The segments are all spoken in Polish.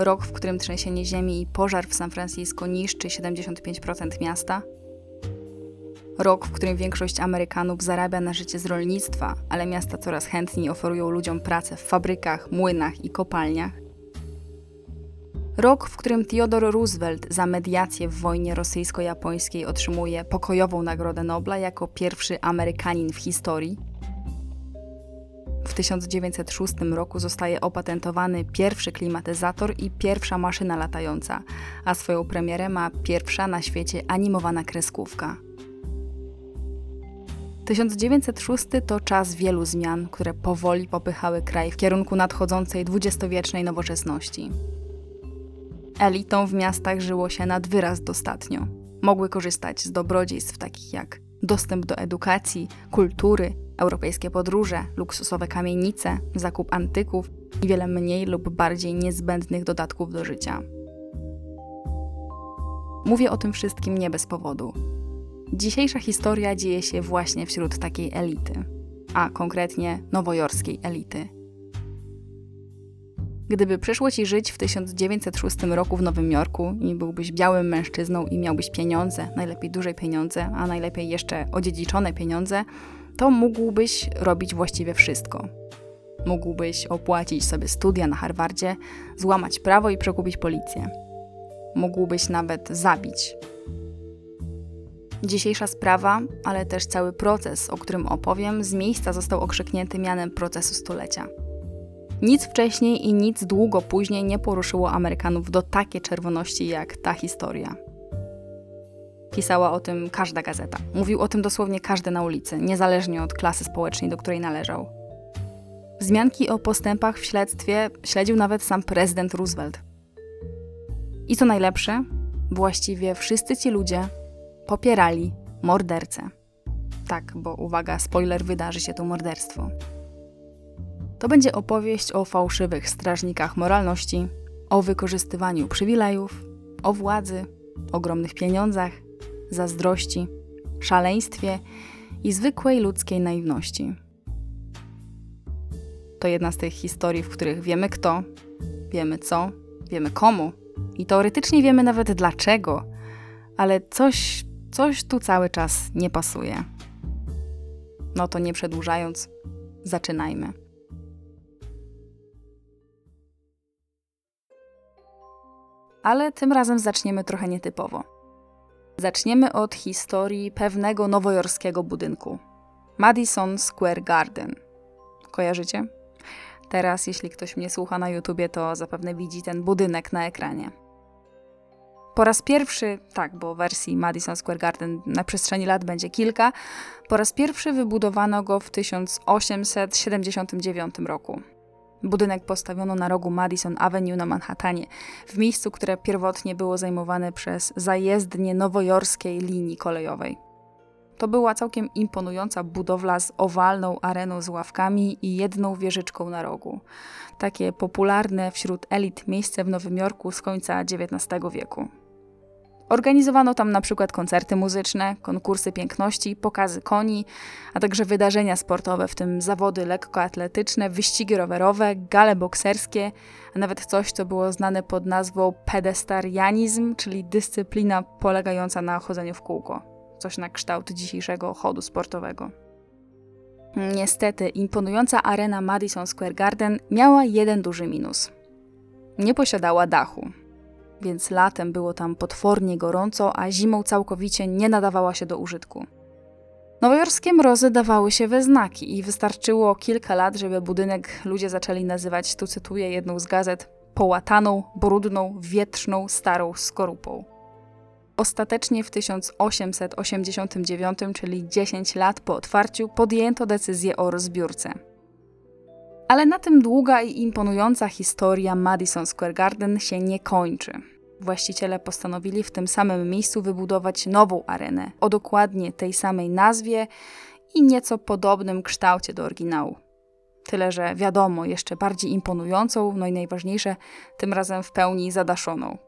Rok, w którym trzęsienie ziemi i pożar w San Francisco niszczy 75% miasta. Rok, w którym większość Amerykanów zarabia na życie z rolnictwa, ale miasta coraz chętniej oferują ludziom pracę w fabrykach, młynach i kopalniach. Rok, w którym Theodore Roosevelt za mediację w wojnie rosyjsko-japońskiej otrzymuje pokojową Nagrodę Nobla jako pierwszy Amerykanin w historii. W 1906 roku zostaje opatentowany pierwszy klimatyzator i pierwsza maszyna latająca, a swoją premierę ma pierwsza na świecie animowana kreskówka. 1906 to czas wielu zmian, które powoli popychały kraj w kierunku nadchodzącej dwudziestowiecznej nowoczesności. Elitom w miastach żyło się nad wyraz dostatnio. Mogły korzystać z dobrodziejstw takich jak dostęp do edukacji, kultury, europejskie podróże, luksusowe kamienice, zakup antyków i wiele mniej lub bardziej niezbędnych dodatków do życia. Mówię o tym wszystkim nie bez powodu. Dzisiejsza historia dzieje się właśnie wśród takiej elity, a konkretnie nowojorskiej elity. Gdyby przyszło ci żyć w 1906 roku w Nowym Jorku i byłbyś białym mężczyzną i miałbyś pieniądze, najlepiej duże pieniądze, a najlepiej jeszcze odziedziczone pieniądze, to mógłbyś robić właściwie wszystko. Mógłbyś opłacić sobie studia na Harvardzie, złamać prawo i przekupić policję. Mógłbyś nawet zabić. Dzisiejsza sprawa, ale też cały proces, o którym opowiem, z miejsca został okrzyknięty mianem procesu stulecia. Nic wcześniej i nic długo później nie poruszyło Amerykanów do takiej czerwoności jak ta historia. Pisała o tym każda gazeta. Mówił o tym dosłownie każdy na ulicy, niezależnie od klasy społecznej, do której należał. Wzmianki o postępach w śledztwie śledził nawet sam prezydent Roosevelt. I co najlepsze, właściwie wszyscy ci ludzie popierali mordercę. Tak, bo uwaga, spoiler, wydarzy się to morderstwo. To będzie opowieść o fałszywych strażnikach moralności, o wykorzystywaniu przywilejów, o władzy, ogromnych pieniądzach, zazdrości, szaleństwie i zwykłej ludzkiej naiwności. To jedna z tych historii, w których wiemy kto, wiemy co, wiemy komu i teoretycznie wiemy nawet dlaczego, ale coś, coś tu cały czas nie pasuje. No to nie przedłużając, zaczynajmy. Ale tym razem zaczniemy trochę nietypowo. Zaczniemy od historii pewnego nowojorskiego budynku Madison Square Garden. Kojarzycie? Teraz, jeśli ktoś mnie słucha na YouTubie, to zapewne widzi ten budynek na ekranie. Po raz pierwszy, tak, bo wersji Madison Square Garden na przestrzeni lat będzie kilka, po raz pierwszy wybudowano go w 1879 roku. Budynek postawiono na rogu Madison Avenue na Manhattanie, w miejscu, które pierwotnie było zajmowane przez zajezdnię nowojorskiej linii kolejowej. To była całkiem imponująca budowla z owalną areną z ławkami i jedną wieżyczką na rogu. Takie popularne wśród elit miejsce w Nowym Jorku z końca XIX wieku. Organizowano tam na przykład koncerty muzyczne, konkursy piękności, pokazy koni, a także wydarzenia sportowe, w tym zawody lekkoatletyczne, wyścigi rowerowe, gale bokserskie, a nawet coś, co było znane pod nazwą pedestarianizm, czyli dyscyplina polegająca na chodzeniu w kółko. Coś na kształt dzisiejszego chodu sportowego. Niestety, imponująca arena Madison Square Garden miała jeden duży minus. Nie posiadała dachu więc latem było tam potwornie gorąco, a zimą całkowicie nie nadawała się do użytku. Nowojorskie mrozy dawały się we znaki i wystarczyło kilka lat, żeby budynek ludzie zaczęli nazywać, tu cytuję jedną z gazet, połataną, brudną, wietrzną, starą skorupą. Ostatecznie w 1889, czyli 10 lat po otwarciu, podjęto decyzję o rozbiórce. Ale na tym długa i imponująca historia Madison Square Garden się nie kończy. Właściciele postanowili w tym samym miejscu wybudować nową arenę o dokładnie tej samej nazwie i nieco podobnym kształcie do oryginału. Tyle, że wiadomo, jeszcze bardziej imponującą, no i najważniejsze, tym razem w pełni zadaszoną.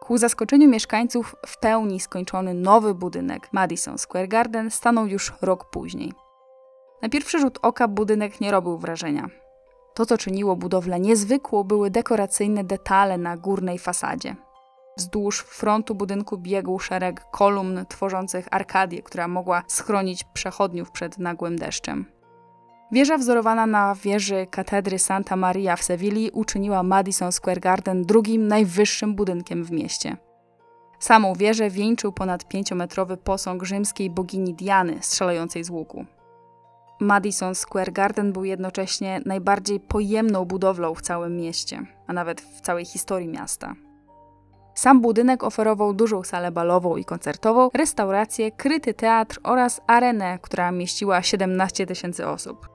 Ku zaskoczeniu mieszkańców w pełni skończony nowy budynek Madison Square Garden stanął już rok później. Na pierwszy rzut oka budynek nie robił wrażenia. To, co czyniło budowlę niezwykłą, były dekoracyjne detale na górnej fasadzie. Wzdłuż frontu budynku biegł szereg kolumn tworzących arkadię, która mogła schronić przechodniów przed nagłym deszczem. Wieża wzorowana na wieży katedry Santa Maria w Sewilli uczyniła Madison Square Garden drugim najwyższym budynkiem w mieście. Samą wieżę wieńczył ponad pięciometrowy posąg rzymskiej bogini Diany strzelającej z łuku. Madison Square Garden był jednocześnie najbardziej pojemną budowlą w całym mieście, a nawet w całej historii miasta. Sam budynek oferował dużą salę balową i koncertową, restaurację, kryty teatr oraz arenę, która mieściła 17 tysięcy osób.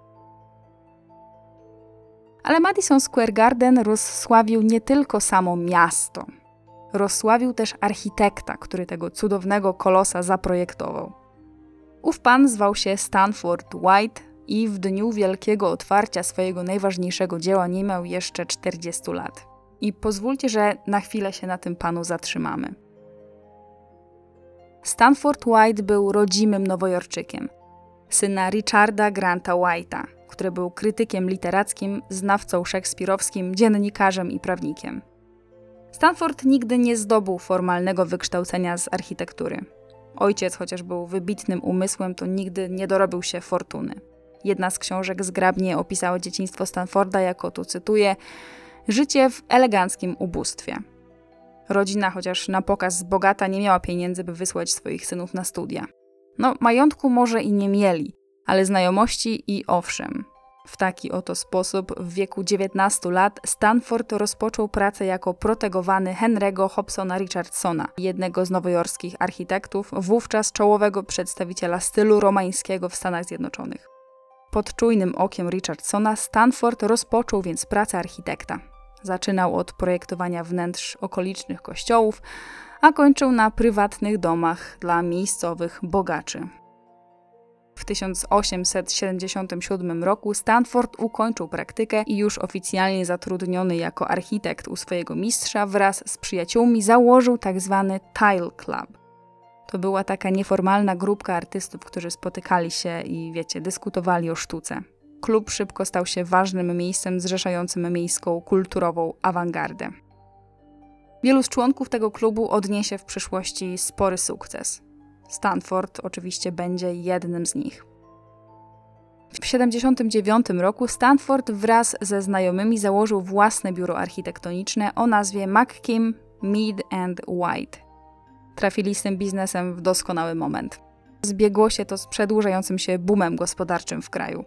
Ale Madison Square Garden rozsławił nie tylko samo miasto. Rozsławił też architekta, który tego cudownego kolosa zaprojektował. Ów pan zwał się Stanford White i w dniu wielkiego otwarcia swojego najważniejszego dzieła nie miał jeszcze 40 lat. I pozwólcie, że na chwilę się na tym panu zatrzymamy. Stanford White był rodzimym nowojorczykiem, syna Richarda Granta White'a, który był krytykiem literackim, znawcą szekspirowskim, dziennikarzem i prawnikiem. Stanford nigdy nie zdobył formalnego wykształcenia z architektury. Ojciec, chociaż był wybitnym umysłem, to nigdy nie dorobił się fortuny. Jedna z książek zgrabnie opisała dzieciństwo Stanforda jako, tu cytuję, życie w eleganckim ubóstwie. Rodzina, chociaż na pokaz bogata, nie miała pieniędzy, by wysłać swoich synów na studia. No, majątku może i nie mieli, ale znajomości i owszem. W taki oto sposób w wieku 19 lat Stanford rozpoczął pracę jako protegowany Henry'ego Hobsona Richardsona, jednego z nowojorskich architektów, wówczas czołowego przedstawiciela stylu romańskiego w Stanach Zjednoczonych. Pod czujnym okiem Richardsona Stanford rozpoczął więc pracę architekta. Zaczynał od projektowania wnętrz okolicznych kościołów, a kończył na prywatnych domach dla miejscowych bogaczy. W 1877 roku Stanford ukończył praktykę i już oficjalnie zatrudniony jako architekt u swojego mistrza wraz z przyjaciółmi założył tzw. Tak Tile Club. To była taka nieformalna grupka artystów, którzy spotykali się i, wiecie, dyskutowali o sztuce. Klub szybko stał się ważnym miejscem zrzeszającym miejską kulturową awangardę. Wielu z członków tego klubu odniesie w przyszłości spory sukces. Stanford oczywiście będzie jednym z nich. W 1979 roku Stanford wraz ze znajomymi założył własne biuro architektoniczne o nazwie McKim, Mead and White. Trafili z tym biznesem w doskonały moment. Zbiegło się to z przedłużającym się boomem gospodarczym w kraju.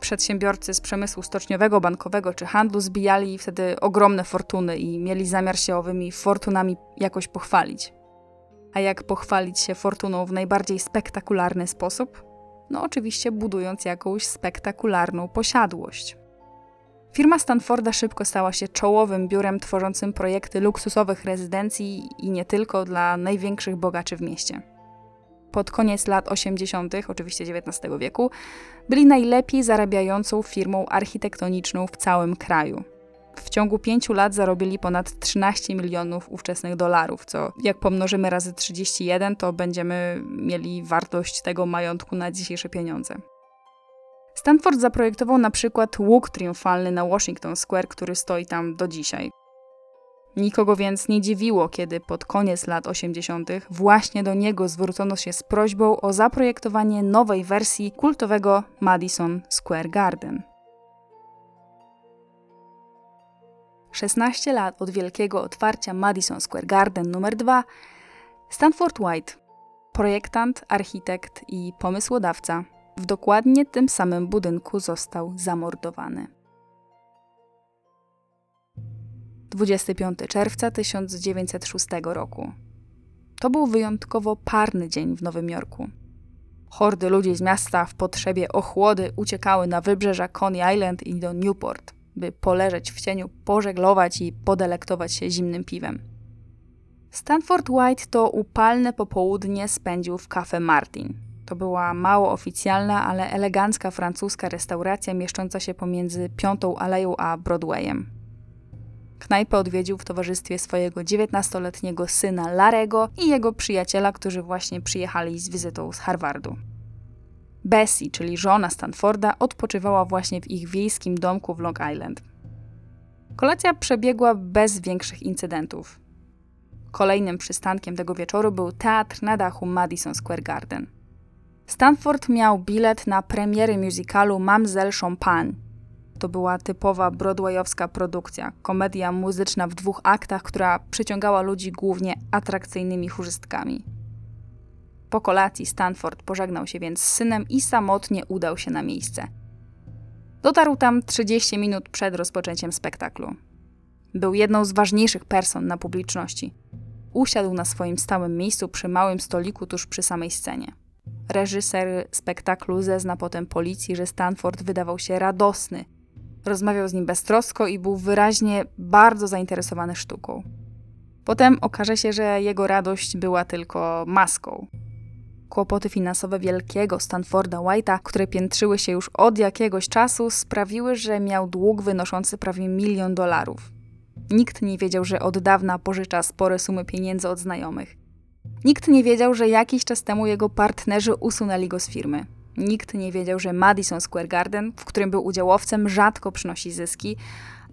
Przedsiębiorcy z przemysłu stoczniowego, bankowego czy handlu zbijali wtedy ogromne fortuny i mieli zamiar się owymi fortunami jakoś pochwalić. A jak pochwalić się fortuną w najbardziej spektakularny sposób? No oczywiście budując jakąś spektakularną posiadłość. Firma Stanforda szybko stała się czołowym biurem tworzącym projekty luksusowych rezydencji i nie tylko dla największych bogaczy w mieście. Pod koniec lat 80., oczywiście XIX wieku, byli najlepiej zarabiającą firmą architektoniczną w całym kraju. W ciągu pięciu lat zarobili ponad 13 milionów ówczesnych dolarów, co jak pomnożymy razy 31, to będziemy mieli wartość tego majątku na dzisiejsze pieniądze. Stanford zaprojektował na przykład łuk triumfalny na Washington Square, który stoi tam do dzisiaj. Nikogo więc nie dziwiło, kiedy pod koniec lat 80. właśnie do niego zwrócono się z prośbą o zaprojektowanie nowej wersji kultowego Madison Square Garden. 16 lat od wielkiego otwarcia Madison Square Garden nr 2, Stanford White, projektant, architekt i pomysłodawca, w dokładnie tym samym budynku został zamordowany. 25 czerwca 1906 roku. To był wyjątkowo parny dzień w Nowym Jorku. Hordy ludzi z miasta w potrzebie ochłody uciekały na wybrzeża Coney Island i do Newport. By poleżeć w cieniu, pożeglować i podelektować się zimnym piwem. Stanford White to upalne popołudnie spędził w Cafe Martin. To była mało oficjalna, ale elegancka francuska restauracja mieszcząca się pomiędzy Piątą Aleją a Broadwayem. Knajpę odwiedził w towarzystwie swojego 19-letniego syna Larego i jego przyjaciela, którzy właśnie przyjechali z wizytą z Harvardu. Bessie, czyli żona Stanforda, odpoczywała właśnie w ich wiejskim domku w Long Island. Kolacja przebiegła bez większych incydentów. Kolejnym przystankiem tego wieczoru był teatr na dachu Madison Square Garden. Stanford miał bilet na premiery musicalu Mamselle Champagne. To była typowa broadwayowska produkcja, komedia muzyczna w dwóch aktach, która przyciągała ludzi głównie atrakcyjnymi chórzystkami. Po kolacji Stanford pożegnał się więc z synem i samotnie udał się na miejsce. Dotarł tam 30 minut przed rozpoczęciem spektaklu. Był jedną z ważniejszych person na publiczności. Usiadł na swoim stałym miejscu przy małym stoliku tuż przy samej scenie. Reżyser spektaklu zezna potem policji, że Stanford wydawał się radosny. Rozmawiał z nim beztrosko i był wyraźnie bardzo zainteresowany sztuką. Potem okaże się, że jego radość była tylko maską. Kłopoty finansowe wielkiego Stanforda White'a, które piętrzyły się już od jakiegoś czasu, sprawiły, że miał dług wynoszący prawie milion dolarów. Nikt nie wiedział, że od dawna pożycza spore sumy pieniędzy od znajomych. Nikt nie wiedział, że jakiś czas temu jego partnerzy usunęli go z firmy. Nikt nie wiedział, że Madison Square Garden, w którym był udziałowcem, rzadko przynosi zyski.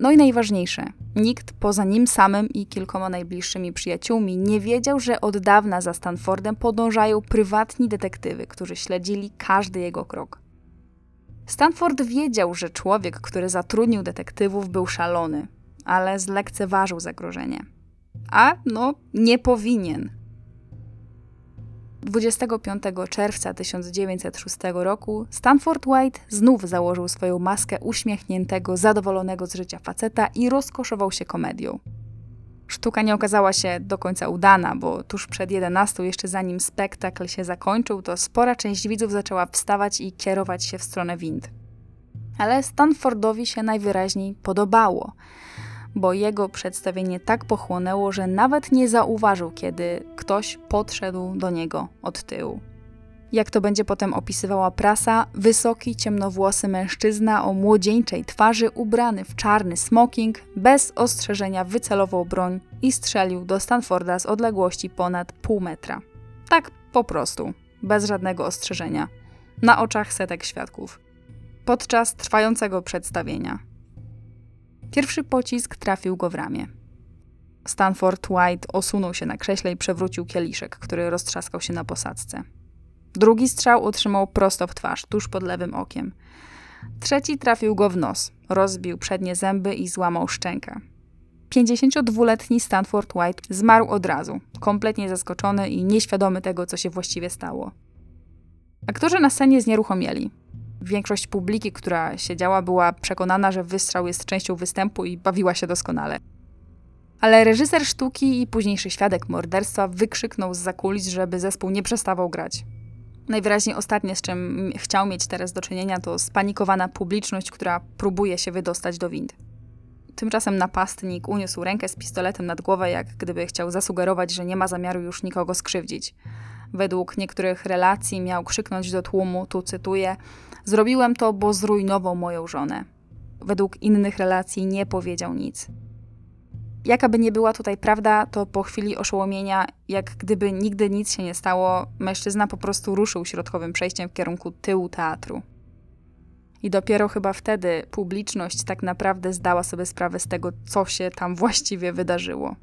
No i najważniejsze, nikt poza nim samym i kilkoma najbliższymi przyjaciółmi nie wiedział, że od dawna za Stanfordem podążają prywatni detektywy, którzy śledzili każdy jego krok. Stanford wiedział, że człowiek, który zatrudnił detektywów, był szalony, ale zlekceważył zagrożenie. A no, nie powinien. 25 czerwca 1906 roku Stanford White znów założył swoją maskę uśmiechniętego, zadowolonego z życia faceta i rozkoszował się komedią. Sztuka nie okazała się do końca udana, bo tuż przed 11, jeszcze zanim spektakl się zakończył, to spora część widzów zaczęła wstawać i kierować się w stronę wind. Ale Stanfordowi się najwyraźniej podobało bo jego przedstawienie tak pochłonęło, że nawet nie zauważył, kiedy ktoś podszedł do niego od tyłu. Jak to będzie potem opisywała prasa, wysoki, ciemnowłosy mężczyzna o młodzieńczej twarzy, ubrany w czarny smoking, bez ostrzeżenia wycelował broń i strzelił do Stanforda z odległości ponad pół metra. Tak po prostu, bez żadnego ostrzeżenia, na oczach setek świadków. Podczas trwającego przedstawienia. Pierwszy pocisk trafił go w ramię. Stanford White osunął się na krześle i przewrócił kieliszek, który roztrzaskał się na posadzce. Drugi strzał otrzymał prosto w twarz, tuż pod lewym okiem. Trzeci trafił go w nos, rozbił przednie zęby i złamał szczękę. 52-letni Stanford White zmarł od razu, kompletnie zaskoczony i nieświadomy tego, co się właściwie stało. Aktorzy na scenie znieruchomieli. Większość publiki, która siedziała, była przekonana, że wystrzał jest częścią występu i bawiła się doskonale. Ale reżyser sztuki i późniejszy świadek morderstwa wykrzyknął z zakulis, żeby zespół nie przestawał grać. Najwyraźniej ostatnie, z czym chciał mieć teraz do czynienia, to spanikowana publiczność, która próbuje się wydostać do wind. Tymczasem napastnik uniósł rękę z pistoletem nad głowę, jak gdyby chciał zasugerować, że nie ma zamiaru już nikogo skrzywdzić. Według niektórych relacji miał krzyknąć do tłumu, tu cytuję: Zrobiłem to, bo zrujnował moją żonę. Według innych relacji nie powiedział nic. Jakaby nie była tutaj prawda, to po chwili oszołomienia, jak gdyby nigdy nic się nie stało, mężczyzna po prostu ruszył środkowym przejściem w kierunku tyłu teatru. I dopiero chyba wtedy publiczność tak naprawdę zdała sobie sprawę z tego, co się tam właściwie wydarzyło.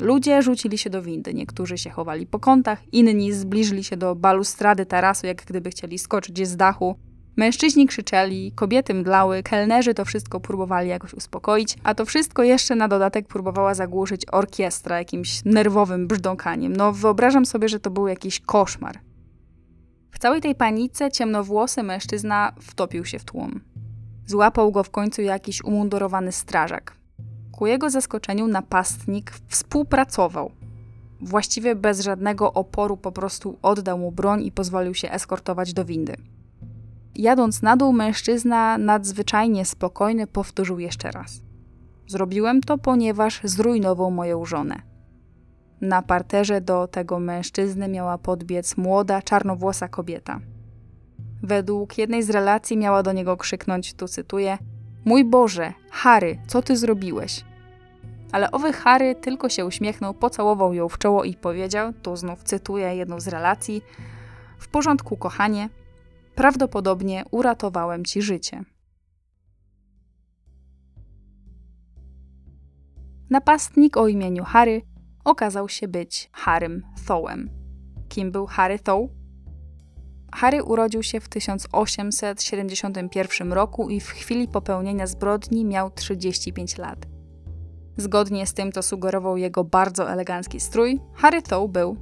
Ludzie rzucili się do windy, niektórzy się chowali po kątach, inni zbliżyli się do balustrady tarasu, jak gdyby chcieli skoczyć z dachu. Mężczyźni krzyczeli, kobiety mdlały, kelnerzy to wszystko próbowali jakoś uspokoić, a to wszystko jeszcze na dodatek próbowała zagłuszyć orkiestra jakimś nerwowym brzdąkaniem. No wyobrażam sobie, że to był jakiś koszmar. W całej tej panice ciemnowłosy mężczyzna wtopił się w tłum. Złapał go w końcu jakiś umundurowany strażak. Ku jego zaskoczeniu napastnik współpracował. Właściwie bez żadnego oporu po prostu oddał mu broń i pozwolił się eskortować do windy. jadąc na dół, mężczyzna nadzwyczajnie spokojny powtórzył jeszcze raz. Zrobiłem to, ponieważ zrujnował moją żonę. Na parterze do tego mężczyzny miała podbiec młoda, czarnowłosa kobieta. Według jednej z relacji miała do niego krzyknąć, tu cytuję: Mój Boże, Harry, co ty zrobiłeś? Ale owy Harry tylko się uśmiechnął, pocałował ją w czoło i powiedział, tu znów cytuję jedną z relacji: W porządku, kochanie, prawdopodobnie uratowałem ci życie. Napastnik o imieniu Harry okazał się być Harrym Thowem. Kim był Harry Thow? Harry urodził się w 1871 roku i w chwili popełnienia zbrodni miał 35 lat. Zgodnie z tym, co sugerował jego bardzo elegancki strój, Harry Thow był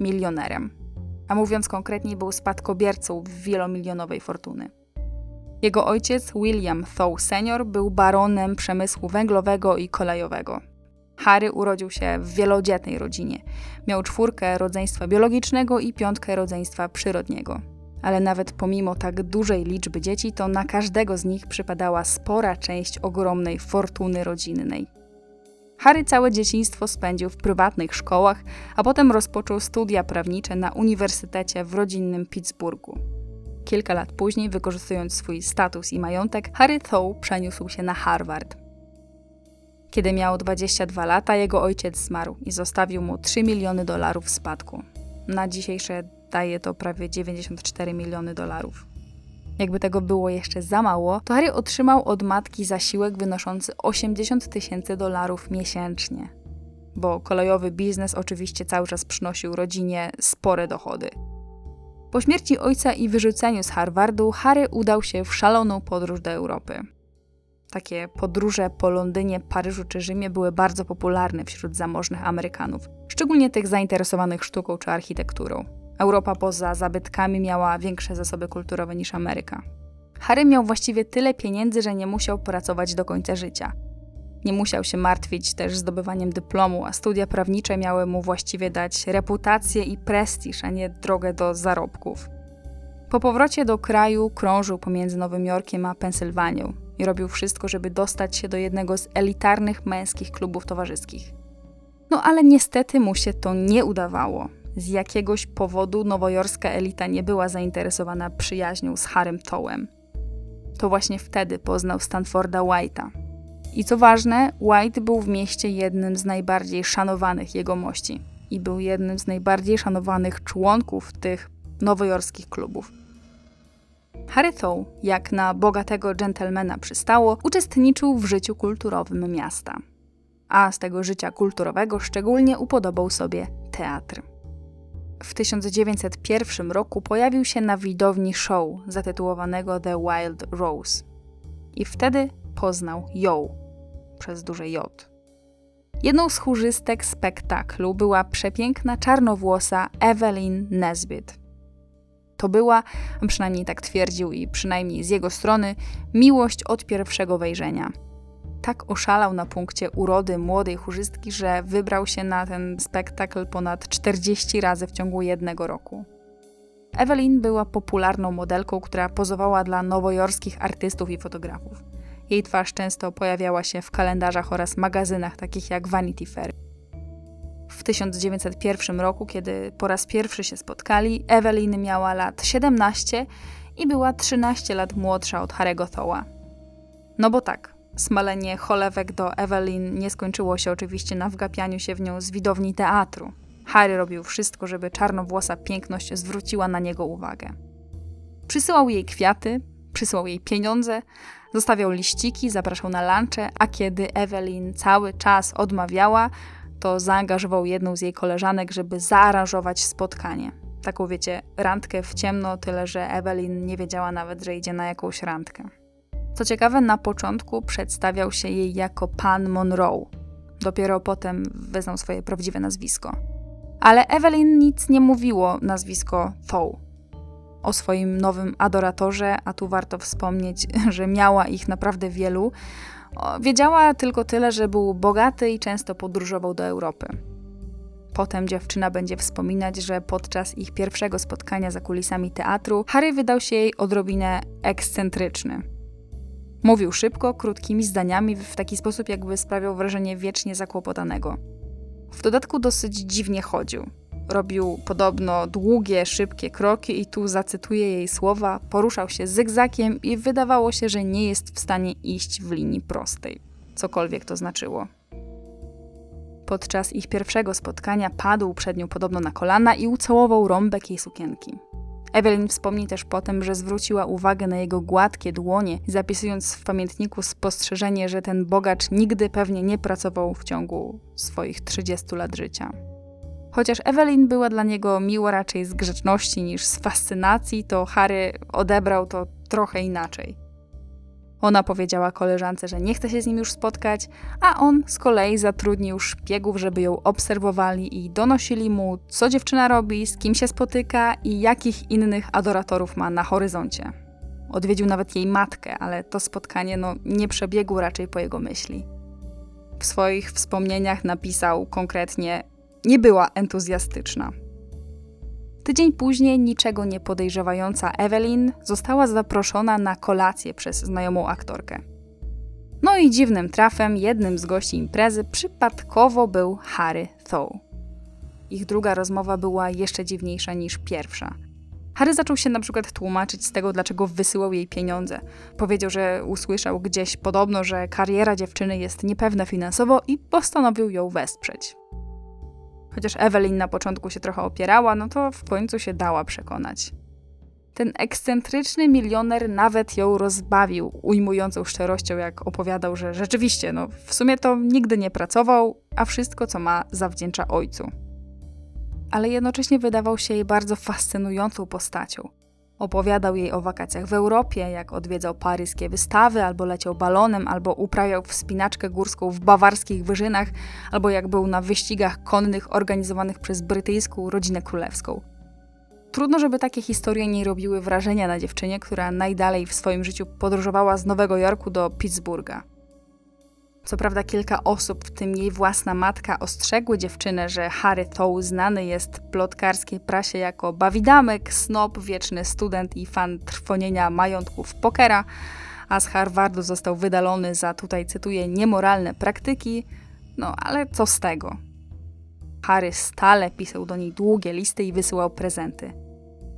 milionerem. A mówiąc konkretniej, był spadkobiercą wielomilionowej fortuny. Jego ojciec, William Thow senior, był baronem przemysłu węglowego i kolejowego. Harry urodził się w wielodzietnej rodzinie. Miał czwórkę rodzeństwa biologicznego i piątkę rodzeństwa przyrodniego. Ale nawet pomimo tak dużej liczby dzieci, to na każdego z nich przypadała spora część ogromnej fortuny rodzinnej. Harry całe dzieciństwo spędził w prywatnych szkołach, a potem rozpoczął studia prawnicze na uniwersytecie w rodzinnym Pittsburghu. Kilka lat później, wykorzystując swój status i majątek, Harry Thow przeniósł się na Harvard. Kiedy miał 22 lata, jego ojciec zmarł i zostawił mu 3 miliony dolarów spadku. Na dzisiejsze daje to prawie 94 miliony dolarów. Jakby tego było jeszcze za mało, to Harry otrzymał od matki zasiłek wynoszący 80 tysięcy dolarów miesięcznie. Bo kolejowy biznes oczywiście cały czas przynosił rodzinie spore dochody. Po śmierci ojca i wyrzuceniu z Harvardu, Harry udał się w szaloną podróż do Europy. Takie podróże po Londynie, Paryżu czy Rzymie były bardzo popularne wśród zamożnych Amerykanów, szczególnie tych zainteresowanych sztuką czy architekturą. Europa poza zabytkami miała większe zasoby kulturowe niż Ameryka. Harry miał właściwie tyle pieniędzy, że nie musiał pracować do końca życia. Nie musiał się martwić też zdobywaniem dyplomu, a studia prawnicze miały mu właściwie dać reputację i prestiż, a nie drogę do zarobków. Po powrocie do kraju krążył pomiędzy Nowym Jorkiem a Pensylwanią i robił wszystko, żeby dostać się do jednego z elitarnych męskich klubów towarzyskich. No ale niestety mu się to nie udawało. Z jakiegoś powodu nowojorska elita nie była zainteresowana przyjaźnią z Harrym Towem. To właśnie wtedy poznał Stanforda White'a. I co ważne, White był w mieście jednym z najbardziej szanowanych jegomości i był jednym z najbardziej szanowanych członków tych nowojorskich klubów. Harry Thow, jak na bogatego dżentelmena przystało, uczestniczył w życiu kulturowym miasta. A z tego życia kulturowego szczególnie upodobał sobie teatr. W 1901 roku pojawił się na widowni show zatytułowanego The Wild Rose. I wtedy poznał ją przez duże J. Jedną z chórzystek spektaklu była przepiękna czarnowłosa Evelyn Nesbit. To była, przynajmniej tak twierdził i przynajmniej z jego strony, miłość od pierwszego wejrzenia. Tak oszalał na punkcie urody młodej chórzystki, że wybrał się na ten spektakl ponad 40 razy w ciągu jednego roku. Evelyn była popularną modelką, która pozowała dla nowojorskich artystów i fotografów. Jej twarz często pojawiała się w kalendarzach oraz magazynach takich jak Vanity Fair. W 1901 roku, kiedy po raz pierwszy się spotkali, Evelyn miała lat 17 i była 13 lat młodsza od Harry'ego Thoła. No bo tak, smalenie cholewek do Evelyn nie skończyło się oczywiście na wgapianiu się w nią z widowni teatru. Harry robił wszystko, żeby czarnowłosa piękność zwróciła na niego uwagę. Przysyłał jej kwiaty, przysyłał jej pieniądze, zostawiał liściki, zapraszał na lunche, a kiedy Evelyn cały czas odmawiała, to zaangażował jedną z jej koleżanek, żeby zaaranżować spotkanie. Taką, wiecie, randkę w ciemno, tyle że Evelyn nie wiedziała nawet, że idzie na jakąś randkę. Co ciekawe, na początku przedstawiał się jej jako pan Monroe. Dopiero potem wyznał swoje prawdziwe nazwisko. Ale Evelyn nic nie mówiło nazwisko Thow. O swoim nowym adoratorze, a tu warto wspomnieć, że miała ich naprawdę wielu, Wiedziała tylko tyle, że był bogaty i często podróżował do Europy. potem dziewczyna będzie wspominać, że podczas ich pierwszego spotkania za kulisami teatru Harry wydał się jej odrobinę ekscentryczny. Mówił szybko, krótkimi zdaniami, w taki sposób, jakby sprawiał wrażenie wiecznie zakłopotanego. W dodatku dosyć dziwnie chodził. Robił podobno długie, szybkie kroki i tu zacytuję jej słowa, poruszał się zygzakiem i wydawało się, że nie jest w stanie iść w linii prostej. Cokolwiek to znaczyło. Podczas ich pierwszego spotkania padł przed nią podobno na kolana i ucałował rąbek jej sukienki. Evelyn wspomni też potem, że zwróciła uwagę na jego gładkie dłonie, zapisując w pamiętniku spostrzeżenie, że ten bogacz nigdy pewnie nie pracował w ciągu swoich 30 lat życia. Chociaż Evelyn była dla niego miła raczej z grzeczności niż z fascynacji, to Harry odebrał to trochę inaczej. Ona powiedziała koleżance, że nie chce się z nim już spotkać, a on z kolei zatrudnił szpiegów, żeby ją obserwowali i donosili mu, co dziewczyna robi, z kim się spotyka i jakich innych adoratorów ma na horyzoncie. Odwiedził nawet jej matkę, ale to spotkanie no, nie przebiegło raczej po jego myśli. W swoich wspomnieniach napisał konkretnie: Nie była entuzjastyczna. Tydzień później, niczego nie podejrzewająca Evelyn została zaproszona na kolację przez znajomą aktorkę. No i dziwnym trafem jednym z gości imprezy przypadkowo był Harry Thaw. Ich druga rozmowa była jeszcze dziwniejsza niż pierwsza. Harry zaczął się na przykład tłumaczyć z tego, dlaczego wysyłał jej pieniądze. Powiedział, że usłyszał gdzieś podobno, że kariera dziewczyny jest niepewna finansowo i postanowił ją wesprzeć. Chociaż Evelyn na początku się trochę opierała, no to w końcu się dała przekonać. Ten ekscentryczny milioner nawet ją rozbawił, ujmującą szczerością, jak opowiadał, że rzeczywiście, no w sumie to nigdy nie pracował, a wszystko, co ma, zawdzięcza ojcu. Ale jednocześnie wydawał się jej bardzo fascynującą postacią. Opowiadał jej o wakacjach w Europie, jak odwiedzał paryskie wystawy, albo leciał balonem, albo uprawiał wspinaczkę górską w bawarskich wyżynach, albo jak był na wyścigach konnych organizowanych przez brytyjską rodzinę królewską. Trudno, żeby takie historie nie robiły wrażenia na dziewczynie, która najdalej w swoim życiu podróżowała z Nowego Jorku do Pittsburgha. Co prawda kilka osób, w tym jej własna matka, ostrzegły dziewczynę, że Harry Tow znany jest plotkarskiej prasie jako bawidamek, snob, wieczny student i fan trwonienia majątków pokera, a z Harvardu został wydalony za, tutaj cytuję, niemoralne praktyki, no ale co z tego? Harry stale pisał do niej długie listy i wysyłał prezenty.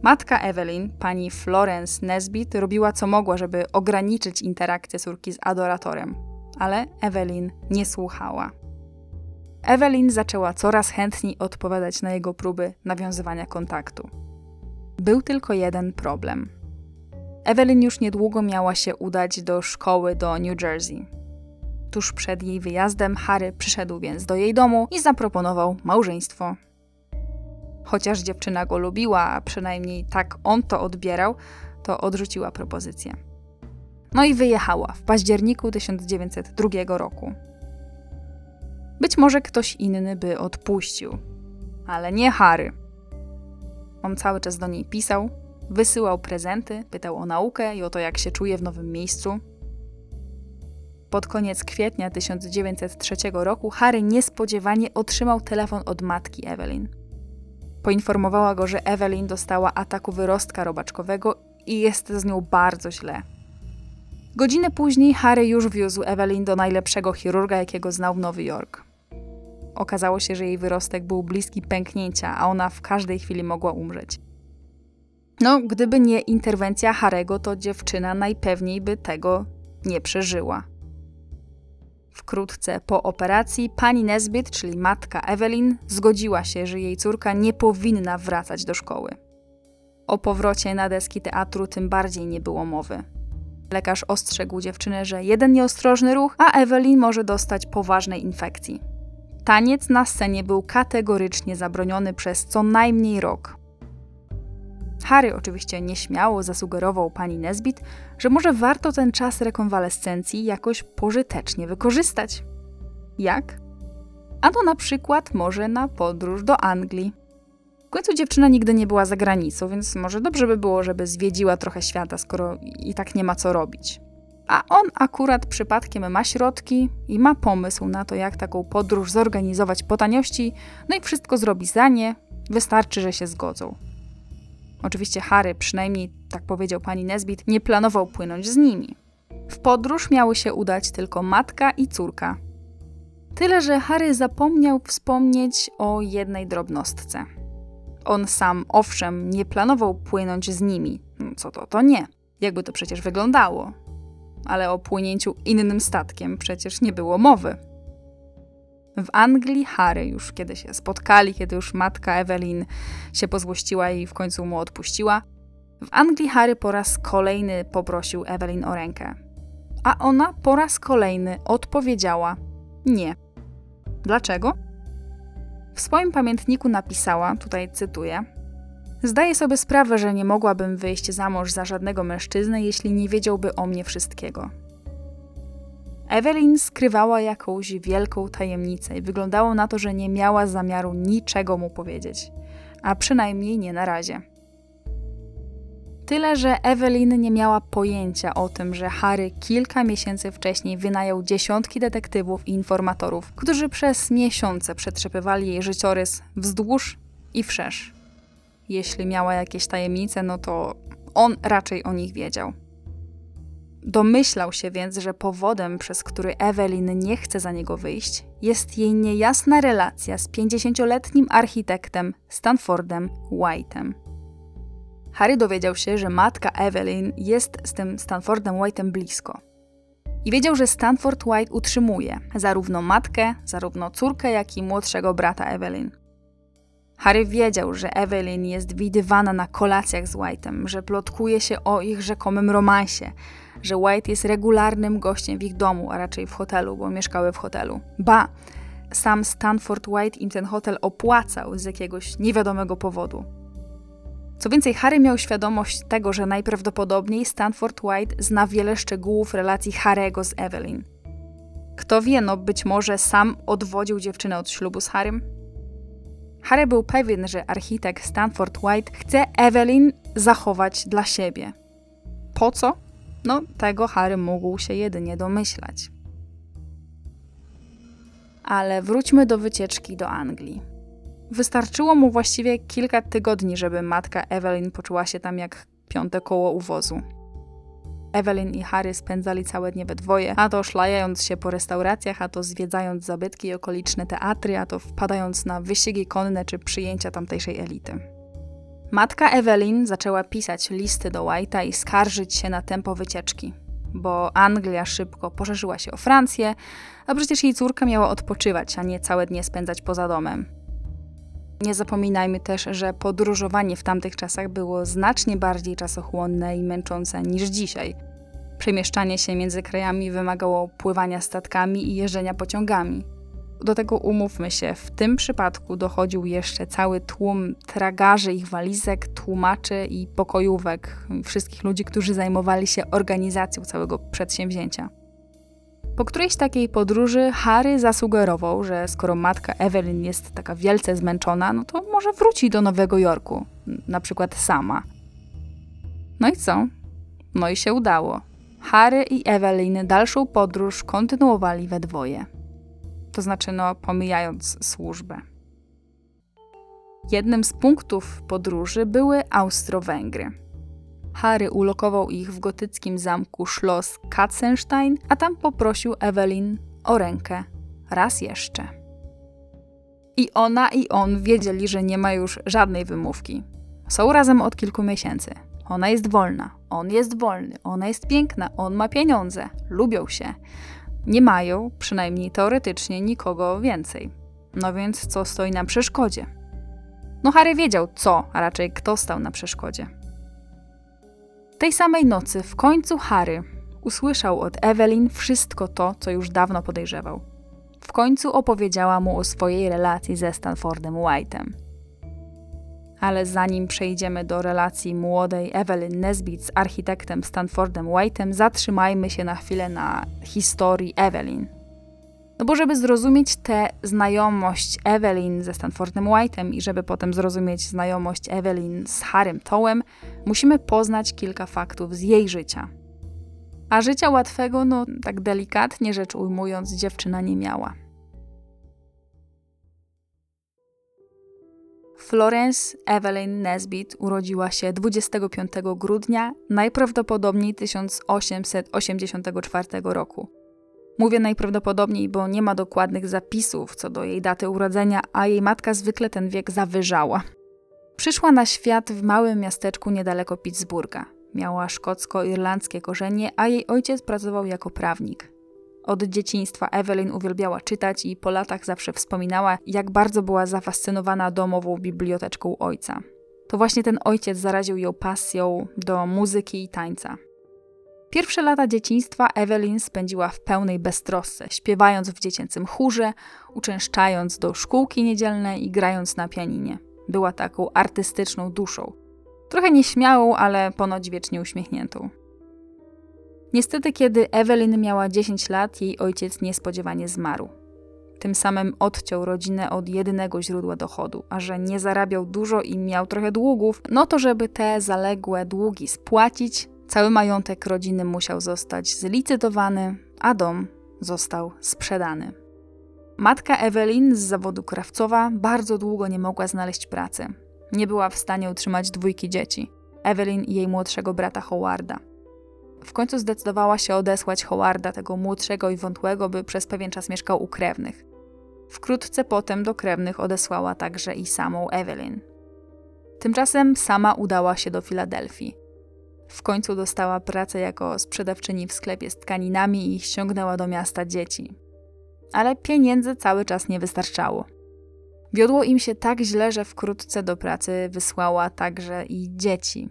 Matka Evelyn, pani Florence Nesbit, robiła co mogła, żeby ograniczyć interakcję córki z adoratorem ale Evelyn nie słuchała. Evelyn zaczęła coraz chętniej odpowiadać na jego próby nawiązywania kontaktu. Był tylko jeden problem. Evelyn już niedługo miała się udać do szkoły do New Jersey. Tuż przed jej wyjazdem Harry przyszedł więc do jej domu i zaproponował małżeństwo. Chociaż dziewczyna go lubiła, a przynajmniej tak on to odbierał, to odrzuciła propozycję. No i wyjechała w październiku 1902 roku. Być może ktoś inny by odpuścił, ale nie Harry. On cały czas do niej pisał, wysyłał prezenty, pytał o naukę i o to, jak się czuje w nowym miejscu. Pod koniec kwietnia 1903 roku Harry niespodziewanie otrzymał telefon od matki Evelyn. Poinformowała go, że Evelyn dostała ataku wyrostka robaczkowego i jest z nią bardzo źle. Godzinę później Harry już wiózł Evelyn do najlepszego chirurga, jakiego znał w Nowy Jork. Okazało się, że jej wyrostek był bliski pęknięcia, a ona w każdej chwili mogła umrzeć. No, gdyby nie interwencja Harego, to dziewczyna najpewniej by tego nie przeżyła. Wkrótce po operacji pani Nesbit, czyli matka Evelyn, zgodziła się, że jej córka nie powinna wracać do szkoły. O powrocie na deski teatru tym bardziej nie było mowy. Lekarz ostrzegł dziewczynę, że jeden nieostrożny ruch, a Evelyn może dostać poważnej infekcji. Taniec na scenie był kategorycznie zabroniony przez co najmniej rok. Harry oczywiście nieśmiało zasugerował pani Nesbit, że może warto ten czas rekonwalescencji jakoś pożytecznie wykorzystać. Jak? Ano na przykład może na podróż do Anglii. W końcu dziewczyna nigdy nie była za granicą, więc może dobrze by było, żeby zwiedziła trochę świata, skoro i tak nie ma co robić. A on akurat przypadkiem ma środki i ma pomysł na to, jak taką podróż zorganizować po taniości, no i wszystko zrobi za nie, wystarczy, że się zgodzą. Oczywiście Harry, przynajmniej tak powiedział pani Nesbit, nie planował płynąć z nimi. W podróż miały się udać tylko matka i córka. Tyle, że Harry zapomniał wspomnieć o jednej drobnostce. On sam, owszem, nie planował płynąć z nimi. Co to, to nie. Jakby to przecież wyglądało. Ale o płynięciu innym statkiem przecież nie było mowy. W Anglii Harry już kiedy się spotkali, kiedy już matka Evelyn się pozłościła i w końcu mu odpuściła, w Anglii Harry po raz kolejny poprosił Evelyn o rękę. A ona po raz kolejny odpowiedziała nie. Dlaczego? W swoim pamiętniku napisała, tutaj cytuję: Zdaję sobie sprawę, że nie mogłabym wyjść za mąż za żadnego mężczyznę, jeśli nie wiedziałby o mnie wszystkiego. Evelyn skrywała jakąś wielką tajemnicę i wyglądało na to, że nie miała zamiaru niczego mu powiedzieć, a przynajmniej nie na razie. Tyle, że Evelyn nie miała pojęcia o tym, że Harry kilka miesięcy wcześniej wynajął dziesiątki detektywów i informatorów, którzy przez miesiące przetrzepywali jej życiorys wzdłuż i wszerz. Jeśli miała jakieś tajemnice, no to on raczej o nich wiedział. Domyślał się więc, że powodem, przez który Evelyn nie chce za niego wyjść, jest jej niejasna relacja z 50-letnim architektem Stanfordem White'em. Harry dowiedział się, że matka Evelyn jest z tym Stanfordem White'em blisko. I wiedział, że Stanford White utrzymuje zarówno matkę, zarówno córkę, jak i młodszego brata Evelyn. Harry wiedział, że Evelyn jest widywana na kolacjach z White'em, że plotkuje się o ich rzekomym romansie, że White jest regularnym gościem w ich domu, a raczej w hotelu, bo mieszkały w hotelu. Ba, sam Stanford White im ten hotel opłacał z jakiegoś niewiadomego powodu. Co więcej, Harry miał świadomość tego, że najprawdopodobniej Stanford White zna wiele szczegółów relacji Harego z Evelyn. Kto wie, no być może sam odwodził dziewczynę od ślubu z Harrym? Harry był pewien, że architekt Stanford White chce Evelyn zachować dla siebie. Po co? No, tego Harry mógł się jedynie domyślać. Ale wróćmy do wycieczki do Anglii. Wystarczyło mu właściwie kilka tygodni, żeby matka Evelyn poczuła się tam jak piąte koło uwozu. Evelyn i Harry spędzali całe dnie we dwoje, a to szlajając się po restauracjach, a to zwiedzając zabytki i okoliczne teatry, a to wpadając na wyścigi konne czy przyjęcia tamtejszej elity. Matka Evelyn zaczęła pisać listy do White'a i skarżyć się na tempo wycieczki, bo Anglia szybko poszerzyła się o Francję, a przecież jej córka miała odpoczywać, a nie całe dnie spędzać poza domem. Nie zapominajmy też, że podróżowanie w tamtych czasach było znacznie bardziej czasochłonne i męczące niż dzisiaj. Przemieszczanie się między krajami wymagało pływania statkami i jeżdżenia pociągami. Do tego umówmy się, w tym przypadku dochodził jeszcze cały tłum tragarzy ich walizek, tłumaczy i pokojówek, wszystkich ludzi, którzy zajmowali się organizacją całego przedsięwzięcia. Po którejś takiej podróży Harry zasugerował, że skoro matka Evelyn jest taka wielce zmęczona, no to może wróci do Nowego Jorku, na przykład sama. No i co? No i się udało. Harry i Evelyn dalszą podróż kontynuowali we dwoje. To znaczy, no, pomijając służbę. Jednym z punktów podróży były Austro-Węgry. Harry ulokował ich w gotyckim zamku Schloss Katzenstein, a tam poprosił Evelyn o rękę raz jeszcze. I ona i on wiedzieli, że nie ma już żadnej wymówki. Są razem od kilku miesięcy. Ona jest wolna, on jest wolny, ona jest piękna, on ma pieniądze, lubią się. Nie mają, przynajmniej teoretycznie, nikogo więcej. No więc co stoi na przeszkodzie? No Harry wiedział co, a raczej kto stał na przeszkodzie. Tej samej nocy w końcu Harry usłyszał od Evelyn wszystko to, co już dawno podejrzewał. W końcu opowiedziała mu o swojej relacji ze Stanfordem White'em. Ale zanim przejdziemy do relacji młodej Evelyn Nesbit z architektem Stanfordem White'em, zatrzymajmy się na chwilę na historii Evelyn. No bo żeby zrozumieć tę znajomość Evelyn ze Stanfordem White'em i żeby potem zrozumieć znajomość Evelyn z Harrym Tołem, musimy poznać kilka faktów z jej życia. A życia łatwego, no tak delikatnie rzecz ujmując, dziewczyna nie miała. Florence Evelyn Nesbit urodziła się 25 grudnia, najprawdopodobniej 1884 roku. Mówię najprawdopodobniej, bo nie ma dokładnych zapisów co do jej daty urodzenia, a jej matka zwykle ten wiek zawyżała. Przyszła na świat w małym miasteczku niedaleko Pittsburgha. Miała szkocko-irlandzkie korzenie, a jej ojciec pracował jako prawnik. Od dzieciństwa Evelyn uwielbiała czytać i po latach zawsze wspominała, jak bardzo była zafascynowana domową biblioteczką ojca. To właśnie ten ojciec zaraził ją pasją do muzyki i tańca. Pierwsze lata dzieciństwa Evelyn spędziła w pełnej beztrosce, śpiewając w dziecięcym chórze, uczęszczając do szkółki niedzielnej i grając na pianinie. Była taką artystyczną duszą. Trochę nieśmiałą, ale ponoć wiecznie uśmiechniętą. Niestety, kiedy Evelyn miała 10 lat, jej ojciec niespodziewanie zmarł. Tym samym odciął rodzinę od jedynego źródła dochodu, a że nie zarabiał dużo i miał trochę długów, no to żeby te zaległe długi spłacić, cały majątek rodziny musiał zostać zlicytowany, a dom został sprzedany. Matka Evelyn z zawodu krawcowa bardzo długo nie mogła znaleźć pracy. Nie była w stanie utrzymać dwójki dzieci, Evelyn i jej młodszego brata Howarda. W końcu zdecydowała się odesłać Howarda, tego młodszego i wątłego, by przez pewien czas mieszkał u krewnych. Wkrótce potem do krewnych odesłała także i samą Evelyn. Tymczasem sama udała się do Filadelfii. W końcu dostała pracę jako sprzedawczyni w sklepie z tkaninami i ściągnęła do miasta dzieci. Ale pieniędzy cały czas nie wystarczało. Wiodło im się tak źle, że wkrótce do pracy wysłała także i dzieci.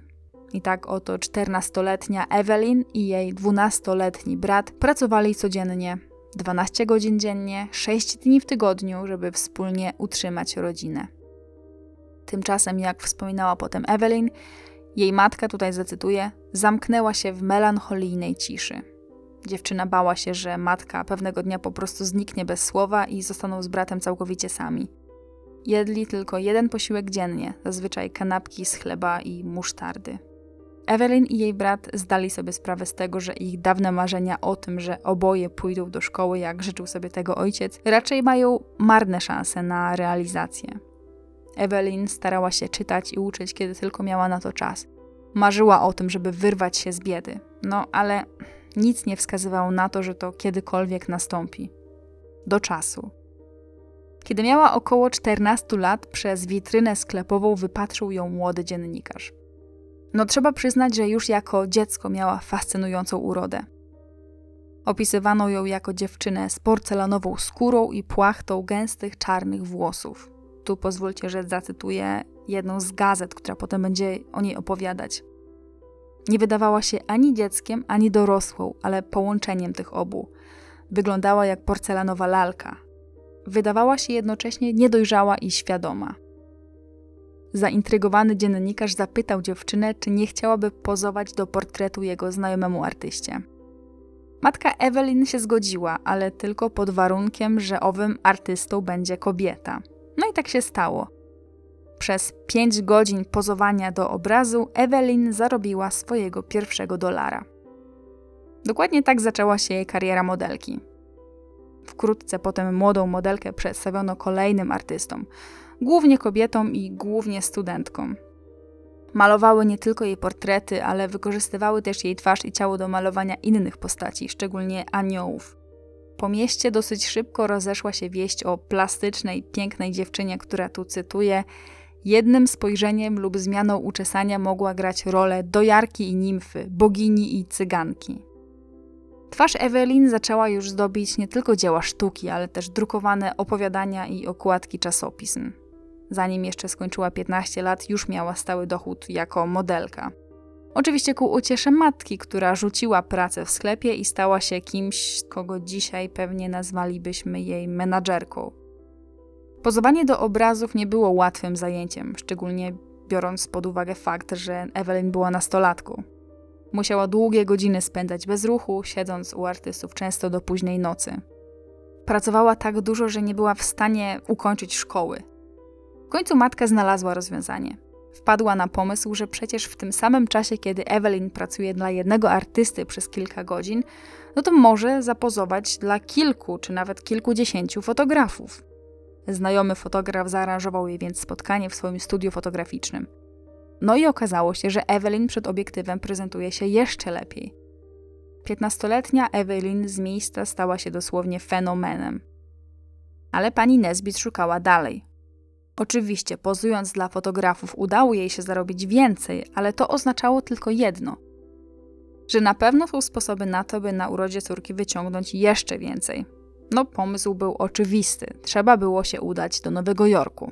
I tak oto 14-letnia Evelyn i jej 12-letni brat pracowali codziennie 12 godzin dziennie, 6 dni w tygodniu, żeby wspólnie utrzymać rodzinę. Tymczasem, jak wspominała potem Evelyn, jej matka, tutaj zacytuję, zamknęła się w melancholijnej ciszy. Dziewczyna bała się, że matka pewnego dnia po prostu zniknie bez słowa i zostaną z bratem całkowicie sami. Jedli tylko jeden posiłek dziennie, zazwyczaj kanapki z chleba i musztardy. Evelyn i jej brat zdali sobie sprawę z tego, że ich dawne marzenia o tym, że oboje pójdą do szkoły, jak życzył sobie tego ojciec, raczej mają marne szanse na realizację. Evelyn starała się czytać i uczyć, kiedy tylko miała na to czas. Marzyła o tym, żeby wyrwać się z biedy. No, ale nic nie wskazywało na to, że to kiedykolwiek nastąpi. Do czasu. Kiedy miała około 14 lat, przez witrynę sklepową wypatrzył ją młody dziennikarz. No trzeba przyznać, że już jako dziecko miała fascynującą urodę. Opisywano ją jako dziewczynę z porcelanową skórą i płachtą gęstych czarnych włosów. Tu pozwólcie, że zacytuję jedną z gazet, która potem będzie o niej opowiadać. Nie wydawała się ani dzieckiem, ani dorosłą, ale połączeniem tych obu. Wyglądała jak porcelanowa lalka. Wydawała się jednocześnie niedojrzała i świadoma. Zaintrygowany dziennikarz zapytał dziewczynę, czy nie chciałaby pozować do portretu jego znajomemu artyście. Matka Evelyn się zgodziła, ale tylko pod warunkiem, że owym artystą będzie kobieta. No i tak się stało. Przez pięć godzin pozowania do obrazu Evelyn zarobiła swojego pierwszego dolara. Dokładnie tak zaczęła się jej kariera modelki. Wkrótce potem młodą modelkę przedstawiono kolejnym artystom głównie kobietom i głównie studentkom. Malowały nie tylko jej portrety, ale wykorzystywały też jej twarz i ciało do malowania innych postaci, szczególnie aniołów. Po mieście dosyć szybko rozeszła się wieść o plastycznej, pięknej dziewczynie, która tu cytuję: Jednym spojrzeniem lub zmianą uczesania mogła grać rolę dojarki i nimfy, bogini i cyganki. Twarz Ewelin zaczęła już zdobić nie tylko dzieła sztuki, ale też drukowane opowiadania i okładki czasopism. Zanim jeszcze skończyła 15 lat, już miała stały dochód jako modelka. Oczywiście ku uciesze matki, która rzuciła pracę w sklepie i stała się kimś, kogo dzisiaj pewnie nazwalibyśmy jej menadżerką. Pozowanie do obrazów nie było łatwym zajęciem, szczególnie biorąc pod uwagę fakt, że Evelyn była nastolatką. Musiała długie godziny spędzać bez ruchu, siedząc u artystów często do późnej nocy. Pracowała tak dużo, że nie była w stanie ukończyć szkoły. W końcu matka znalazła rozwiązanie. Wpadła na pomysł, że przecież w tym samym czasie, kiedy Evelyn pracuje dla jednego artysty przez kilka godzin, no to może zapozować dla kilku czy nawet kilkudziesięciu fotografów. Znajomy fotograf zaaranżował jej więc spotkanie w swoim studiu fotograficznym. No i okazało się, że Evelyn przed obiektywem prezentuje się jeszcze lepiej. Piętnastoletnia Evelyn z miejsca stała się dosłownie fenomenem. Ale pani Nesbit szukała dalej. Oczywiście, pozując dla fotografów, udało jej się zarobić więcej, ale to oznaczało tylko jedno: że na pewno są sposoby na to, by na urodzie córki wyciągnąć jeszcze więcej. No, pomysł był oczywisty. Trzeba było się udać do Nowego Jorku.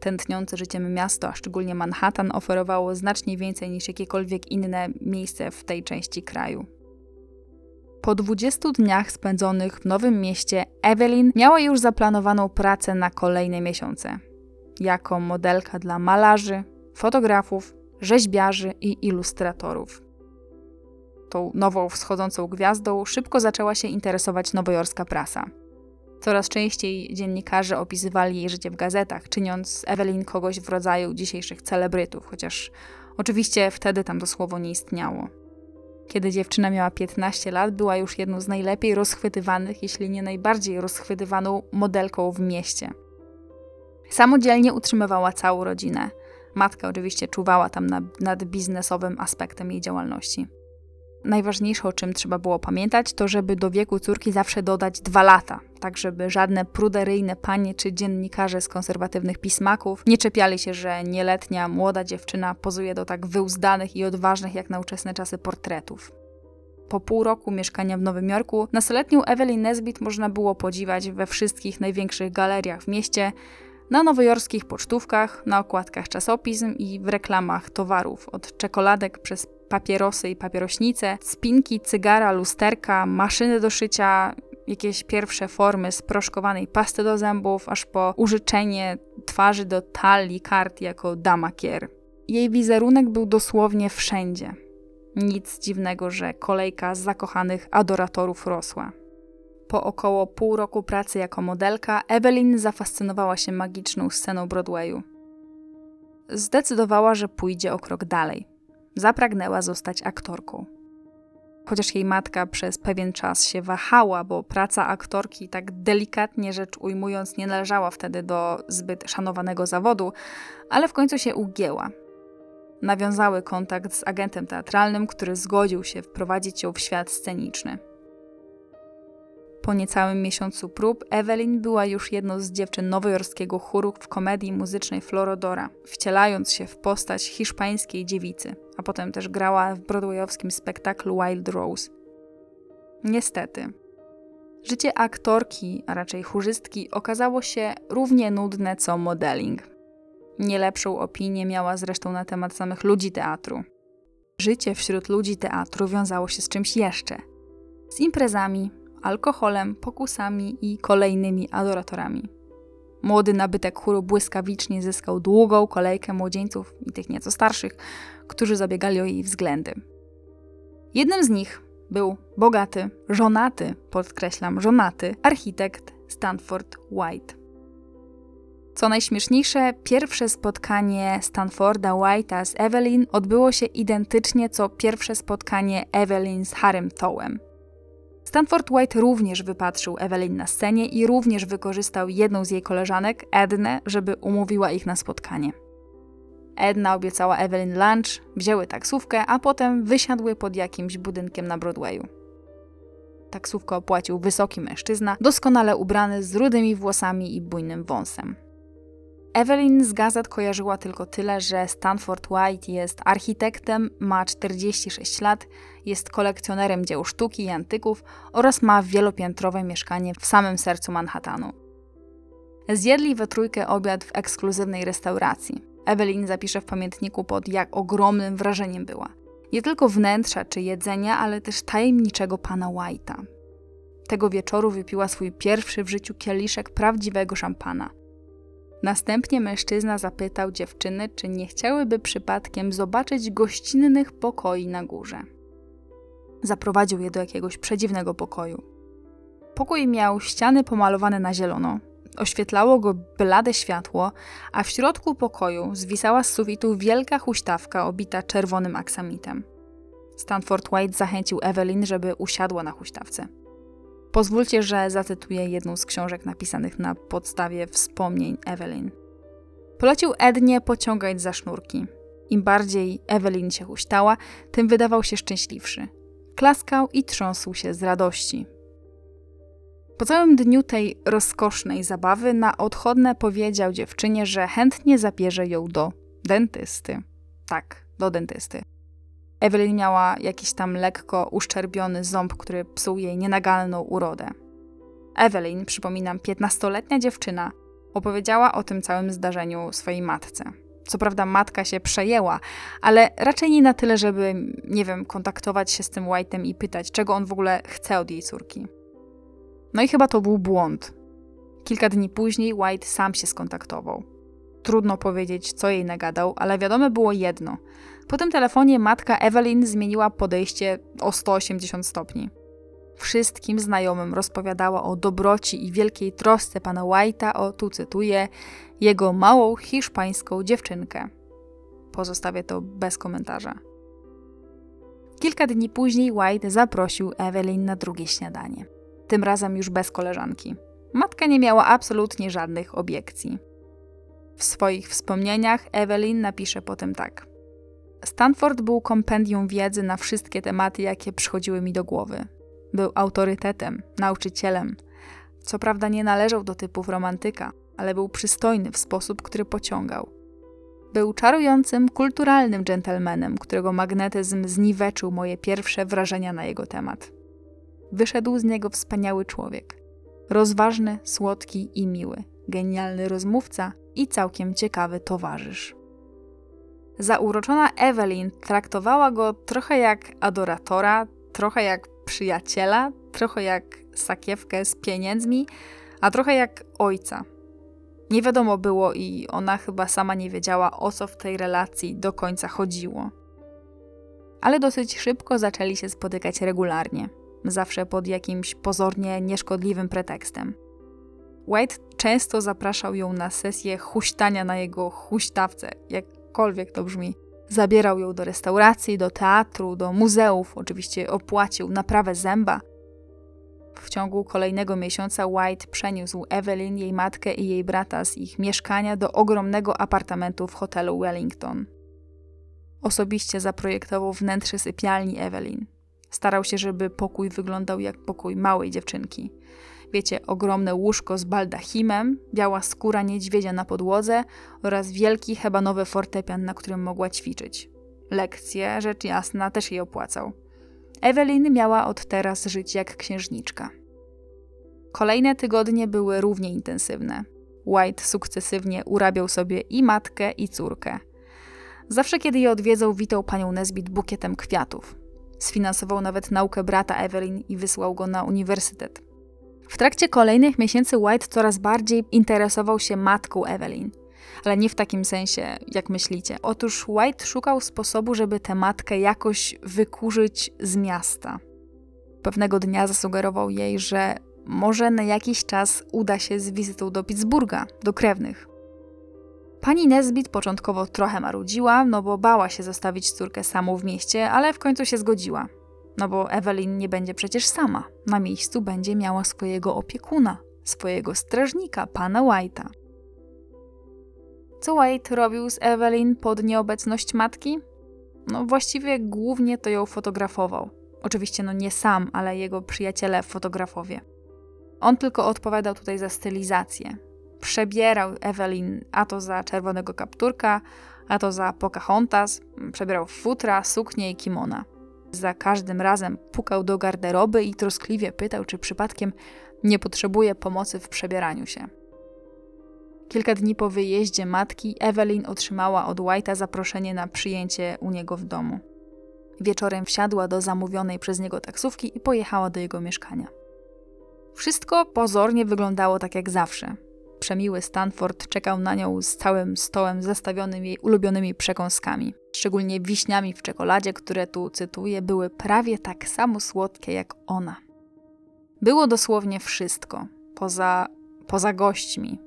Tętniące życiem miasto, a szczególnie Manhattan, oferowało znacznie więcej niż jakiekolwiek inne miejsce w tej części kraju. Po 20 dniach spędzonych w Nowym Mieście, Evelyn miała już zaplanowaną pracę na kolejne miesiące. Jako modelka dla malarzy, fotografów, rzeźbiarzy i ilustratorów. Tą nową wschodzącą gwiazdą szybko zaczęła się interesować nowojorska prasa. Coraz częściej dziennikarze opisywali jej życie w gazetach, czyniąc z Evelyn kogoś w rodzaju dzisiejszych celebrytów, chociaż oczywiście wtedy tam to słowo nie istniało. Kiedy dziewczyna miała 15 lat, była już jedną z najlepiej rozchwytywanych, jeśli nie najbardziej rozchwytywaną modelką w mieście. Samodzielnie utrzymywała całą rodzinę. Matka oczywiście czuwała tam nad, nad biznesowym aspektem jej działalności. Najważniejsze, o czym trzeba było pamiętać, to żeby do wieku córki zawsze dodać dwa lata, tak żeby żadne pruderyjne panie czy dziennikarze z konserwatywnych pismaków nie czepiali się, że nieletnia, młoda dziewczyna pozuje do tak wyuzdanych i odważnych jak na ówczesne czasy portretów. Po pół roku mieszkania w Nowym Jorku, nastoletnią Evelyn Nesbit można było podziwiać we wszystkich największych galeriach w mieście, na nowojorskich pocztówkach, na okładkach czasopism i w reklamach towarów, od czekoladek przez papierosy i papierośnice, spinki, cygara, lusterka, maszyny do szycia, jakieś pierwsze formy sproszkowanej pasty do zębów, aż po użyczenie twarzy do talii kart jako dama kier. Jej wizerunek był dosłownie wszędzie. Nic dziwnego, że kolejka zakochanych adoratorów rosła. Po około pół roku pracy jako modelka, Evelyn zafascynowała się magiczną sceną Broadwayu. Zdecydowała, że pójdzie o krok dalej. Zapragnęła zostać aktorką. Chociaż jej matka przez pewien czas się wahała, bo praca aktorki, tak delikatnie rzecz ujmując, nie należała wtedy do zbyt szanowanego zawodu, ale w końcu się ugięła. Nawiązały kontakt z agentem teatralnym, który zgodził się wprowadzić ją w świat sceniczny. Po niecałym miesiącu prób Evelyn była już jedną z dziewczyn nowojorskiego chóru w komedii muzycznej Florodora, wcielając się w postać hiszpańskiej dziewicy, a potem też grała w broadwayowskim spektaklu Wild Rose. Niestety, życie aktorki, a raczej chórzystki, okazało się równie nudne co modeling. Nie lepszą opinię miała zresztą na temat samych ludzi teatru. Życie wśród ludzi teatru wiązało się z czymś jeszcze. Z imprezami, alkoholem, pokusami i kolejnymi adoratorami. Młody nabytek chóru błyskawicznie zyskał długą kolejkę młodzieńców i tych nieco starszych, którzy zabiegali o jej względy. Jednym z nich był bogaty, żonaty, podkreślam, żonaty architekt Stanford White. Co najśmieszniejsze, pierwsze spotkanie Stanforda White'a z Evelyn odbyło się identycznie co pierwsze spotkanie Evelyn z Harrym Tołem. Stanford White również wypatrzył Evelyn na scenie i również wykorzystał jedną z jej koleżanek, Ednę, żeby umówiła ich na spotkanie. Edna obiecała Evelyn lunch, wzięły taksówkę, a potem wysiadły pod jakimś budynkiem na Broadwayu. Taksówkę opłacił wysoki mężczyzna, doskonale ubrany z rudymi włosami i bujnym wąsem. Evelyn z gazet kojarzyła tylko tyle, że Stanford White jest architektem, ma 46 lat, jest kolekcjonerem dzieł sztuki i antyków oraz ma wielopiętrowe mieszkanie w samym sercu Manhattanu. Zjedli we trójkę obiad w ekskluzywnej restauracji. Evelyn zapisze w pamiętniku pod jak ogromnym wrażeniem była. Nie tylko wnętrza czy jedzenia, ale też tajemniczego pana White'a. Tego wieczoru wypiła swój pierwszy w życiu kieliszek prawdziwego szampana – Następnie mężczyzna zapytał dziewczyny, czy nie chciałyby przypadkiem zobaczyć gościnnych pokoi na górze. Zaprowadził je do jakiegoś przedziwnego pokoju. Pokój miał ściany pomalowane na zielono, Oświetlało go blade światło, a w środku pokoju zwisała z sufitu wielka huśtawka obita czerwonym aksamitem. Stanford White zachęcił Evelyn, żeby usiadła na huśtawce. Pozwólcie, że zacytuję jedną z książek napisanych na podstawie wspomnień Evelyn. Polecił Ednie pociągać za sznurki. Im bardziej Evelyn się huśtała, tym wydawał się szczęśliwszy. Klaskał i trząsł się z radości. Po całym dniu tej rozkosznej zabawy na odchodne powiedział dziewczynie, że chętnie zabierze ją do dentysty. Tak, do dentysty. Evelyn miała jakiś tam lekko uszczerbiony ząb, który psuł jej nienagalną urodę. Evelyn, przypominam, piętnastoletnia dziewczyna, opowiedziała o tym całym zdarzeniu swojej matce. Co prawda matka się przejęła, ale raczej nie na tyle, żeby, nie wiem, kontaktować się z tym White'em i pytać, czego on w ogóle chce od jej córki. No i chyba to był błąd. Kilka dni później White sam się skontaktował. Trudno powiedzieć, co jej nagadał, ale wiadome było jedno. Po tym telefonie matka Evelyn zmieniła podejście o 180 stopni. Wszystkim znajomym rozpowiadała o dobroci i wielkiej trosce pana White'a o, tu cytuję, jego małą hiszpańską dziewczynkę. Pozostawię to bez komentarza. Kilka dni później White zaprosił Evelyn na drugie śniadanie. Tym razem już bez koleżanki. Matka nie miała absolutnie żadnych obiekcji. W swoich wspomnieniach Evelyn napisze potem tak. Stanford był kompendium wiedzy na wszystkie tematy, jakie przychodziły mi do głowy. Był autorytetem, nauczycielem. Co prawda nie należał do typów romantyka, ale był przystojny w sposób, który pociągał. Był czarującym, kulturalnym dżentelmenem, którego magnetyzm zniweczył moje pierwsze wrażenia na jego temat. Wyszedł z niego wspaniały człowiek. Rozważny, słodki i miły, genialny rozmówca i całkiem ciekawy towarzysz. Zauroczona Evelyn traktowała go trochę jak adoratora, trochę jak przyjaciela, trochę jak sakiewkę z pieniędzmi, a trochę jak ojca. Nie wiadomo było i ona chyba sama nie wiedziała, o co w tej relacji do końca chodziło. Ale dosyć szybko zaczęli się spotykać regularnie, zawsze pod jakimś pozornie nieszkodliwym pretekstem. White często zapraszał ją na sesję huśtania na jego huśtawce, jakkolwiek to brzmi. Zabierał ją do restauracji, do teatru, do muzeów, oczywiście opłacił naprawę zęba. W ciągu kolejnego miesiąca White przeniósł Evelyn, jej matkę i jej brata z ich mieszkania do ogromnego apartamentu w hotelu Wellington. Osobiście zaprojektował wnętrze sypialni Evelyn. Starał się, żeby pokój wyglądał jak pokój małej dziewczynki. Wiecie, ogromne łóżko z baldachimem, biała skóra niedźwiedzia na podłodze oraz wielki hebanowy fortepian, na którym mogła ćwiczyć. Lekcje, rzecz jasna, też jej opłacał. Evelyn miała od teraz żyć jak księżniczka. Kolejne tygodnie były równie intensywne. White sukcesywnie urabiał sobie i matkę, i córkę. Zawsze, kiedy je odwiedzał, witał panią Nesbit bukietem kwiatów. Sfinansował nawet naukę brata Evelyn i wysłał go na uniwersytet. W trakcie kolejnych miesięcy White coraz bardziej interesował się matką Evelyn. Ale nie w takim sensie, jak myślicie. Otóż White szukał sposobu, żeby tę matkę jakoś wykurzyć z miasta. Pewnego dnia zasugerował jej, że może na jakiś czas uda się z wizytą do Pittsburgha, do krewnych. Pani Nesbit początkowo trochę marudziła, no bo bała się zostawić córkę samą w mieście, ale w końcu się zgodziła. No bo Evelyn nie będzie przecież sama. Na miejscu będzie miała swojego opiekuna, swojego strażnika, pana White'a. Co White robił z Evelyn pod nieobecność matki? No właściwie głównie to ją fotografował. Oczywiście no nie sam, ale jego przyjaciele fotografowie. On tylko odpowiadał tutaj za stylizację. Przebierał Evelyn a to za czerwonego kapturka, a to za Pocahontas, przebierał futra, suknie i kimona. Za każdym razem pukał do garderoby i troskliwie pytał, czy przypadkiem nie potrzebuje pomocy w przebieraniu się. Kilka dni po wyjeździe matki, Evelyn otrzymała od White'a zaproszenie na przyjęcie u niego w domu. Wieczorem wsiadła do zamówionej przez niego taksówki i pojechała do jego mieszkania. Wszystko pozornie wyglądało tak jak zawsze. Przemiły Stanford czekał na nią z całym stołem zastawionym jej ulubionymi przekąskami, szczególnie wiśniami w czekoladzie, które tu cytuję, były prawie tak samo słodkie jak ona. Było dosłownie wszystko, poza poza gośćmi.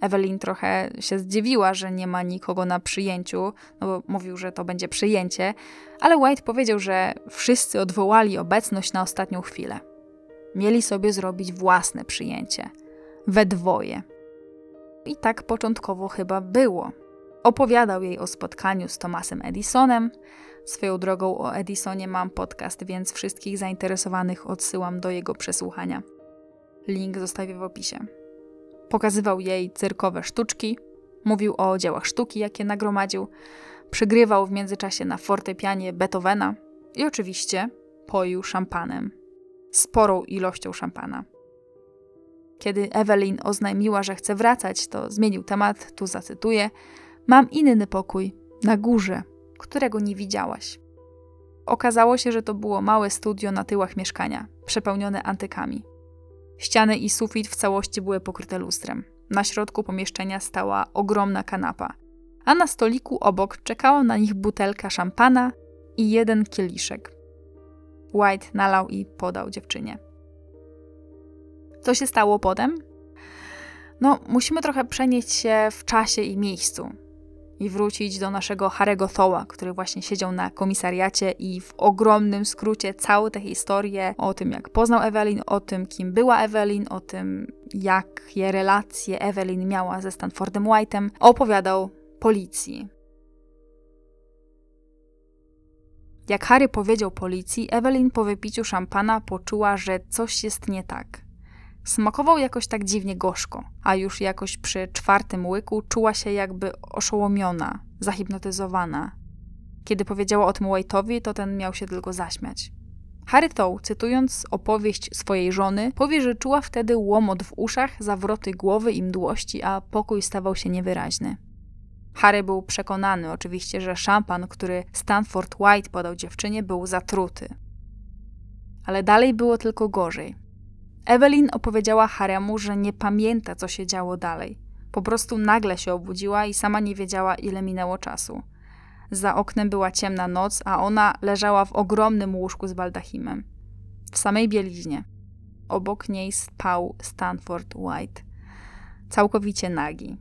Evelyn trochę się zdziwiła, że nie ma nikogo na przyjęciu, no bo mówił, że to będzie przyjęcie, ale White powiedział, że wszyscy odwołali obecność na ostatnią chwilę. Mieli sobie zrobić własne przyjęcie. We dwoje. I tak początkowo chyba było. Opowiadał jej o spotkaniu z Thomasem Edisonem. Swoją drogą o Edisonie mam podcast, więc wszystkich zainteresowanych odsyłam do jego przesłuchania. Link zostawię w opisie. Pokazywał jej cyrkowe sztuczki, mówił o dziełach sztuki, jakie nagromadził, przygrywał w międzyczasie na fortepianie Beethovena i oczywiście poił szampanem. Sporą ilością szampana. Kiedy Evelyn oznajmiła, że chce wracać, to zmienił temat, tu zacytuję: Mam inny pokój, na górze, którego nie widziałaś. Okazało się, że to było małe studio na tyłach mieszkania, przepełnione antykami. Ściany i sufit w całości były pokryte lustrem. Na środku pomieszczenia stała ogromna kanapa, a na stoliku obok czekała na nich butelka szampana i jeden kieliszek. White nalał i podał dziewczynie. Co się stało potem? No, musimy trochę przenieść się w czasie i miejscu i wrócić do naszego Harego Thoła, który właśnie siedział na komisariacie i w ogromnym skrócie całą tę historię o tym, jak poznał Evelyn, o tym, kim była Evelyn, o tym, jakie relacje Evelyn miała ze Stanfordem White'em, opowiadał policji. Jak Harry powiedział policji, Evelyn po wypiciu szampana poczuła, że coś jest nie tak. Smakował jakoś tak dziwnie gorzko, a już jakoś przy czwartym łyku czuła się jakby oszołomiona, zahipnotyzowana. Kiedy powiedziała o tym White'owi, to ten miał się tylko zaśmiać. Harry Tow, cytując opowieść swojej żony, powie, że czuła wtedy łomot w uszach, zawroty głowy i mdłości, a pokój stawał się niewyraźny. Harry był przekonany oczywiście, że szampan, który Stanford White podał dziewczynie, był zatruty. Ale dalej było tylko gorzej. Evelyn opowiedziała Haremu, że nie pamięta, co się działo dalej. Po prostu nagle się obudziła i sama nie wiedziała, ile minęło czasu. Za oknem była ciemna noc, a ona leżała w ogromnym łóżku z baldachimem. W samej bieliźnie. Obok niej spał Stanford White. Całkowicie nagi.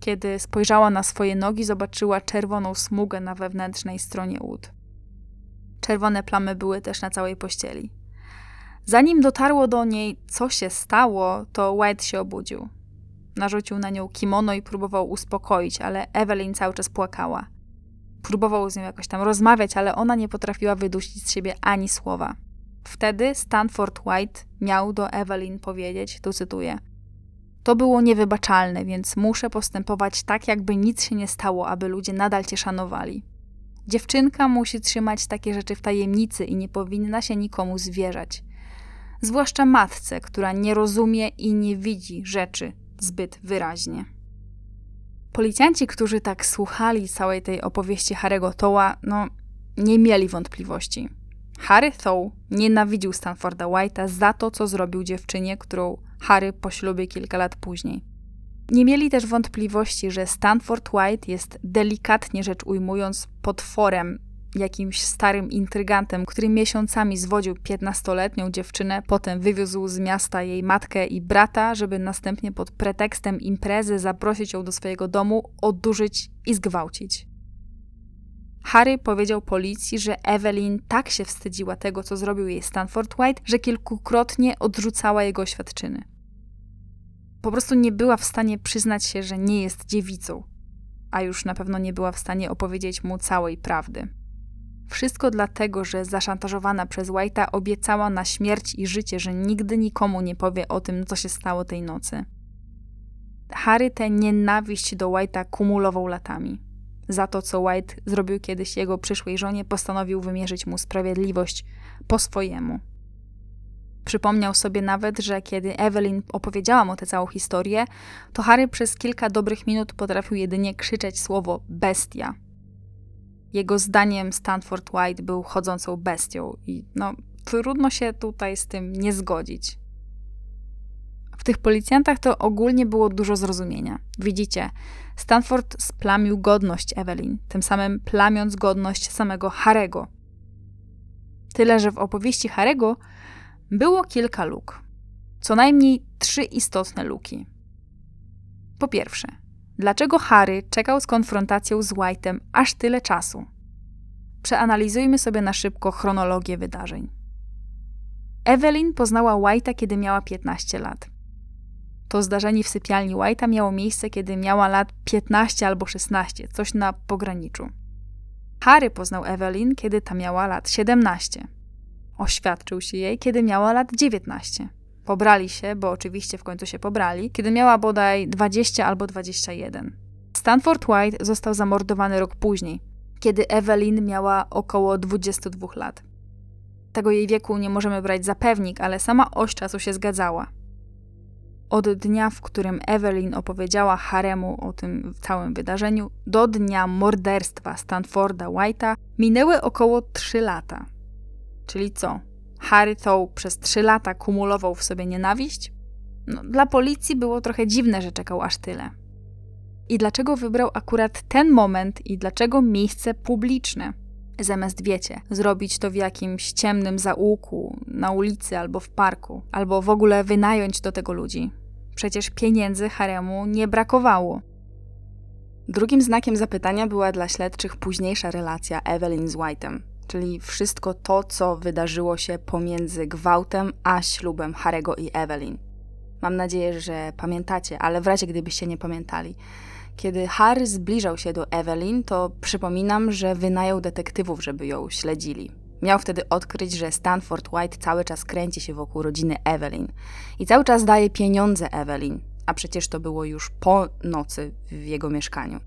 Kiedy spojrzała na swoje nogi, zobaczyła czerwoną smugę na wewnętrznej stronie ud. Czerwone plamy były też na całej pościeli. Zanim dotarło do niej, co się stało, to White się obudził. Narzucił na nią kimono i próbował uspokoić, ale Evelyn cały czas płakała. Próbował z nią jakoś tam rozmawiać, ale ona nie potrafiła wydusić z siebie ani słowa. Wtedy Stanford White miał do Evelyn powiedzieć, tu cytuję: To było niewybaczalne, więc muszę postępować tak, jakby nic się nie stało, aby ludzie nadal cię szanowali. Dziewczynka musi trzymać takie rzeczy w tajemnicy i nie powinna się nikomu zwierzać zwłaszcza matce, która nie rozumie i nie widzi rzeczy zbyt wyraźnie. Policjanci, którzy tak słuchali całej tej opowieści Harry'ego Toła, no nie mieli wątpliwości. Harry Tow nienawidził Stanforda White'a za to, co zrobił dziewczynie, którą Harry poślubi kilka lat później. Nie mieli też wątpliwości, że Stanford White jest delikatnie rzecz ujmując potworem jakimś starym intrygantem, który miesiącami zwodził 15-letnią dziewczynę, potem wywiózł z miasta jej matkę i brata, żeby następnie pod pretekstem imprezy zaprosić ją do swojego domu, odurzyć i zgwałcić. Harry powiedział policji, że Evelyn tak się wstydziła tego, co zrobił jej Stanford White, że kilkukrotnie odrzucała jego oświadczyny. Po prostu nie była w stanie przyznać się, że nie jest dziewicą, a już na pewno nie była w stanie opowiedzieć mu całej prawdy. Wszystko dlatego, że zaszantażowana przez White'a obiecała na śmierć i życie, że nigdy nikomu nie powie o tym, co się stało tej nocy. Harry tę nienawiść do White'a kumulował latami. Za to, co White zrobił kiedyś jego przyszłej żonie, postanowił wymierzyć mu sprawiedliwość po swojemu. Przypomniał sobie nawet, że kiedy Evelyn opowiedziała mu tę całą historię, to Harry przez kilka dobrych minut potrafił jedynie krzyczeć słowo bestia – jego zdaniem Stanford White był chodzącą bestią i no, trudno się tutaj z tym nie zgodzić. W tych policjantach to ogólnie było dużo zrozumienia. Widzicie, Stanford splamił godność Evelyn, tym samym plamiąc godność samego Harego. Tyle, że w opowieści Harego było kilka luk. co najmniej trzy istotne luki. Po pierwsze, dlaczego Harry czekał z konfrontacją z White'em aż tyle czasu? Przeanalizujmy sobie na szybko chronologię wydarzeń. Evelyn poznała White'a, kiedy miała 15 lat. To zdarzenie w sypialni White'a miało miejsce, kiedy miała lat 15 albo 16, coś na pograniczu. Harry poznał Evelyn, kiedy ta miała lat 17. Oświadczył się jej, kiedy miała lat 19. Pobrali się, bo oczywiście w końcu się pobrali, kiedy miała bodaj 20 albo 21. Stanford White został zamordowany rok później, kiedy Evelyn miała około 22 lat. Tego jej wieku nie możemy brać za pewnik, ale sama oś czasu się zgadzała. Od dnia, w którym Evelyn opowiedziała Haremu o tym całym wydarzeniu, do dnia morderstwa Stanforda White'a minęły około 3 lata. Czyli co? Harry Tow przez 3 lata kumulował w sobie nienawiść? No, dla policji było trochę dziwne, że czekał aż tyle. I dlaczego wybrał akurat ten moment i dlaczego miejsce publiczne? Zamiast, wiecie, zrobić to w jakimś ciemnym zaułku, na ulicy albo w parku, albo w ogóle wynająć do tego ludzi. Przecież pieniędzy haremu nie brakowało. Drugim znakiem zapytania była dla śledczych późniejsza relacja Evelyn z White'em, czyli wszystko to, co wydarzyło się pomiędzy gwałtem a ślubem Harego i Evelyn. Mam nadzieję, że pamiętacie, ale w razie gdybyście nie pamiętali. Kiedy Harry zbliżał się do Evelyn, to przypominam, że wynajął detektywów, żeby ją śledzili. Miał wtedy odkryć, że Stanford White cały czas kręci się wokół rodziny Evelyn i cały czas daje pieniądze Evelyn, a przecież to było już po nocy w jego mieszkaniu.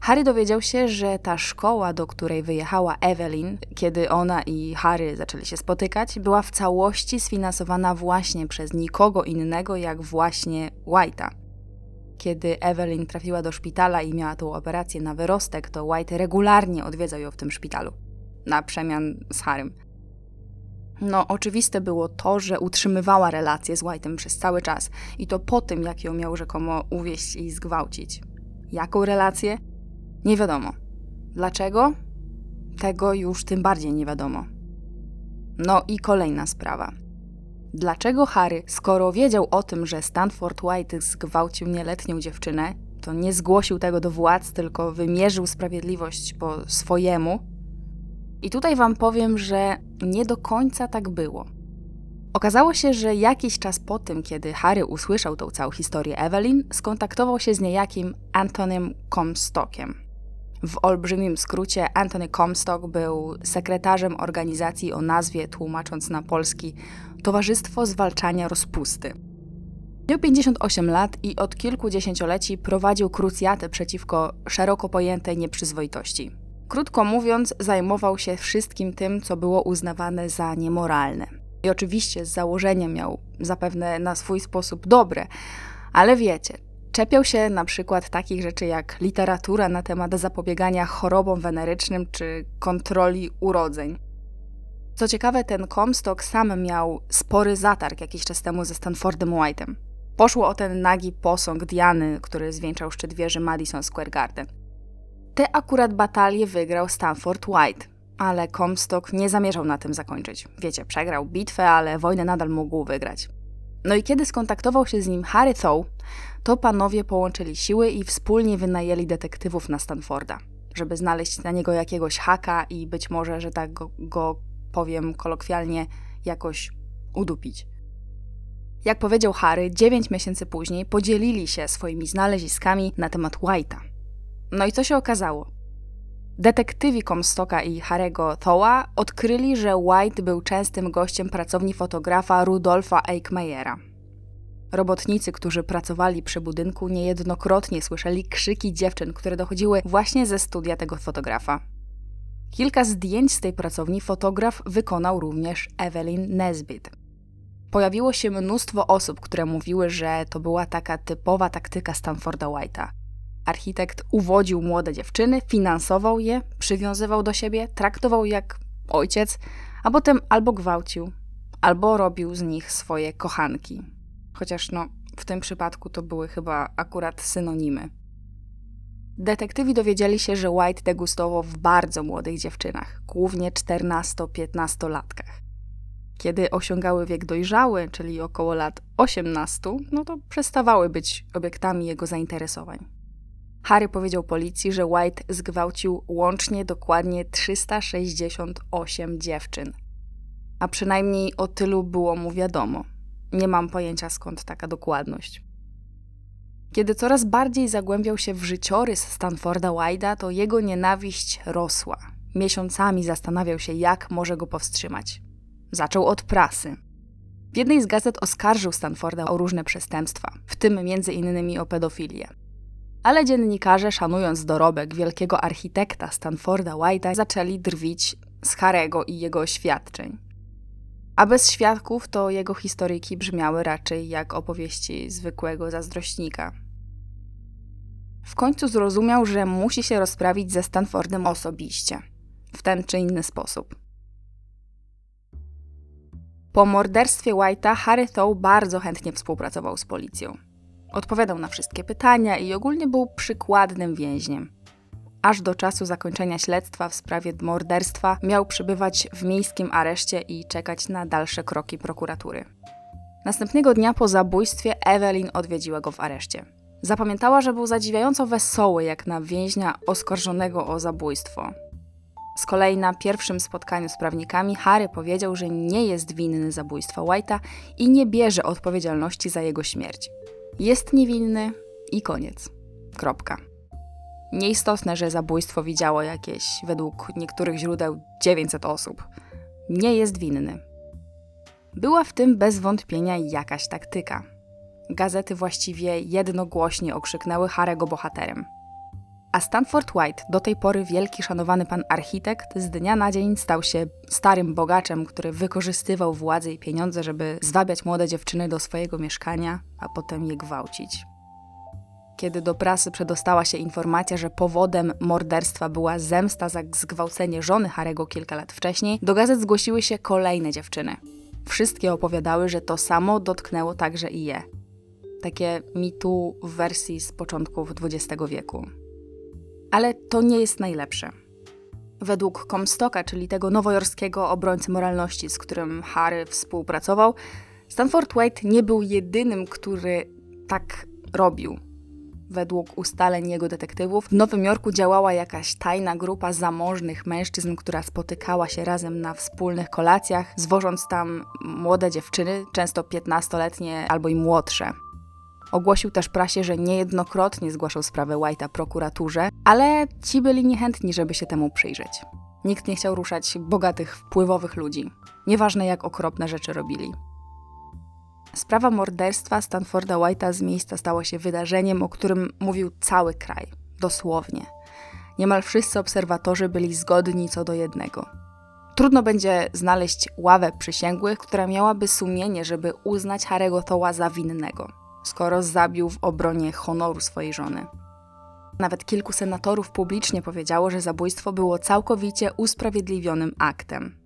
Harry dowiedział się, że ta szkoła, do której wyjechała Evelyn, kiedy ona i Harry zaczęli się spotykać, była w całości sfinansowana właśnie przez nikogo innego jak właśnie White'a. Kiedy Evelyn trafiła do szpitala i miała tą operację na wyrostek, to White regularnie odwiedzał ją w tym szpitalu, na przemian z Harrym. No, oczywiste było to, że utrzymywała relację z White'em przez cały czas i to po tym, jak ją miał rzekomo uwieść i zgwałcić. Jaką relację? Nie wiadomo. Dlaczego? Tego już tym bardziej nie wiadomo. No i kolejna sprawa. Dlaczego Harry, skoro wiedział o tym, że Stanford White zgwałcił nieletnią dziewczynę, to nie zgłosił tego do władz, tylko wymierzył sprawiedliwość po swojemu? I tutaj wam powiem, że nie do końca tak było. Okazało się, że jakiś czas po tym, kiedy Harry usłyszał tą całą historię Evelyn, skontaktował się z niejakim Antonym Comstockiem. W olbrzymim skrócie Anthony Comstock był sekretarzem organizacji o nazwie, tłumacząc na polski, Towarzystwo Zwalczania Rozpusty. Miał 58 lat i od kilku dziesięcioleci prowadził krucjatę przeciwko szeroko pojętej nieprzyzwoitości. Krótko mówiąc, zajmował się wszystkim tym, co było uznawane za niemoralne. I oczywiście z założenia miał zapewne na swój sposób dobre, ale wiecie, czepiał się na przykład takich rzeczy jak literatura na temat zapobiegania chorobom wenerycznym czy kontroli urodzeń. Co ciekawe, ten Comstock sam miał spory zatarg jakiś czas temu ze Stanfordem White'em. Poszło o ten nagi posąg Diany, który zwieńczał szczyt wieży Madison Square Garden. Te akurat batalie wygrał Stanford White, ale Comstock nie zamierzał na tym zakończyć. Wiecie, przegrał bitwę, ale wojnę nadal mógł wygrać. No i kiedy skontaktował się z nim Harry Thaw, to panowie połączyli siły i wspólnie wynajęli detektywów na Stanforda, żeby znaleźć na niego jakiegoś haka i być może, że tak go, go powiem kolokwialnie, jakoś udupić. Jak powiedział Harry, dziewięć miesięcy później podzielili się swoimi znaleziskami na temat White'a. No i co się okazało? Detektywi Comstocka i Harego Thoła odkryli, że White był częstym gościem pracowni fotografa Rudolfa Eichmeyera. Robotnicy, którzy pracowali przy budynku, niejednokrotnie słyszeli krzyki dziewczyn, które dochodziły właśnie ze studia tego fotografa. Kilka zdjęć z tej pracowni fotograf wykonał również Evelyn Nesbit. Pojawiło się mnóstwo osób, które mówiły, że to była taka typowa taktyka Stanforda White'a. Architekt uwodził młode dziewczyny, finansował je, przywiązywał do siebie, traktował jak ojciec, a potem albo gwałcił, albo robił z nich swoje kochanki. Chociaż no, w tym przypadku to były chyba akurat synonimy. Detektywi dowiedzieli się, że White degustował w bardzo młodych dziewczynach, głównie 14-15-latkach. Kiedy osiągały wiek dojrzały, czyli około lat 18, no to przestawały być obiektami jego zainteresowań. Harry powiedział policji, że White zgwałcił łącznie dokładnie 368 dziewczyn. A przynajmniej o tylu było mu wiadomo. Nie mam pojęcia skąd taka dokładność. Kiedy coraz bardziej zagłębiał się w życiorys Stanforda White'a, to jego nienawiść rosła. Miesiącami zastanawiał się, jak może go powstrzymać. Zaczął od prasy. W jednej z gazet oskarżył Stanforda o różne przestępstwa, w tym m.in. o pedofilię. Ale dziennikarze, szanując dorobek wielkiego architekta Stanforda White'a, zaczęli drwić z Harego i jego oświadczeń. A bez świadków to jego historyjki brzmiały raczej jak opowieści zwykłego zazdrośnika. W końcu zrozumiał, że musi się rozprawić ze Stanfordem osobiście, w ten czy inny sposób. Po morderstwie White'a Harry Thaw bardzo chętnie współpracował z policją. Odpowiadał na wszystkie pytania i ogólnie był przykładnym więźniem. Aż do czasu zakończenia śledztwa w sprawie morderstwa miał przybywać w miejskim areszcie i czekać na dalsze kroki prokuratury. Następnego dnia po zabójstwie Evelyn odwiedziła go w areszcie. Zapamiętała, że był zadziwiająco wesoły jak na więźnia oskarżonego o zabójstwo. Z kolei na pierwszym spotkaniu z prawnikami Harry powiedział, że nie jest winny zabójstwa White'a i nie bierze odpowiedzialności za jego śmierć. Jest niewinny i koniec. Kropka. Nieistotne, że zabójstwo widziało jakieś, według niektórych źródeł, 900 osób. Nie jest winny. Była w tym bez wątpienia jakaś taktyka. Gazety właściwie jednogłośnie okrzyknęły Harego bohaterem. A Stanford White, do tej pory wielki szanowany pan architekt, z dnia na dzień stał się starym bogaczem, który wykorzystywał władzę i pieniądze, żeby zwabiać młode dziewczyny do swojego mieszkania, a potem je gwałcić. Kiedy do prasy przedostała się informacja, że powodem morderstwa była zemsta za zgwałcenie żony Harego kilka lat wcześniej, do gazet zgłosiły się kolejne dziewczyny. Wszystkie opowiadały, że to samo dotknęło także i je. Takie mitu w wersji z początków XX wieku. Ale to nie jest najlepsze. Według Comstocka, czyli tego nowojorskiego obrońcy moralności, z którym Harry współpracował, Stanford White nie był jedynym, który tak robił. Według ustaleń jego detektywów, w Nowym Jorku działała jakaś tajna grupa zamożnych mężczyzn, która spotykała się razem na wspólnych kolacjach, zwożąc tam młode dziewczyny, często 15-letnie albo i młodsze. Ogłosił też prasie, że niejednokrotnie zgłaszał sprawę White'a prokuraturze, ale ci byli niechętni, żeby się temu przyjrzeć. Nikt nie chciał ruszać bogatych, wpływowych ludzi, nieważne jak okropne rzeczy robili. Sprawa morderstwa Stanforda White'a z miejsca stała się wydarzeniem, o którym mówił cały kraj, dosłownie. Niemal wszyscy obserwatorzy byli zgodni co do jednego. Trudno będzie znaleźć ławę przysięgłych, która miałaby sumienie, żeby uznać Harego Toła za winnego skoro zabił w obronie honoru swojej żony. Nawet kilku senatorów publicznie powiedziało, że zabójstwo było całkowicie usprawiedliwionym aktem.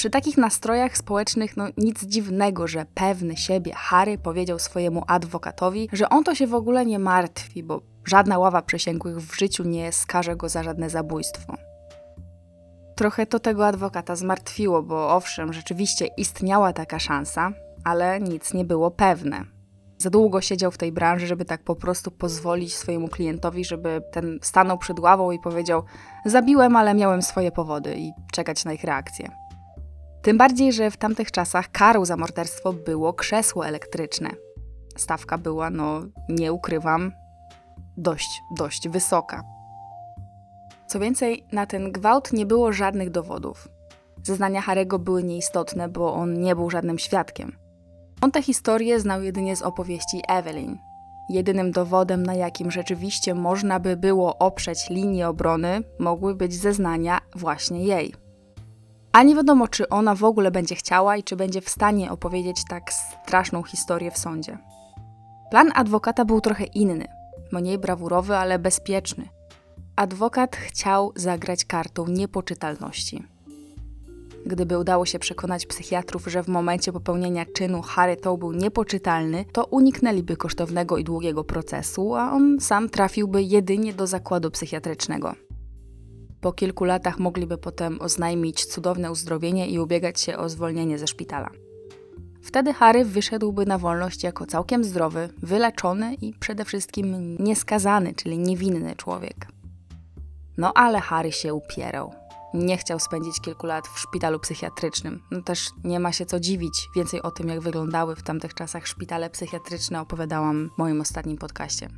Przy takich nastrojach społecznych, no nic dziwnego, że pewny siebie Harry powiedział swojemu adwokatowi, że on to się w ogóle nie martwi, bo żadna ława przysięgłych w życiu nie skaże go za żadne zabójstwo. Trochę to tego adwokata zmartwiło, bo owszem, rzeczywiście istniała taka szansa, ale nic nie było pewne. Za długo siedział w tej branży, żeby tak po prostu pozwolić swojemu klientowi, żeby ten stanął przed ławą i powiedział: Zabiłem, ale miałem swoje powody i czekać na ich reakcję. Tym bardziej, że w tamtych czasach karą za morderstwo było krzesło elektryczne. Stawka była, no nie ukrywam, dość, dość wysoka. Co więcej, na ten gwałt nie było żadnych dowodów. Zeznania Harego były nieistotne, bo on nie był żadnym świadkiem. On tę historię znał jedynie z opowieści Evelyn. Jedynym dowodem, na jakim rzeczywiście można by było oprzeć linię obrony, mogły być zeznania właśnie jej. A nie wiadomo, czy ona w ogóle będzie chciała i czy będzie w stanie opowiedzieć tak straszną historię w sądzie. Plan adwokata był trochę inny, mniej brawurowy, ale bezpieczny. Adwokat chciał zagrać kartą niepoczytalności. Gdyby udało się przekonać psychiatrów, że w momencie popełnienia czynu Harry to był niepoczytalny, to uniknęliby kosztownego i długiego procesu, a on sam trafiłby jedynie do zakładu psychiatrycznego. Po kilku latach mogliby potem oznajmić cudowne uzdrowienie i ubiegać się o zwolnienie ze szpitala. Wtedy Harry wyszedłby na wolność jako całkiem zdrowy, wyleczony i przede wszystkim nieskazany, czyli niewinny człowiek. No ale Harry się upierał. Nie chciał spędzić kilku lat w szpitalu psychiatrycznym. No też nie ma się co dziwić. Więcej o tym, jak wyglądały w tamtych czasach szpitale psychiatryczne, opowiadałam w moim ostatnim podcaście.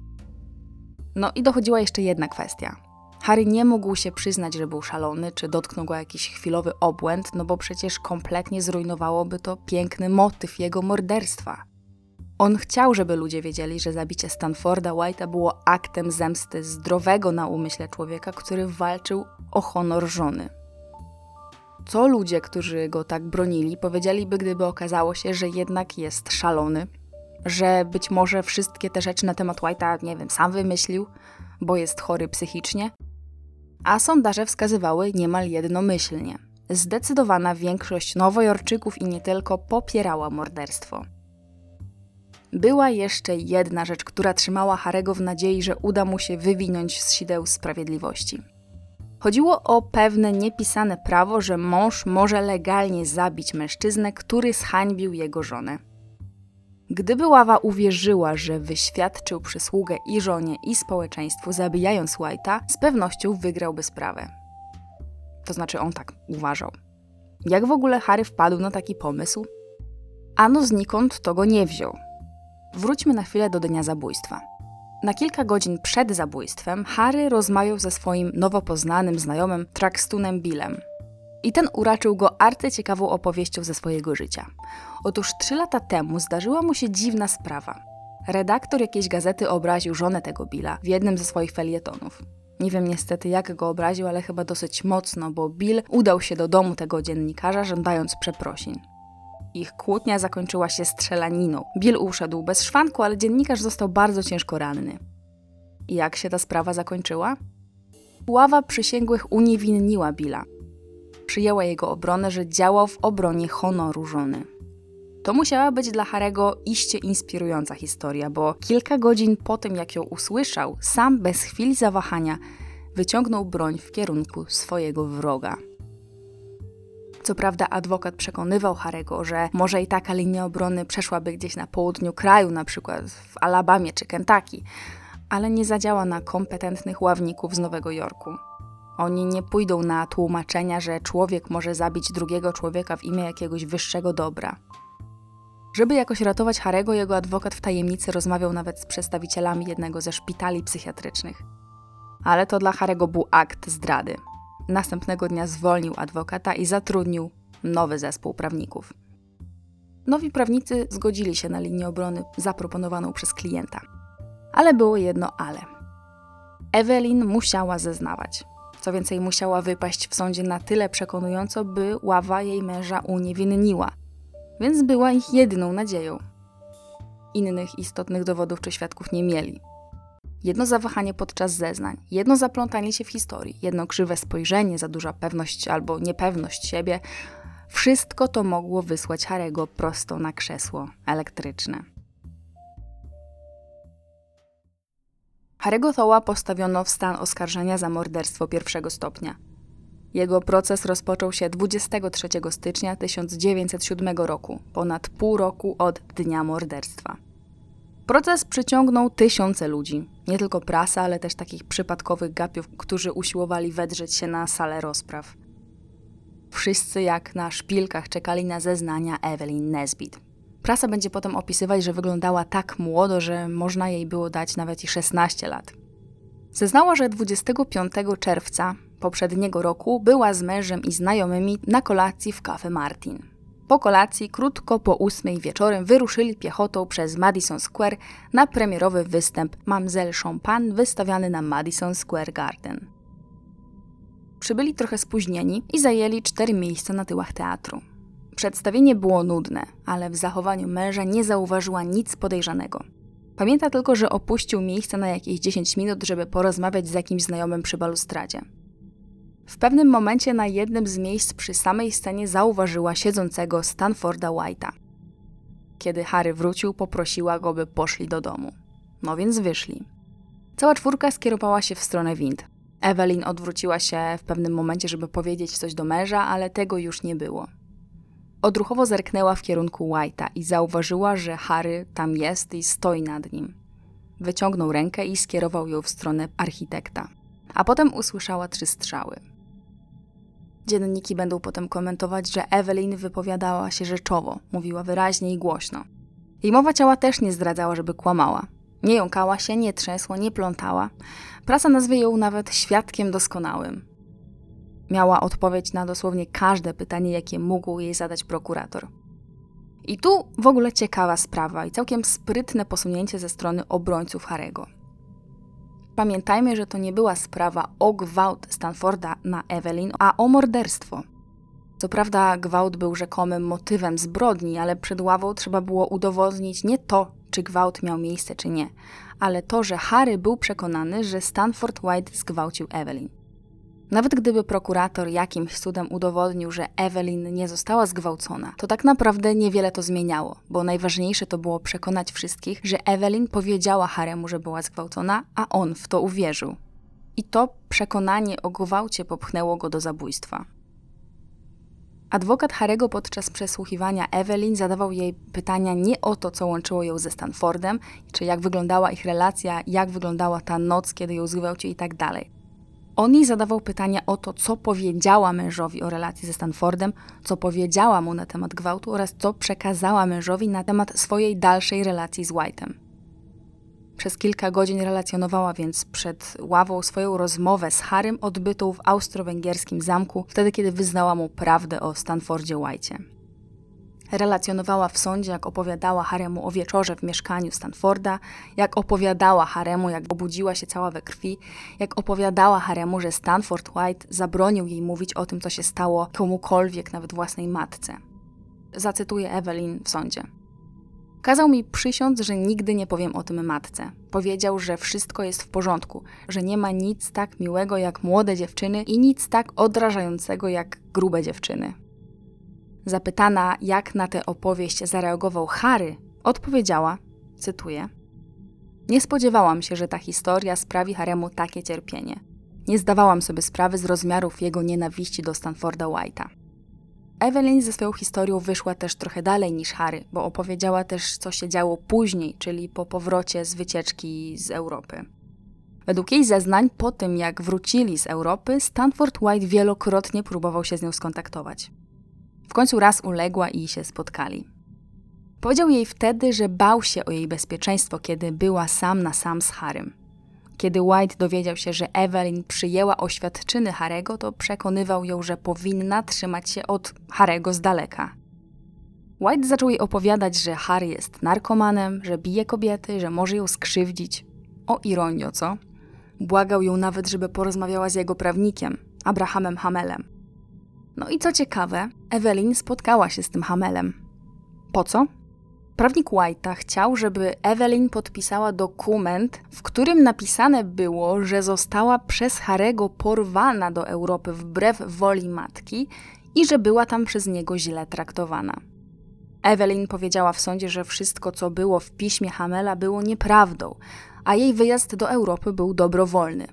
No i dochodziła jeszcze jedna kwestia. Harry nie mógł się przyznać, że był szalony, czy dotknął go jakiś chwilowy obłęd, no bo przecież kompletnie zrujnowałoby to piękny motyw jego morderstwa. On chciał, żeby ludzie wiedzieli, że zabicie Stanforda White'a było aktem zemsty zdrowego na umyśle człowieka, który walczył o honor żony. Co ludzie, którzy go tak bronili, powiedzieliby, gdyby okazało się, że jednak jest szalony, że być może wszystkie te rzeczy na temat White'a, nie wiem, sam wymyślił, bo jest chory psychicznie? A sondaże wskazywały niemal jednomyślnie. Zdecydowana większość Nowojorczyków i nie tylko popierała morderstwo. Była jeszcze jedna rzecz, która trzymała Harego w nadziei, że uda mu się wywinąć z sideł sprawiedliwości. Chodziło o pewne niepisane prawo, że mąż może legalnie zabić mężczyznę, który zhańbił jego żonę. Gdyby ława uwierzyła, że wyświadczył przysługę i żonie, i społeczeństwu, zabijając White'a, z pewnością wygrałby sprawę. To znaczy, on tak uważał. Jak w ogóle Harry wpadł na taki pomysł? Ano znikąd to go nie wziął. Wróćmy na chwilę do dnia zabójstwa. Na kilka godzin przed zabójstwem Harry rozmawiał ze swoim nowo poznanym znajomym Traxtunem Billem. I ten uraczył go arcyciekawą opowieścią ze swojego życia. Otóż trzy lata temu zdarzyła mu się dziwna sprawa. Redaktor jakiejś gazety obraził żonę tego Billa w jednym ze swoich felietonów. Nie wiem niestety jak go obraził, ale chyba dosyć mocno, bo Bill udał się do domu tego dziennikarza, żądając przeprosin. Ich kłótnia zakończyła się strzelaniną. Bill uszedł bez szwanku, ale dziennikarz został bardzo ciężko ranny. I jak się ta sprawa zakończyła? Ława przysięgłych uniewinniła Billa. Przyjęła jego obronę, że działał w obronie honoru żony. To musiała być dla Harego iście inspirująca historia, bo kilka godzin po tym, jak ją usłyszał, sam bez chwili zawahania wyciągnął broń w kierunku swojego wroga. Co prawda adwokat przekonywał Harego, że może i taka linia obrony przeszłaby gdzieś na południu kraju, na przykład w Alabamie czy Kentucky, ale nie zadziała na kompetentnych ławników z Nowego Jorku. Oni nie pójdą na tłumaczenia, że człowiek może zabić drugiego człowieka w imię jakiegoś wyższego dobra. Żeby jakoś ratować Harego, jego adwokat w tajemnicy rozmawiał nawet z przedstawicielami jednego ze szpitali psychiatrycznych. Ale to dla Harego był akt zdrady. Następnego dnia zwolnił adwokata i zatrudnił nowy zespół prawników. Nowi prawnicy zgodzili się na linię obrony zaproponowaną przez klienta. Ale było jedno ale. Evelyn musiała zeznawać. Co więcej, musiała wypaść w sądzie na tyle przekonująco, by ława jej męża uniewinniła, więc była ich jedyną nadzieją. Innych istotnych dowodów czy świadków nie mieli. Jedno zawahanie podczas zeznań, jedno zaplątanie się w historii, jedno krzywe spojrzenie, za duża pewność albo niepewność siebie wszystko to mogło wysłać Harego prosto na krzesło elektryczne. Harego Thoła postawiono w stan oskarżenia za morderstwo pierwszego stopnia. Jego proces rozpoczął się 23 stycznia 1907 roku, ponad pół roku od dnia morderstwa. Proces przyciągnął tysiące ludzi, nie tylko prasa, ale też takich przypadkowych gapiów, którzy usiłowali wedrzeć się na salę rozpraw. Wszyscy jak na szpilkach czekali na zeznania Evelyn Nesbit. Prasa będzie potem opisywać, że wyglądała tak młodo, że można jej było dać nawet i 16 lat. Zeznała, że 25 czerwca poprzedniego roku była z mężem i znajomymi na kolacji w Cafe Martin. Po kolacji, krótko po ósmej wieczorem, wyruszyli piechotą przez Madison Square na premierowy występ Mamzelle Champagne wystawiany na Madison Square Garden. Przybyli trochę spóźnieni i zajęli cztery miejsca na tyłach teatru. Przedstawienie było nudne, ale w zachowaniu męża nie zauważyła nic podejrzanego. Pamięta tylko, że opuścił miejsce na jakieś 10 minut, żeby porozmawiać z jakimś znajomym przy balustradzie. W pewnym momencie na jednym z miejsc przy samej scenie zauważyła siedzącego Stanforda White'a. Kiedy Harry wrócił, poprosiła go, by poszli do domu. No więc wyszli. Cała czwórka skierowała się w stronę wind. Evelyn odwróciła się w pewnym momencie, żeby powiedzieć coś do męża, ale tego już nie było. Odruchowo zerknęła w kierunku White'a i zauważyła, że Harry tam jest i stoi nad nim. Wyciągnął rękę i skierował ją w stronę architekta. A potem usłyszała trzy strzały. Dzienniki będą potem komentować, że Evelyn wypowiadała się rzeczowo, mówiła wyraźnie i głośno. Jej mowa ciała też nie zdradzała, żeby kłamała. Nie jąkała się, nie trzęsła, nie plątała. Prasa nazwie ją nawet świadkiem doskonałym. Miała odpowiedź na dosłownie każde pytanie, jakie mógł jej zadać prokurator. I tu w ogóle ciekawa sprawa i całkiem sprytne posunięcie ze strony obrońców Harego. Pamiętajmy, że to nie była sprawa o gwałt Stanforda na Evelyn, a o morderstwo. Co prawda, gwałt był rzekomym motywem zbrodni, ale przed ławą trzeba było udowodnić nie to, czy gwałt miał miejsce, czy nie, ale to, że Harry był przekonany, że Stanford White zgwałcił Evelyn. Nawet gdyby prokurator jakimś cudem udowodnił, że Evelyn nie została zgwałcona, to tak naprawdę niewiele to zmieniało, bo najważniejsze to było przekonać wszystkich, że Evelyn powiedziała Haremu, że była zgwałcona, a on w to uwierzył. I to przekonanie o gwałcie popchnęło go do zabójstwa. Adwokat Harego podczas przesłuchiwania Evelyn zadawał jej pytania nie o to, co łączyło ją ze Stanfordem, czy jak wyglądała ich relacja, jak wyglądała ta noc, kiedy ją zgwałcił i tak dalej. On jej zadawał pytania o to, co powiedziała mężowi o relacji ze Stanfordem, co powiedziała mu na temat gwałtu oraz co przekazała mężowi na temat swojej dalszej relacji z White'em. Przez kilka godzin relacjonowała więc przed ławą swoją rozmowę z Harrym odbytą w austro-węgierskim zamku, wtedy kiedy wyznała mu prawdę o Stanfordzie White'ie. Relacjonowała w sądzie, jak opowiadała Haremu o wieczorze w mieszkaniu Stanforda, jak opowiadała Haremu, jak obudziła się cała we krwi, jak opowiadała Haremu, że Stanford White zabronił jej mówić o tym, co się stało komukolwiek, nawet własnej matce. Zacytuję Evelyn w sądzie. Kazał mi przysiąc, że nigdy nie powiem o tym matce. Powiedział, że wszystko jest w porządku, że nie ma nic tak miłego jak młode dziewczyny i nic tak odrażającego jak grube dziewczyny. Zapytana, jak na tę opowieść zareagował Harry, odpowiedziała, cytuję: Nie spodziewałam się, że ta historia sprawi Haremu takie cierpienie. Nie zdawałam sobie sprawy z rozmiarów jego nienawiści do Stanforda White'a. Evelyn ze swoją historią wyszła też trochę dalej niż Harry, bo opowiedziała też, co się działo później, czyli po powrocie z wycieczki z Europy. Według jej zeznań, po tym jak wrócili z Europy, Stanford White wielokrotnie próbował się z nią skontaktować. W końcu raz uległa i się spotkali. Powiedział jej wtedy, że bał się o jej bezpieczeństwo, kiedy była sam na sam z Harrym. Kiedy White dowiedział się, że Evelyn przyjęła oświadczyny Harego, to przekonywał ją, że powinna trzymać się od Harego z daleka. White zaczął jej opowiadać, że Harry jest narkomanem, że bije kobiety, że może ją skrzywdzić. O ironio, co? Błagał ją nawet, żeby porozmawiała z jego prawnikiem, Abrahamem Hamelem. No i co ciekawe, Evelyn spotkała się z tym Hamelem. Po co? Prawnik White'a chciał, żeby Evelyn podpisała dokument, w którym napisane było, że została przez Harego porwana do Europy wbrew woli matki i że była tam przez niego źle traktowana. Evelyn powiedziała w sądzie, że wszystko, co było w piśmie Hamela, było nieprawdą, a jej wyjazd do Europy był dobrowolny.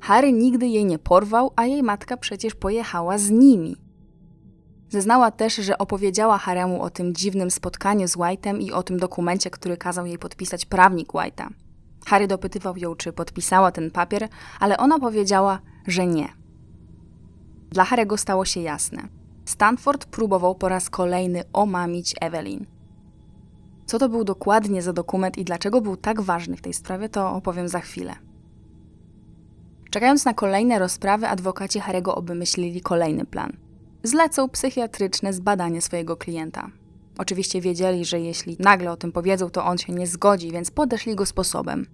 Harry nigdy jej nie porwał, a jej matka przecież pojechała z nimi. Zeznała też, że opowiedziała Haremu o tym dziwnym spotkaniu z White'em i o tym dokumencie, który kazał jej podpisać prawnik White'a. Harry dopytywał ją, czy podpisała ten papier, ale ona powiedziała, że nie. Dla Harego stało się jasne. Stanford próbował po raz kolejny omamić Evelyn. Co to był dokładnie za dokument i dlaczego był tak ważny w tej sprawie, to opowiem za chwilę. Czekając na kolejne rozprawy, adwokaci Harego obmyślili kolejny plan – zlecą psychiatryczne zbadanie swojego klienta. Oczywiście wiedzieli, że jeśli nagle o tym powiedzą, to on się nie zgodzi, więc podeszli go sposobem.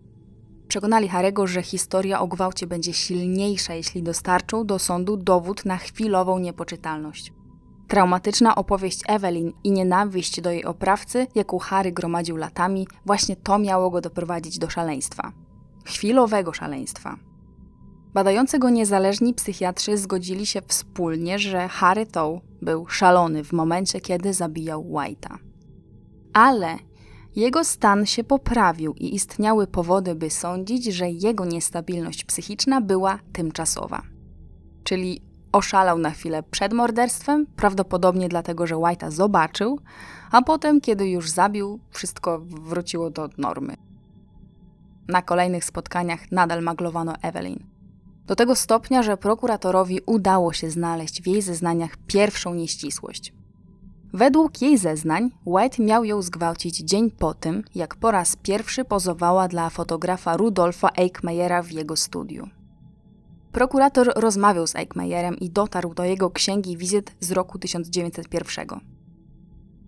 Przekonali Harego, że historia o gwałcie będzie silniejsza, jeśli dostarczą do sądu dowód na chwilową niepoczytalność. Traumatyczna opowieść Evelyn i nienawiść do jej oprawcy, jaką Harry gromadził latami, właśnie to miało go doprowadzić do szaleństwa. Chwilowego szaleństwa. Badający go niezależni psychiatrzy zgodzili się wspólnie, że Harry Tow był szalony w momencie, kiedy zabijał White'a. Ale Jego stan się poprawił i istniały powody, by sądzić, że jego niestabilność psychiczna była tymczasowa. Czyli oszalał na chwilę przed morderstwem, prawdopodobnie dlatego, że White'a zobaczył, a potem, kiedy już zabił, wszystko wróciło do normy. Na kolejnych spotkaniach nadal maglowano Evelyn. Do tego stopnia, że prokuratorowi udało się znaleźć w jej zeznaniach pierwszą nieścisłość. Według jej zeznań, White miał ją zgwałcić dzień po tym, jak po raz pierwszy pozowała dla fotografa Rudolfa Eichmeyera w jego studiu. Prokurator rozmawiał z Eichmeyerem i dotarł do jego księgi wizyt z roku 1901.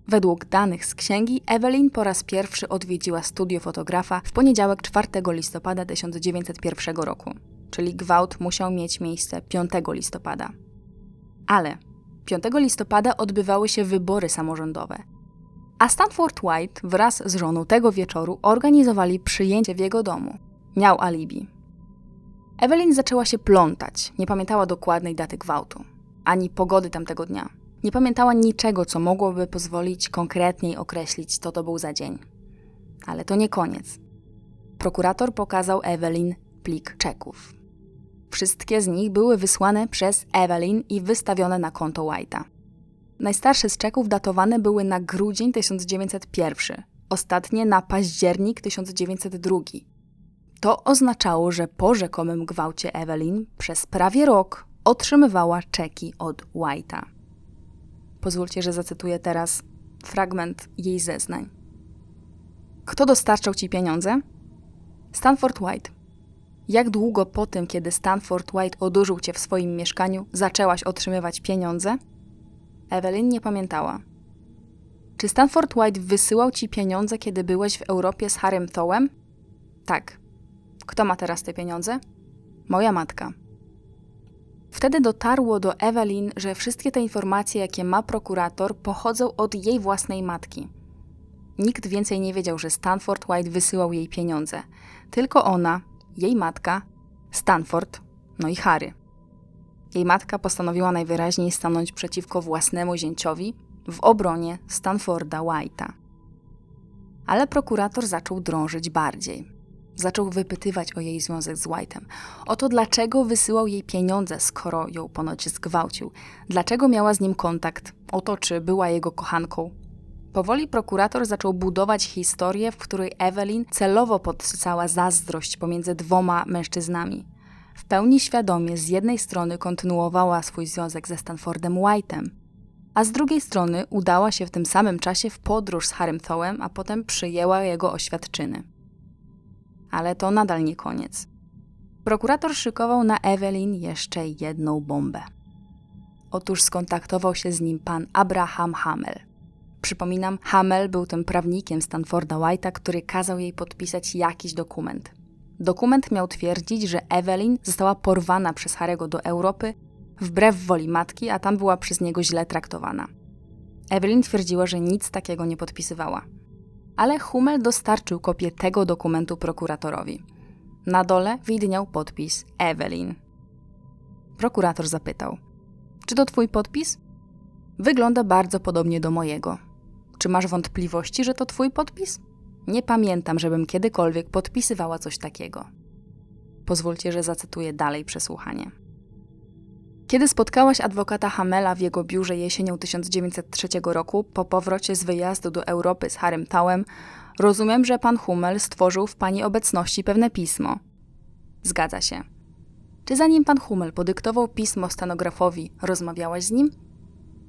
Według danych z księgi, Evelyn po raz pierwszy odwiedziła studio fotografa w poniedziałek 4 listopada 1901 roku, czyli gwałt musiał mieć miejsce 5 listopada. Ale 5 listopada odbywały się wybory samorządowe, a Stanford White wraz z żoną tego wieczoru organizowali przyjęcie w jego domu. Miał alibi. Evelyn zaczęła się plątać, nie pamiętała dokładnej daty gwałtu, ani pogody tamtego dnia. Nie pamiętała niczego, co mogłoby pozwolić konkretniej określić, co to był za dzień. Ale to nie koniec. Prokurator pokazał Evelyn plik czeków. Wszystkie z nich były wysłane przez Evelyn i wystawione na konto White'a. Najstarsze z czeków datowane były na grudzień 1901, ostatnie na październik 1902. To oznaczało, że po rzekomym gwałcie Evelyn przez prawie rok otrzymywała czeki od White'a. Pozwólcie, że zacytuję teraz fragment jej zeznań. Kto dostarczał ci pieniądze? Stanford White. Jak długo po tym, kiedy Stanford White odurzył cię w swoim mieszkaniu, zaczęłaś otrzymywać pieniądze? Evelyn nie pamiętała. Czy Stanford White wysyłał ci pieniądze, kiedy byłeś w Europie z Harrym Thołem? Tak. Kto ma teraz te pieniądze? Moja matka. Wtedy dotarło do Evelyn, że wszystkie te informacje, jakie ma prokurator, pochodzą od jej własnej matki. Nikt więcej nie wiedział, że Stanford White wysyłał jej pieniądze. Tylko ona, jej matka, Stanford, no i Harry. Jej matka postanowiła najwyraźniej stanąć przeciwko własnemu zięciowi w obronie Stanforda White'a. Ale prokurator zaczął drążyć bardziej zaczął wypytywać o jej związek z White'em. O to, dlaczego wysyłał jej pieniądze, skoro ją ponoć zgwałcił. Dlaczego miała z nim kontakt. O to, czy była jego kochanką. Powoli prokurator zaczął budować historię, w której Evelyn celowo podsycała zazdrość pomiędzy dwoma mężczyznami. W pełni świadomie z jednej strony kontynuowała swój związek ze Stanfordem White'em, a z drugiej strony udała się w tym samym czasie w podróż z Harrym Thołem, a potem przyjęła jego oświadczyny ale to nadal nie koniec. Prokurator szykował na Evelyn jeszcze jedną bombę. Otóż skontaktował się z nim pan Abraham Hamel. Przypominam, Hamel był tym prawnikiem Stanforda White'a, który kazał jej podpisać jakiś dokument. Dokument miał twierdzić, że Evelyn została porwana przez Harego do Europy wbrew woli matki, a tam była przez niego źle traktowana. Evelyn twierdziła, że nic takiego nie podpisywała ale Hummel dostarczył kopię tego dokumentu prokuratorowi. Na dole widniał podpis Evelyn. Prokurator zapytał: Czy to twój podpis? Wygląda bardzo podobnie do mojego. Czy masz wątpliwości, że to twój podpis? Nie pamiętam, żebym kiedykolwiek podpisywała coś takiego. Pozwólcie, że zacytuję dalej przesłuchanie. Kiedy spotkałaś adwokata Hamela w jego biurze jesienią 1903 roku po powrocie z wyjazdu do Europy z Harrym Tałem, rozumiem, że pan Hummel stworzył w pani obecności pewne pismo. Zgadza się. Czy zanim pan Hummel podyktował pismo stenografowi, rozmawiałaś z nim?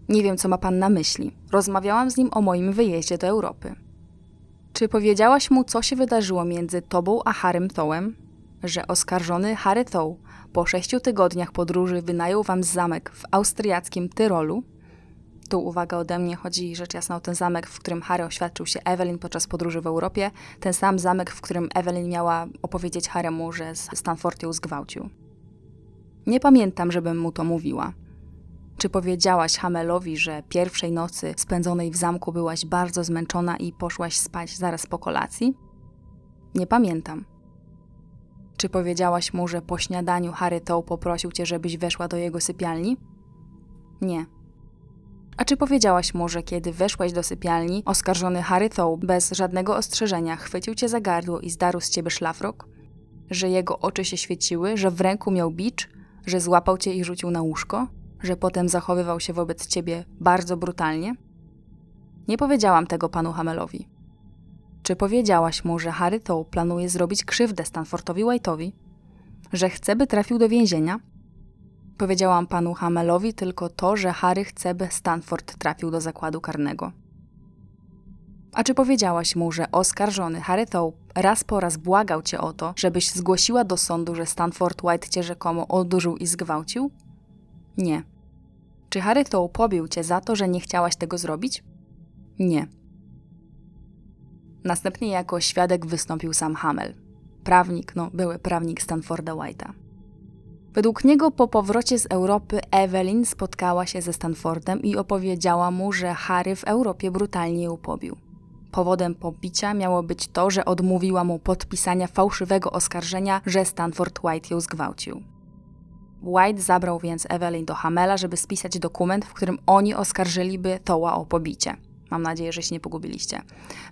Nie wiem, co ma pan na myśli. Rozmawiałam z nim o moim wyjeździe do Europy. Czy powiedziałaś mu, co się wydarzyło między tobą a Harrym Tołem? Że oskarżony Harry Tow po sześciu tygodniach podróży wynajął wam zamek w austriackim Tyrolu. Tu uwaga ode mnie, chodzi rzecz jasna o ten zamek, w którym Harry oświadczył się Evelyn podczas podróży w Europie. Ten sam zamek, w którym Evelyn miała opowiedzieć Haremu, że Stanford ją zgwałcił. Nie pamiętam, żebym mu to mówiła. Czy powiedziałaś Hamelowi, że pierwszej nocy spędzonej w zamku byłaś bardzo zmęczona i poszłaś spać zaraz po kolacji? Nie pamiętam. Czy powiedziałaś mu, że po śniadaniu Harry Tow poprosił cię, żebyś weszła do jego sypialni? Nie. A czy powiedziałaś mu, że kiedy weszłaś do sypialni, oskarżony Harry Thaw bez żadnego ostrzeżenia chwycił cię za gardło i zdarł z ciebie szlafrok? Że jego oczy się świeciły, że w ręku miał bicz, że złapał cię i rzucił na łóżko? Że potem zachowywał się wobec ciebie bardzo brutalnie? Nie powiedziałam tego panu Hamelowi. Czy powiedziałaś mu, że Harry Thaw planuje zrobić krzywdę Stanfordowi White'owi? Że chce, by trafił do więzienia? Powiedziałam panu Hamelowi tylko to, że Harry chce, by Stanford trafił do zakładu karnego. A czy powiedziałaś mu, że oskarżony Harry Thaw raz po raz błagał cię o to, żebyś zgłosiła do sądu, że Stanford White cię rzekomo odurzył i zgwałcił? Nie. Czy Harry Thaw pobił cię za to, że nie chciałaś tego zrobić? Nie. Następnie jako świadek wystąpił sam Hamel. Prawnik, no były prawnik Stanforda White'a. Według niego po powrocie z Europy Evelyn spotkała się ze Stanfordem i opowiedziała mu, że Harry w Europie brutalnie ją pobił. Powodem pobicia miało być to, że odmówiła mu podpisania fałszywego oskarżenia, że Stanford White ją zgwałcił. White zabrał więc Evelyn do Hamela, żeby spisać dokument, w którym oni oskarżyliby Toła o pobicie. Mam nadzieję, że się nie pogubiliście.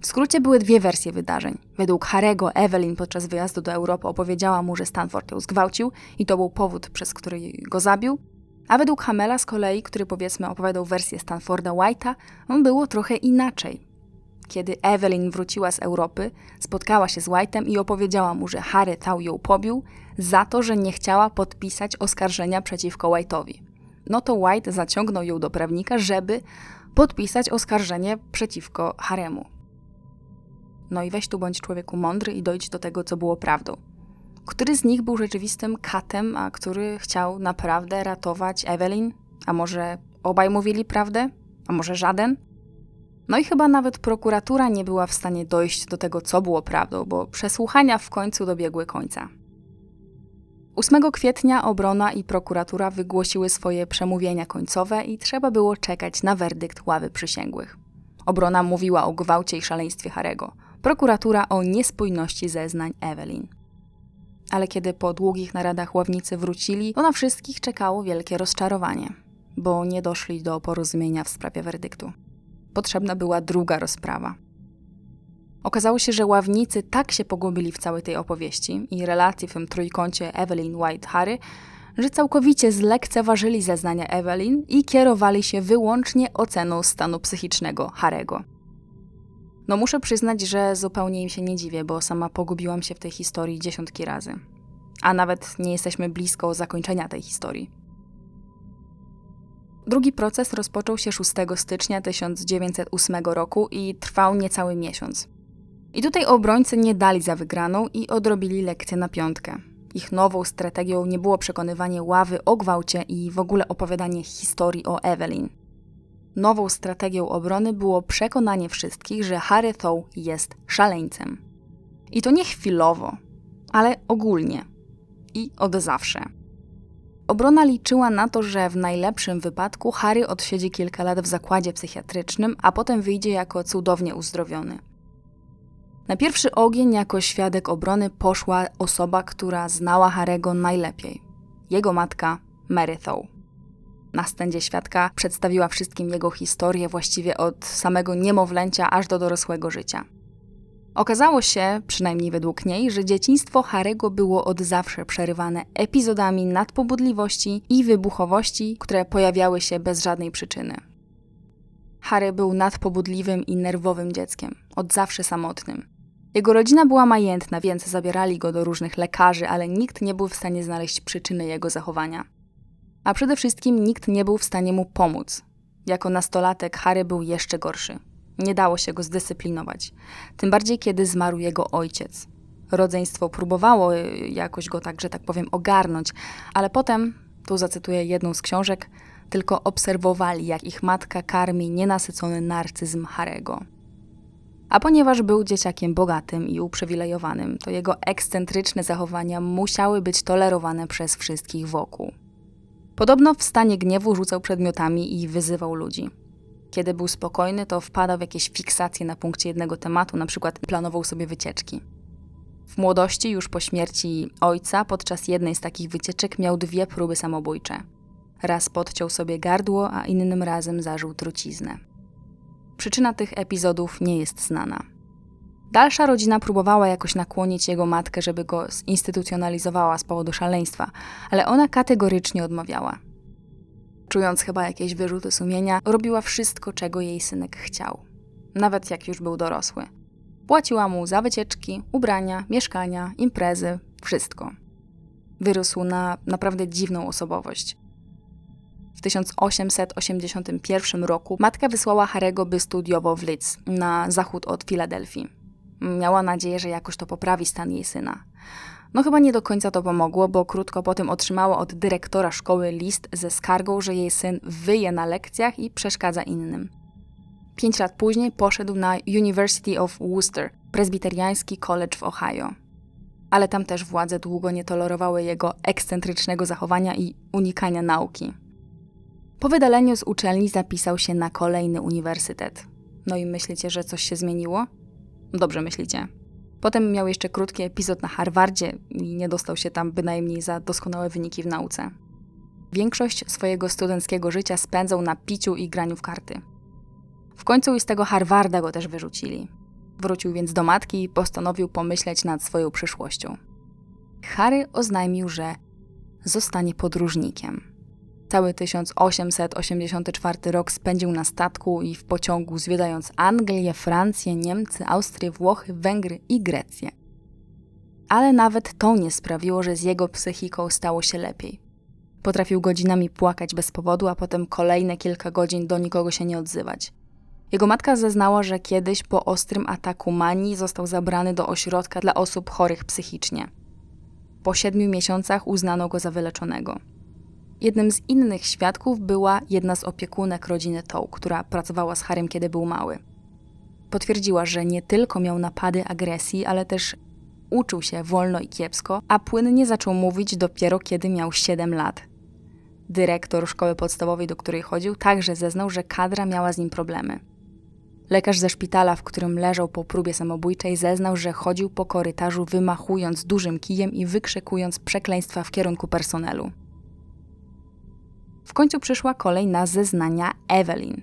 W skrócie były dwie wersje wydarzeń. Według Harego, Evelyn podczas wyjazdu do Europy opowiedziała mu, że Stanford ją zgwałcił i to był powód, przez który go zabił. A według Hamela z kolei, który powiedzmy opowiadał wersję Stanforda White'a, on było trochę inaczej. Kiedy Evelyn wróciła z Europy, spotkała się z White'em i opowiedziała mu, że Harry Tau ją pobił za to, że nie chciała podpisać oskarżenia przeciwko White'owi. No to White zaciągnął ją do prawnika, żeby podpisać oskarżenie przeciwko haremu. No i weź tu bądź człowieku mądry i dojdź do tego, co było prawdą. Który z nich był rzeczywistym katem, a który chciał naprawdę ratować Evelyn? A może obaj mówili prawdę? A może żaden? No i chyba nawet prokuratura nie była w stanie dojść do tego, co było prawdą, bo przesłuchania w końcu dobiegły końca. 8 kwietnia obrona i prokuratura wygłosiły swoje przemówienia końcowe i trzeba było czekać na werdykt ławy przysięgłych. Obrona mówiła o gwałcie i szaleństwie Harego, prokuratura o niespójności zeznań Evelyn. Ale kiedy po długich naradach ławnicy wrócili, to na wszystkich czekało wielkie rozczarowanie, bo nie doszli do porozumienia w sprawie werdyktu. Potrzebna była druga rozprawa. Okazało się, że ławnicy tak się pogubili w całej tej opowieści i relacji w tym trójkącie Evelyn White Harry, że całkowicie zlekceważyli zeznania Evelyn i kierowali się wyłącznie oceną stanu psychicznego Harego. No muszę przyznać, że zupełnie im się nie dziwię, bo sama pogubiłam się w tej historii dziesiątki razy. A nawet nie jesteśmy blisko zakończenia tej historii. Drugi proces rozpoczął się 6 stycznia 1908 roku i trwał niecały miesiąc. I tutaj obrońcy nie dali za wygraną i odrobili lekcję na piątkę. Ich nową strategią nie było przekonywanie ławy o gwałcie i w ogóle opowiadanie historii o Evelyn. Nową strategią obrony było przekonanie wszystkich, że Harry Thaw jest szaleńcem. I to nie chwilowo, ale ogólnie i od zawsze. Obrona liczyła na to, że w najlepszym wypadku Harry odsiedzi kilka lat w zakładzie psychiatrycznym, a potem wyjdzie jako cudownie uzdrowiony. Na pierwszy ogień jako świadek obrony poszła osoba, która znała Harego najlepiej. Jego matka, Mary. Na stędzie świadka przedstawiła wszystkim jego historię właściwie od samego niemowlęcia aż do dorosłego życia. Okazało się, przynajmniej według niej, że dzieciństwo Harego było od zawsze przerywane epizodami nadpobudliwości i wybuchowości, które pojawiały się bez żadnej przyczyny. Harry był nadpobudliwym i nerwowym dzieckiem, od zawsze samotnym. Jego rodzina była majętna, więc zabierali go do różnych lekarzy, ale nikt nie był w stanie znaleźć przyczyny jego zachowania. A przede wszystkim nikt nie był w stanie mu pomóc. Jako nastolatek Harry był jeszcze gorszy. Nie dało się go zdyscyplinować. Tym bardziej, kiedy zmarł jego ojciec. Rodzeństwo próbowało jakoś go tak, że tak powiem, ogarnąć, ale potem, tu zacytuję jedną z książek, tylko obserwowali, jak ich matka karmi nienasycony narcyzm Harego. A ponieważ był dzieciakiem bogatym i uprzywilejowanym, to jego ekscentryczne zachowania musiały być tolerowane przez wszystkich wokół. Podobno w stanie gniewu rzucał przedmiotami i wyzywał ludzi. Kiedy był spokojny, to wpadał w jakieś fiksacje na punkcie jednego tematu, na przykład planował sobie wycieczki. W młodości, już po śmierci ojca, podczas jednej z takich wycieczek miał dwie próby samobójcze. Raz podciął sobie gardło, a innym razem zażył truciznę. Przyczyna tych epizodów nie jest znana. Dalsza rodzina próbowała jakoś nakłonić jego matkę, żeby go zinstytucjonalizowała z powodu szaleństwa, ale ona kategorycznie odmawiała. Czując chyba jakieś wyrzuty sumienia, robiła wszystko, czego jej synek chciał. Nawet jak już był dorosły. Płaciła mu za wycieczki, ubrania, mieszkania, imprezy, wszystko. Wyrósł na naprawdę dziwną osobowość. W 1881 roku matka wysłała Harego, by studiował w Leeds, na zachód od Filadelfii. Miała nadzieję, że jakoś to poprawi stan jej syna. No chyba nie do końca to pomogło, bo krótko po tym otrzymała od dyrektora szkoły list ze skargą, że jej syn wyje na lekcjach i przeszkadza innym. Pięć lat później poszedł na University of Worcester, prezbiteriański college w Ohio. Ale tam też władze długo nie tolerowały jego ekscentrycznego zachowania i unikania nauki. Po wydaleniu z uczelni zapisał się na kolejny uniwersytet. No i myślicie, że coś się zmieniło? Dobrze myślicie. Potem miał jeszcze krótki epizod na Harvardzie i nie dostał się tam bynajmniej za doskonałe wyniki w nauce. Większość swojego studenckiego życia spędzał na piciu i graniu w karty. W końcu i z tego Harvarda go też wyrzucili. Wrócił więc do matki i postanowił pomyśleć nad swoją przyszłością. Harry oznajmił, że zostanie podróżnikiem. Cały 1884 rok spędził na statku i w pociągu, zwiedzając Anglię, Francję, Niemcy, Austrię, Włochy, Węgry i Grecję. Ale nawet to nie sprawiło, że z jego psychiką stało się lepiej. Potrafił godzinami płakać bez powodu, a potem kolejne kilka godzin do nikogo się nie odzywać. Jego matka zeznała, że kiedyś po ostrym ataku manii został zabrany do ośrodka dla osób chorych psychicznie. Po siedmiu miesiącach uznano go za wyleczonego. Jednym z innych świadków była jedna z opiekunek rodziny Toł, która pracowała z Harem, kiedy był mały. Potwierdziła, że nie tylko miał napady agresji, ale też uczył się wolno i kiepsko, a płynnie zaczął mówić dopiero kiedy miał 7 lat. Dyrektor szkoły podstawowej, do której chodził, także zeznał, że kadra miała z nim problemy. Lekarz ze szpitala, w którym leżał po próbie samobójczej, zeznał, że chodził po korytarzu wymachując dużym kijem i wykrzykując przekleństwa w kierunku personelu. W końcu przyszła kolej na zeznania Evelyn.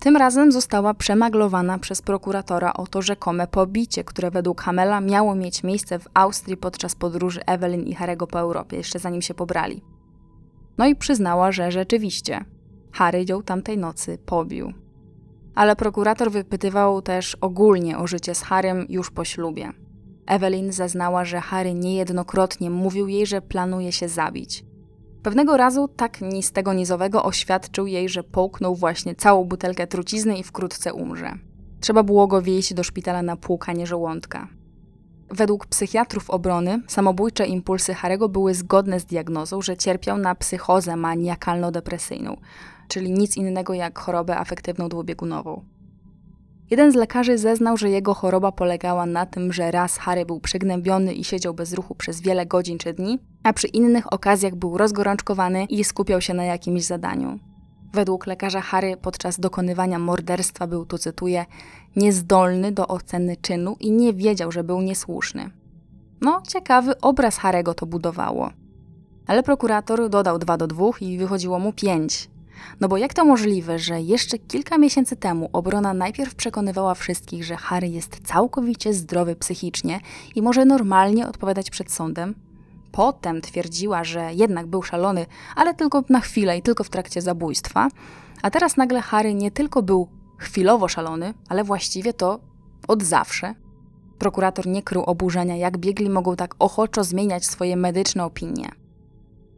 Tym razem została przemaglowana przez prokuratora o to rzekome pobicie, które według Hamela miało mieć miejsce w Austrii podczas podróży Evelyn i Harego po Europie, jeszcze zanim się pobrali. No i przyznała, że rzeczywiście Harry ją tamtej nocy pobił. Ale prokurator wypytywał też ogólnie o życie z Harrym już po ślubie. Evelyn zeznała, że Harry niejednokrotnie mówił jej, że planuje się zabić. Pewnego razu tak ni z tego nizowego oświadczył jej, że połknął właśnie całą butelkę trucizny i wkrótce umrze. Trzeba było go wieść do szpitala na płukanie żołądka. Według psychiatrów obrony samobójcze impulsy Harego były zgodne z diagnozą, że cierpiał na psychozę maniakalno-depresyjną, czyli nic innego jak chorobę afektywną dwubiegunową. Jeden z lekarzy zeznał, że jego choroba polegała na tym, że raz Harry był przygnębiony i siedział bez ruchu przez wiele godzin czy dni, a przy innych okazjach był rozgorączkowany i skupiał się na jakimś zadaniu. Według lekarza Harry podczas dokonywania morderstwa był, tu cytuję, niezdolny do oceny czynu i nie wiedział, że był niesłuszny. No, ciekawy obraz Harego to budowało. Ale prokurator dodał 2 do 2 i wychodziło mu 5. No bo jak to możliwe, że jeszcze kilka miesięcy temu obrona najpierw przekonywała wszystkich, że Harry jest całkowicie zdrowy psychicznie i może normalnie odpowiadać przed sądem? Potem twierdziła, że jednak był szalony, ale tylko na chwilę i tylko w trakcie zabójstwa. A teraz nagle Harry nie tylko był chwilowo szalony, ale właściwie to od zawsze. Prokurator nie krył oburzenia, jak biegli mogą tak ochoczo zmieniać swoje medyczne opinie.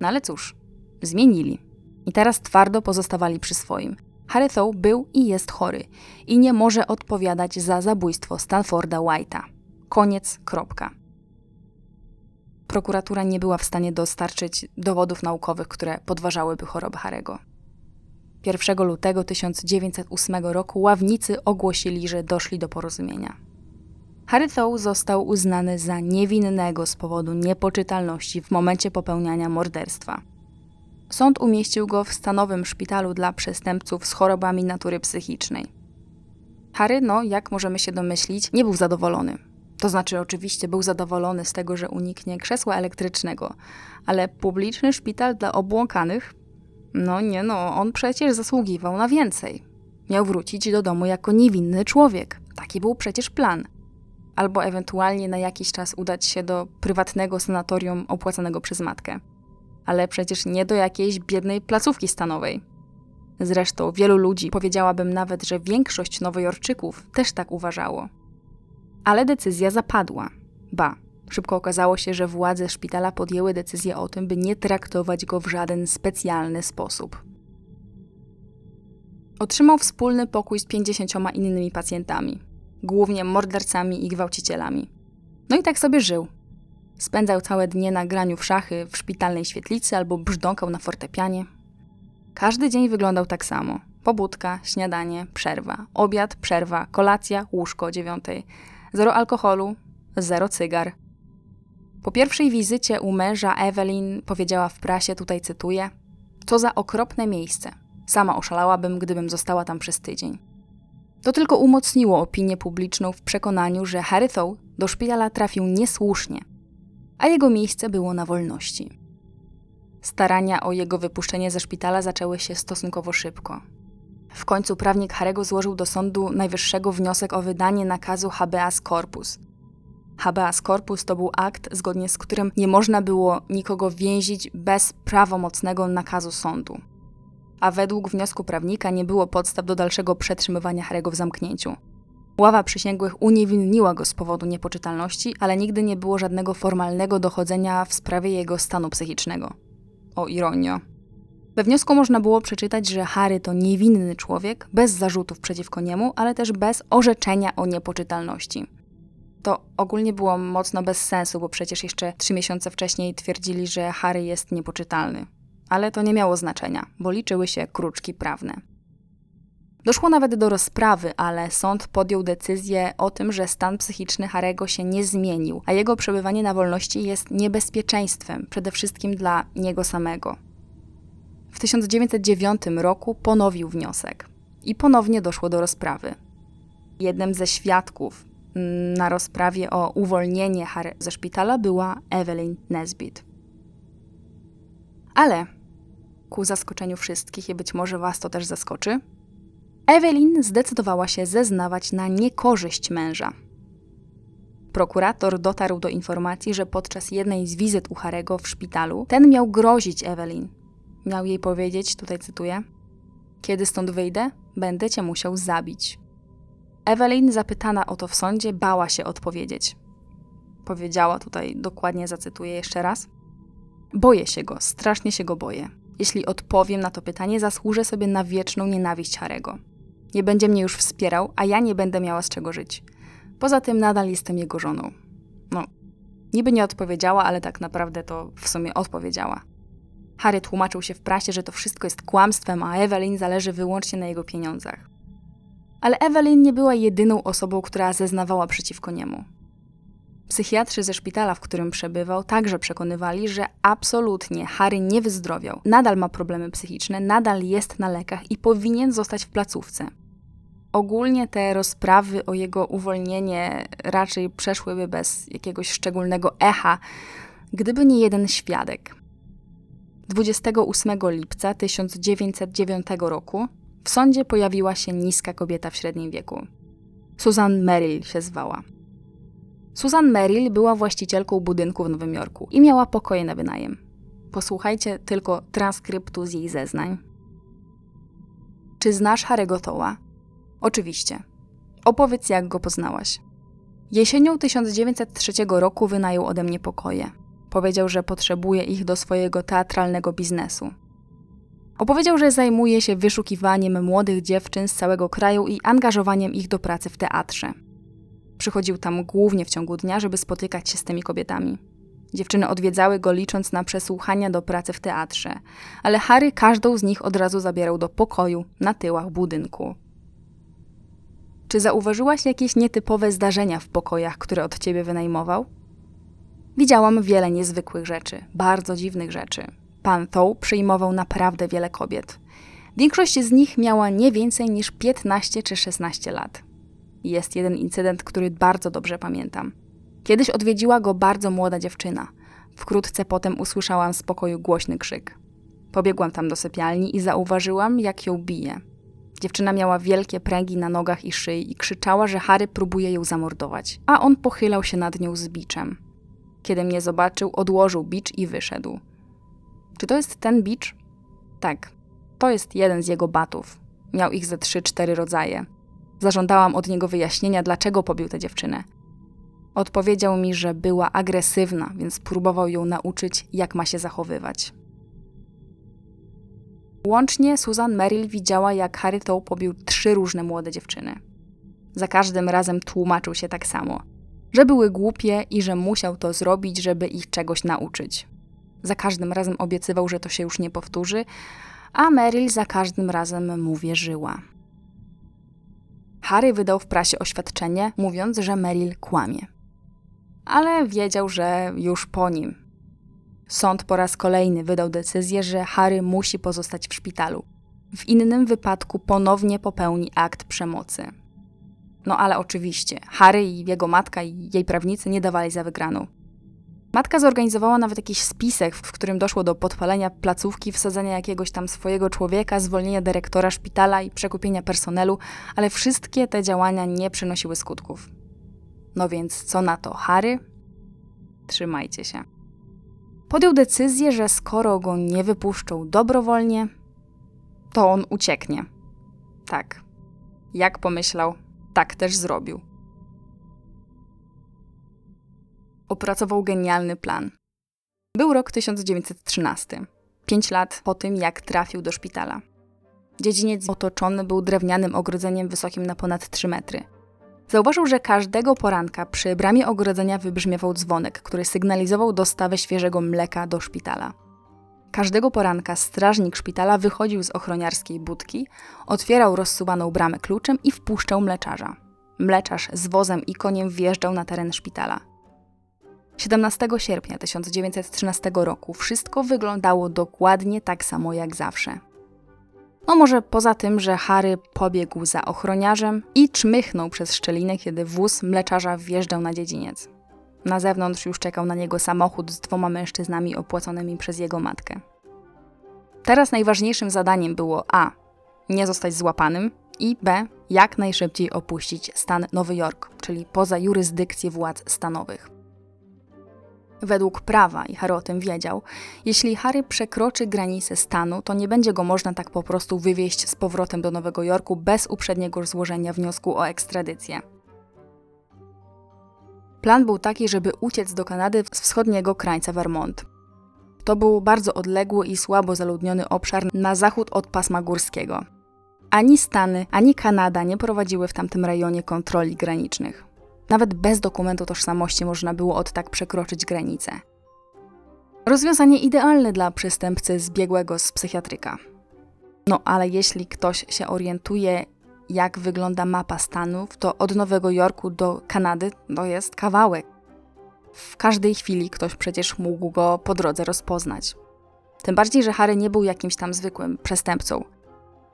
No ale cóż, zmienili. I teraz twardo pozostawali przy swoim. Harry Thaw był i jest chory i nie może odpowiadać za zabójstwo Stanforda White'a. Koniec, kropka. Prokuratura nie była w stanie dostarczyć dowodów naukowych, które podważałyby chorobę Harego. 1 lutego 1908 roku ławnicy ogłosili, że doszli do porozumienia. Harry Thaw został uznany za niewinnego z powodu niepoczytalności w momencie popełniania morderstwa. Sąd umieścił go w stanowym szpitalu dla przestępców z chorobami natury psychicznej. Harry, no, jak możemy się domyślić, nie był zadowolony. To znaczy, oczywiście był zadowolony z tego, że uniknie krzesła elektrycznego, ale publiczny szpital dla obłąkanych? No nie no, on przecież zasługiwał na więcej. Miał wrócić do domu jako niewinny człowiek. Taki był przecież plan. Albo ewentualnie na jakiś czas udać się do prywatnego sanatorium opłacanego przez matkę. Ale przecież nie do jakiejś biednej placówki stanowej. Zresztą wielu ludzi, powiedziałabym nawet, że większość nowojorczyków też tak uważało. Ale decyzja zapadła. Ba, szybko okazało się, że władze szpitala podjęły decyzję o tym, by nie traktować go w żaden specjalny sposób. Otrzymał wspólny pokój z 50 innymi pacjentami, głównie mordercami i gwałcicielami. No i tak sobie żył. Spędzał całe dnie na graniu w szachy w szpitalnej świetlicy albo brzdąkał na fortepianie. Każdy dzień wyglądał tak samo. Pobudka, śniadanie, przerwa, obiad, przerwa, kolacja, łóżko o dziewiątej. Zero alkoholu, zero cygar. Po pierwszej wizycie u męża Evelyn powiedziała w prasie, tutaj cytuję: To za okropne miejsce. Sama oszalałabym, gdybym została tam przez tydzień. To tylko umocniło opinię publiczną w przekonaniu, że Harry Thaw do szpitala trafił niesłusznie, a jego miejsce było na wolności. Starania o jego wypuszczenie ze szpitala zaczęły się stosunkowo szybko. W końcu prawnik Harego złożył do Sądu Najwyższego wniosek o wydanie nakazu habeas corpus. Habeas corpus to był akt, zgodnie z którym nie można było nikogo więzić bez prawomocnego nakazu sądu. A według wniosku prawnika nie było podstaw do dalszego przetrzymywania Harego w zamknięciu. Ława przysięgłych uniewinniła go z powodu niepoczytalności, ale nigdy nie było żadnego formalnego dochodzenia w sprawie jego stanu psychicznego. O ironio. We wniosku można było przeczytać, że Harry to niewinny człowiek, bez zarzutów przeciwko niemu, ale też bez orzeczenia o niepoczytalności. To ogólnie było mocno bez sensu, bo przecież jeszcze trzy miesiące wcześniej twierdzili, że Harry jest niepoczytalny. Ale to nie miało znaczenia, bo liczyły się kruczki prawne. Doszło nawet do rozprawy, ale sąd podjął decyzję o tym, że stan psychiczny Harego się nie zmienił, a jego przebywanie na wolności jest niebezpieczeństwem, przede wszystkim dla niego samego. W 1909 roku ponowił wniosek i ponownie doszło do rozprawy. Jednym ze świadków mm, na rozprawie o uwolnienie Harry ze szpitala była Evelyn Nesbit. Ale ku zaskoczeniu wszystkich i być może Was to też zaskoczy, Evelyn zdecydowała się zeznawać na niekorzyść męża. Prokurator dotarł do informacji, że podczas jednej z wizyt u Harego w szpitalu ten miał grozić Evelyn. Miał jej powiedzieć, tutaj cytuję: Kiedy stąd wyjdę, będę cię musiał zabić. Evelyn, zapytana o to w sądzie, bała się odpowiedzieć. Powiedziała tutaj, dokładnie zacytuję jeszcze raz: Boję się go, strasznie się go boję. Jeśli odpowiem na to pytanie, zasłużę sobie na wieczną nienawiść Harego. Nie będzie mnie już wspierał, a ja nie będę miała z czego żyć. Poza tym nadal jestem jego żoną. No, niby nie odpowiedziała, ale tak naprawdę to w sumie odpowiedziała. Harry tłumaczył się w prasie, że to wszystko jest kłamstwem, a Evelyn zależy wyłącznie na jego pieniądzach. Ale Evelyn nie była jedyną osobą, która zeznawała przeciwko niemu. Psychiatrzy ze szpitala, w którym przebywał, także przekonywali, że absolutnie Harry nie wyzdrowiał. Nadal ma problemy psychiczne, nadal jest na lekach i powinien zostać w placówce. Ogólnie te rozprawy o jego uwolnienie raczej przeszłyby bez jakiegoś szczególnego echa, gdyby nie jeden świadek. 28 lipca 1909 roku w sądzie pojawiła się niska kobieta w średnim wieku. Susan Merrill się zwała. Susan Merrill była właścicielką budynku w Nowym Jorku i miała pokoje na wynajem. Posłuchajcie tylko transkryptu z jej zeznań. Czy znasz Harry'ego Toła? Oczywiście. Opowiedz, jak go poznałaś. Jesienią 1903 roku wynajął ode mnie pokoje. Powiedział, że potrzebuje ich do swojego teatralnego biznesu. Opowiedział, że zajmuje się wyszukiwaniem młodych dziewczyn z całego kraju i angażowaniem ich do pracy w teatrze. Przychodził tam głównie w ciągu dnia, żeby spotykać się z tymi kobietami. Dziewczyny odwiedzały go licząc na przesłuchania do pracy w teatrze, ale Harry każdą z nich od razu zabierał do pokoju na tyłach budynku. Czy zauważyłaś jakieś nietypowe zdarzenia w pokojach, które od ciebie wynajmował? Widziałam wiele niezwykłych rzeczy, bardzo dziwnych rzeczy. Pan Toł przyjmował naprawdę wiele kobiet. Większość z nich miała nie więcej niż 15 czy 16 lat. Jest jeden incydent, który bardzo dobrze pamiętam. Kiedyś odwiedziła go bardzo młoda dziewczyna. Wkrótce potem usłyszałam z pokoju głośny krzyk. Pobiegłam tam do sypialni i zauważyłam, jak ją bije. Dziewczyna miała wielkie pręgi na nogach i szyi i krzyczała, że Harry próbuje ją zamordować, a on pochylał się nad nią z biczem. Kiedy mnie zobaczył, odłożył bicz i wyszedł. Czy to jest ten bicz? Tak, to jest jeden z jego batów. Miał ich ze trzy, cztery rodzaje. Zażądałam od niego wyjaśnienia, dlaczego pobił tę dziewczynę. Odpowiedział mi, że była agresywna, więc próbował ją nauczyć, jak ma się zachowywać. Łącznie Susan Merrill widziała, jak Harry Tow pobił trzy różne młode dziewczyny. Za każdym razem tłumaczył się tak samo, że były głupie i że musiał to zrobić, żeby ich czegoś nauczyć. Za każdym razem obiecywał, że to się już nie powtórzy, a Meryl za każdym razem mu wierzyła. Harry wydał w prasie oświadczenie, mówiąc, że Meryl kłamie. Ale wiedział, że już po nim. Sąd po raz kolejny wydał decyzję, że Harry musi pozostać w szpitalu. W innym wypadku ponownie popełni akt przemocy. No ale oczywiście, Harry i jego matka i jej prawnicy nie dawali za wygraną. Matka zorganizowała nawet jakiś spisek, w którym doszło do podpalenia placówki, wsadzenia jakiegoś tam swojego człowieka, zwolnienia dyrektora szpitala i przekupienia personelu, ale wszystkie te działania nie przynosiły skutków. No więc co na to Harry? Trzymajcie się. Podjął decyzję, że skoro go nie wypuszczą dobrowolnie, to on ucieknie. Tak. Jak pomyślał, tak też zrobił. opracował genialny plan. Był rok 1913, pięć lat po tym, jak trafił do szpitala. Dziedziniec otoczony był drewnianym ogrodzeniem wysokim na ponad 3 metry. Zauważył, że każdego poranka przy bramie ogrodzenia wybrzmiewał dzwonek, który sygnalizował dostawę świeżego mleka do szpitala. Każdego poranka strażnik szpitala wychodził z ochroniarskiej budki, otwierał rozsuwaną bramę kluczem i wpuszczał mleczarza. Mleczarz z wozem i koniem wjeżdżał na teren szpitala. 17 sierpnia 1913 roku wszystko wyglądało dokładnie tak samo jak zawsze. No może poza tym, że Harry pobiegł za ochroniarzem i czmychnął przez szczelinę, kiedy wóz mleczarza wjeżdżał na dziedziniec. Na zewnątrz już czekał na niego samochód z dwoma mężczyznami opłaconymi przez jego matkę. Teraz najważniejszym zadaniem było A. Nie zostać złapanym i B. Jak najszybciej opuścić stan Nowy Jork, czyli poza jurysdykcję władz stanowych. Według prawa, i Harry o tym wiedział, jeśli Harry przekroczy granicę stanu, to nie będzie go można tak po prostu wywieźć z powrotem do Nowego Jorku bez uprzedniego złożenia wniosku o ekstradycję. Plan był taki, żeby uciec do Kanady z wschodniego krańca Vermont. To był bardzo odległy i słabo zaludniony obszar na zachód od pasma górskiego. Ani Stany, ani Kanada nie prowadziły w tamtym rejonie kontroli granicznych. Nawet bez dokumentu tożsamości można było od tak przekroczyć granicę. Rozwiązanie idealne dla przestępcy zbiegłego z psychiatryka. No ale jeśli ktoś się orientuje, jak wygląda mapa Stanów, to od Nowego Jorku do Kanady to jest kawałek. W każdej chwili ktoś przecież mógł go po drodze rozpoznać. Tym bardziej, że Harry nie był jakimś tam zwykłym przestępcą.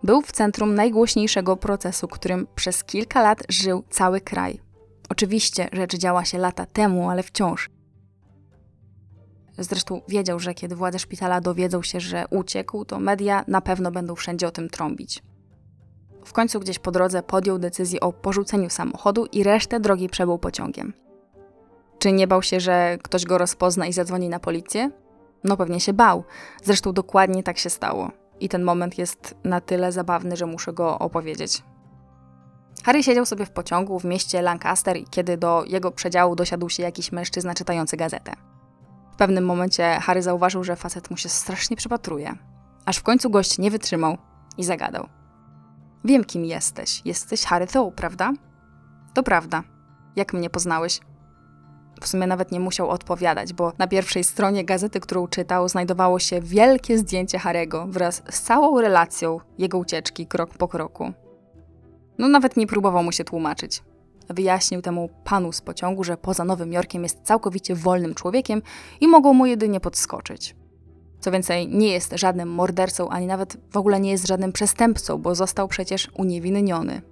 Był w centrum najgłośniejszego procesu, którym przez kilka lat żył cały kraj. Oczywiście rzecz działa się lata temu, ale wciąż. Zresztą wiedział, że kiedy władze szpitala dowiedzą się, że uciekł, to media na pewno będą wszędzie o tym trąbić. W końcu gdzieś po drodze podjął decyzję o porzuceniu samochodu i resztę drogi przebył pociągiem. Czy nie bał się, że ktoś go rozpozna i zadzwoni na policję? No pewnie się bał. Zresztą dokładnie tak się stało. I ten moment jest na tyle zabawny, że muszę go opowiedzieć. Harry siedział sobie w pociągu w mieście Lancaster, kiedy do jego przedziału dosiadł się jakiś mężczyzna czytający gazetę. W pewnym momencie Harry zauważył, że facet mu się strasznie przypatruje. Aż w końcu gość nie wytrzymał i zagadał. Wiem, kim jesteś. Jesteś Harry Thow, prawda? To prawda. Jak mnie poznałeś? W sumie nawet nie musiał odpowiadać, bo na pierwszej stronie gazety, którą czytał, znajdowało się wielkie zdjęcie Harego wraz z całą relacją jego ucieczki krok po kroku. No nawet nie próbował mu się tłumaczyć. Wyjaśnił temu panu z pociągu, że poza Nowym Jorkiem jest całkowicie wolnym człowiekiem i mogą mu jedynie podskoczyć. Co więcej, nie jest żadnym mordercą, ani nawet w ogóle nie jest żadnym przestępcą, bo został przecież uniewinniony.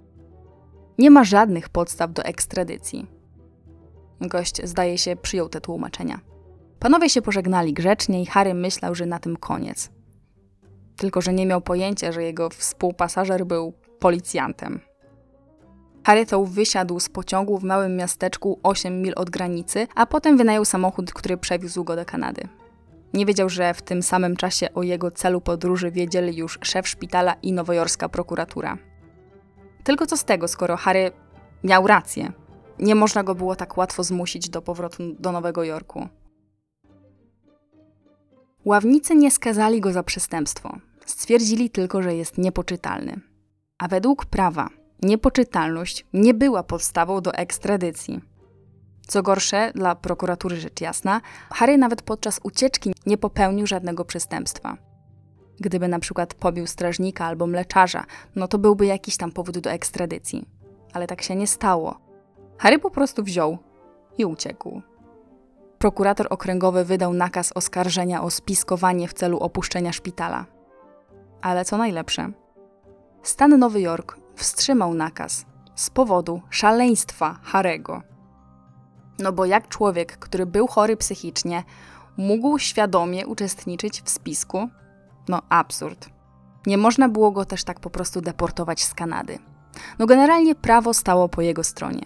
Nie ma żadnych podstaw do ekstradycji. Gość, zdaje się, przyjął te tłumaczenia. Panowie się pożegnali grzecznie i Harry myślał, że na tym koniec. tylko że nie miał pojęcia, że jego współpasażer był policjantem. Harry wysiadł z pociągu w małym miasteczku 8 mil od granicy, a potem wynajął samochód, który przewiózł go do Kanady. Nie wiedział, że w tym samym czasie o jego celu podróży wiedzieli już szef szpitala i nowojorska prokuratura. Tylko co z tego, skoro Harry miał rację? Nie można go było tak łatwo zmusić do powrotu do Nowego Jorku. Ławnicy nie skazali go za przestępstwo. Stwierdzili tylko, że jest niepoczytalny. A według prawa niepoczytalność nie była podstawą do ekstradycji. Co gorsze, dla prokuratury rzecz jasna, Harry nawet podczas ucieczki nie popełnił żadnego przestępstwa. Gdyby na przykład pobił strażnika albo mleczarza, no to byłby jakiś tam powód do ekstradycji. Ale tak się nie stało. Harry po prostu wziął i uciekł. Prokurator okręgowy wydał nakaz oskarżenia o spiskowanie w celu opuszczenia szpitala. Ale co najlepsze, stan Nowy Jork wstrzymał nakaz z powodu szaleństwa Harego. No bo jak człowiek, który był chory psychicznie, mógł świadomie uczestniczyć w spisku? No absurd. Nie można było go też tak po prostu deportować z Kanady. No generalnie prawo stało po jego stronie.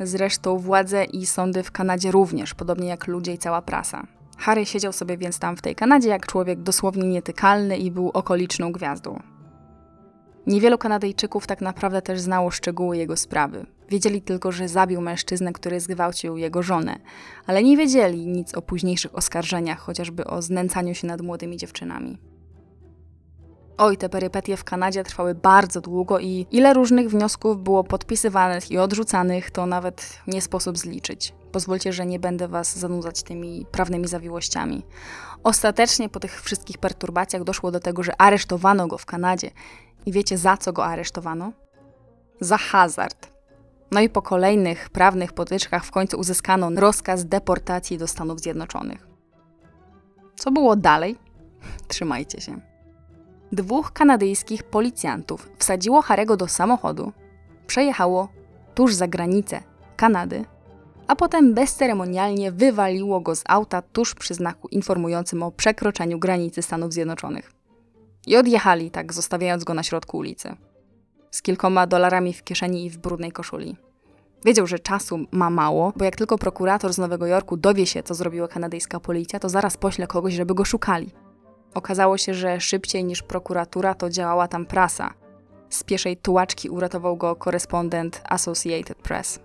Zresztą władze i sądy w Kanadzie również, podobnie jak ludzie i cała prasa. Harry siedział sobie więc tam w tej Kanadzie jak człowiek dosłownie nietykalny i był okoliczną gwiazdą. Niewielu Kanadyjczyków tak naprawdę też znało szczegóły jego sprawy. Wiedzieli tylko, że zabił mężczyznę, który zgwałcił jego żonę, ale nie wiedzieli nic o późniejszych oskarżeniach, chociażby o znęcaniu się nad młodymi dziewczynami. Oj, te perypetie w Kanadzie trwały bardzo długo i ile różnych wniosków było podpisywanych i odrzucanych, to nawet nie sposób zliczyć. Pozwólcie, że nie będę Was zanudzać tymi prawnymi zawiłościami. Ostatecznie po tych wszystkich perturbacjach doszło do tego, że aresztowano go w Kanadzie. I wiecie za co go aresztowano? Za hazard. No i po kolejnych prawnych potyczkach w końcu uzyskano rozkaz deportacji do Stanów Zjednoczonych. Co było dalej? Trzymajcie się dwóch kanadyjskich policjantów wsadziło Harego do samochodu, przejechało tuż za granicę Kanady, a potem bezceremonialnie wywaliło go z auta tuż przy znaku informującym o przekroczeniu granicy Stanów Zjednoczonych. I odjechali, tak zostawiając go na środku ulicy. Z kilkoma dolarami w kieszeni i w brudnej koszuli. Wiedział, że czasu ma mało, bo jak tylko prokurator z Nowego Jorku dowie się, co zrobiła kanadyjska policja, to zaraz pośle kogoś, żeby go szukali. Okazało się, że szybciej niż prokuratura to działała tam prasa. Z pieszej tułaczki uratował go korespondent Associated Press.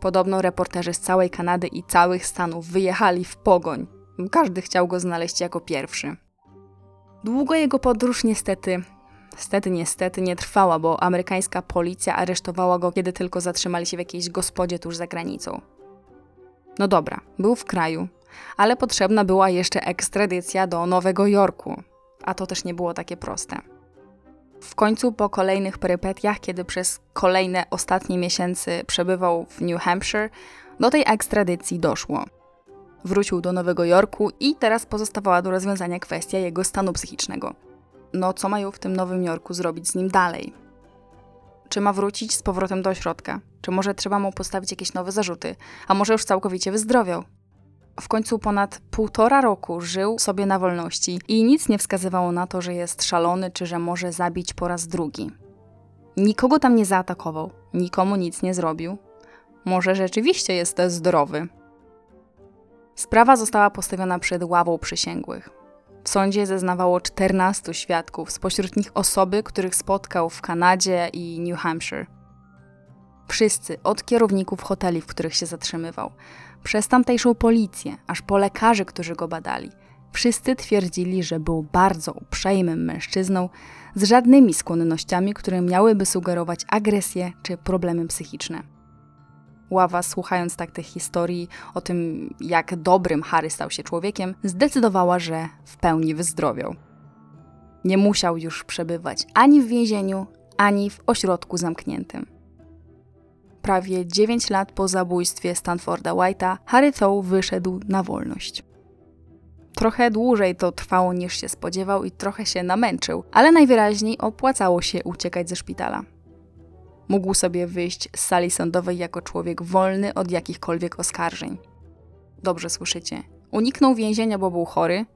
Podobno reporterzy z całej Kanady i całych Stanów wyjechali w pogoń. Każdy chciał go znaleźć jako pierwszy. Długo jego podróż niestety, niestety, niestety nie trwała, bo amerykańska policja aresztowała go, kiedy tylko zatrzymali się w jakiejś gospodzie tuż za granicą. No dobra, był w kraju, ale potrzebna była jeszcze ekstradycja do Nowego Jorku, a to też nie było takie proste. W końcu po kolejnych perypetiach, kiedy przez kolejne ostatnie miesiące przebywał w New Hampshire, do tej ekstradycji doszło. Wrócił do Nowego Jorku i teraz pozostawała do rozwiązania kwestia jego stanu psychicznego. No, co mają w tym Nowym Jorku zrobić z nim dalej? Czy ma wrócić z powrotem do ośrodka? Czy może trzeba mu postawić jakieś nowe zarzuty? A może już całkowicie wyzdrowiał? W końcu ponad półtora roku żył sobie na wolności i nic nie wskazywało na to, że jest szalony czy że może zabić po raz drugi. Nikogo tam nie zaatakował, nikomu nic nie zrobił. Może rzeczywiście jest zdrowy. Sprawa została postawiona przed ławą przysięgłych. W sądzie zeznawało 14 świadków, spośród nich osoby, których spotkał w Kanadzie i New Hampshire. Wszyscy, od kierowników hoteli, w których się zatrzymywał, przez tamtejszą policję, aż po lekarzy, którzy go badali. Wszyscy twierdzili, że był bardzo uprzejmym mężczyzną z żadnymi skłonnościami, które miałyby sugerować agresję czy problemy psychiczne. Ława, słuchając tak tych historii o tym, jak dobrym Harry stał się człowiekiem, zdecydowała, że w pełni wyzdrowiał. Nie musiał już przebywać ani w więzieniu, ani w ośrodku zamkniętym prawie 9 lat po zabójstwie Stanforda White'a, Harry Thaw wyszedł na wolność. Trochę dłużej to trwało niż się spodziewał i trochę się namęczył, ale najwyraźniej opłacało się uciekać ze szpitala. Mógł sobie wyjść z sali sądowej jako człowiek wolny od jakichkolwiek oskarżeń. Dobrze słyszycie. Uniknął więzienia, bo był chory,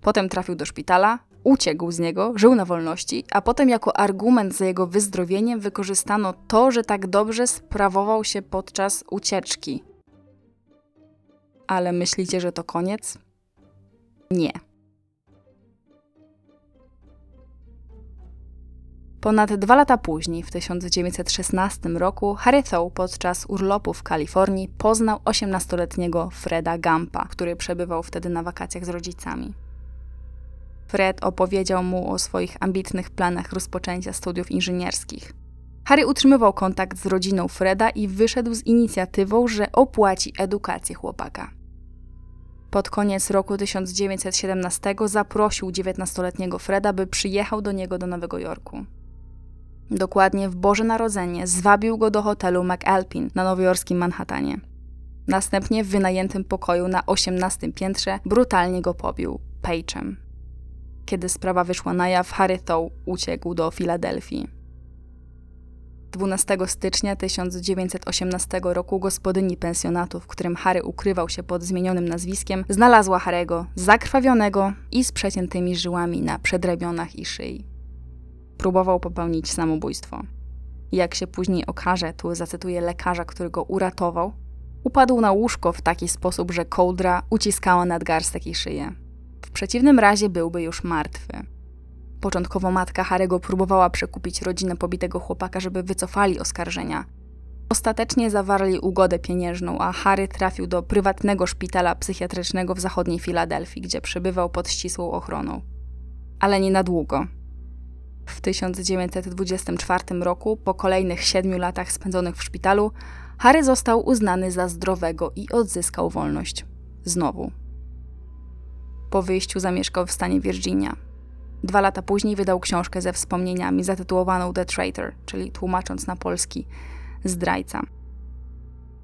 potem trafił do szpitala, uciekł z niego, żył na wolności, a potem jako argument za jego wyzdrowieniem wykorzystano to, że tak dobrze sprawował się podczas ucieczki. Ale myślicie, że to koniec? Nie. Ponad dwa lata później, w 1916 roku, Harry Thaw podczas urlopu w Kalifornii poznał 18-letniego Freda Gampa, który przebywał wtedy na wakacjach z rodzicami. Fred opowiedział mu o swoich ambitnych planach rozpoczęcia studiów inżynierskich. Harry utrzymywał kontakt z rodziną Freda i wyszedł z inicjatywą, że opłaci edukację chłopaka. Pod koniec roku 1917 zaprosił 19-letniego Freda, by przyjechał do niego do Nowego Jorku. Dokładnie w Boże Narodzenie zwabił go do hotelu McAlpin na nowojorskim Manhattanie. Następnie w wynajętym pokoju na 18 piętrze brutalnie go pobił Page'em. Kiedy sprawa wyszła na jaw, Harry Thaw uciekł do Filadelfii. 12 stycznia 1918 roku gospodyni pensjonatu, w którym Harry ukrywał się pod zmienionym nazwiskiem, znalazła Harego zakrwawionego i z przeciętymi żyłami na przedrabionach i szyi. Próbował popełnić samobójstwo. Jak się później okaże, tu zacytuję lekarza, który go uratował, upadł na łóżko w taki sposób, że kołdra uciskała nadgarstek i szyję. W przeciwnym razie byłby już martwy. Początkowo matka Harego próbowała przekupić rodzinę pobitego chłopaka, żeby wycofali oskarżenia. Ostatecznie zawarli ugodę pieniężną, a Harry trafił do prywatnego szpitala psychiatrycznego w zachodniej Filadelfii, gdzie przebywał pod ścisłą ochroną. Ale nie na długo. W 1924 roku, po kolejnych siedmiu latach spędzonych w szpitalu, Harry został uznany za zdrowego i odzyskał wolność. Znowu. Po wyjściu zamieszkał w stanie Virginia. Dwa lata później wydał książkę ze wspomnieniami zatytułowaną The Traitor, czyli tłumacząc na polski zdrajca.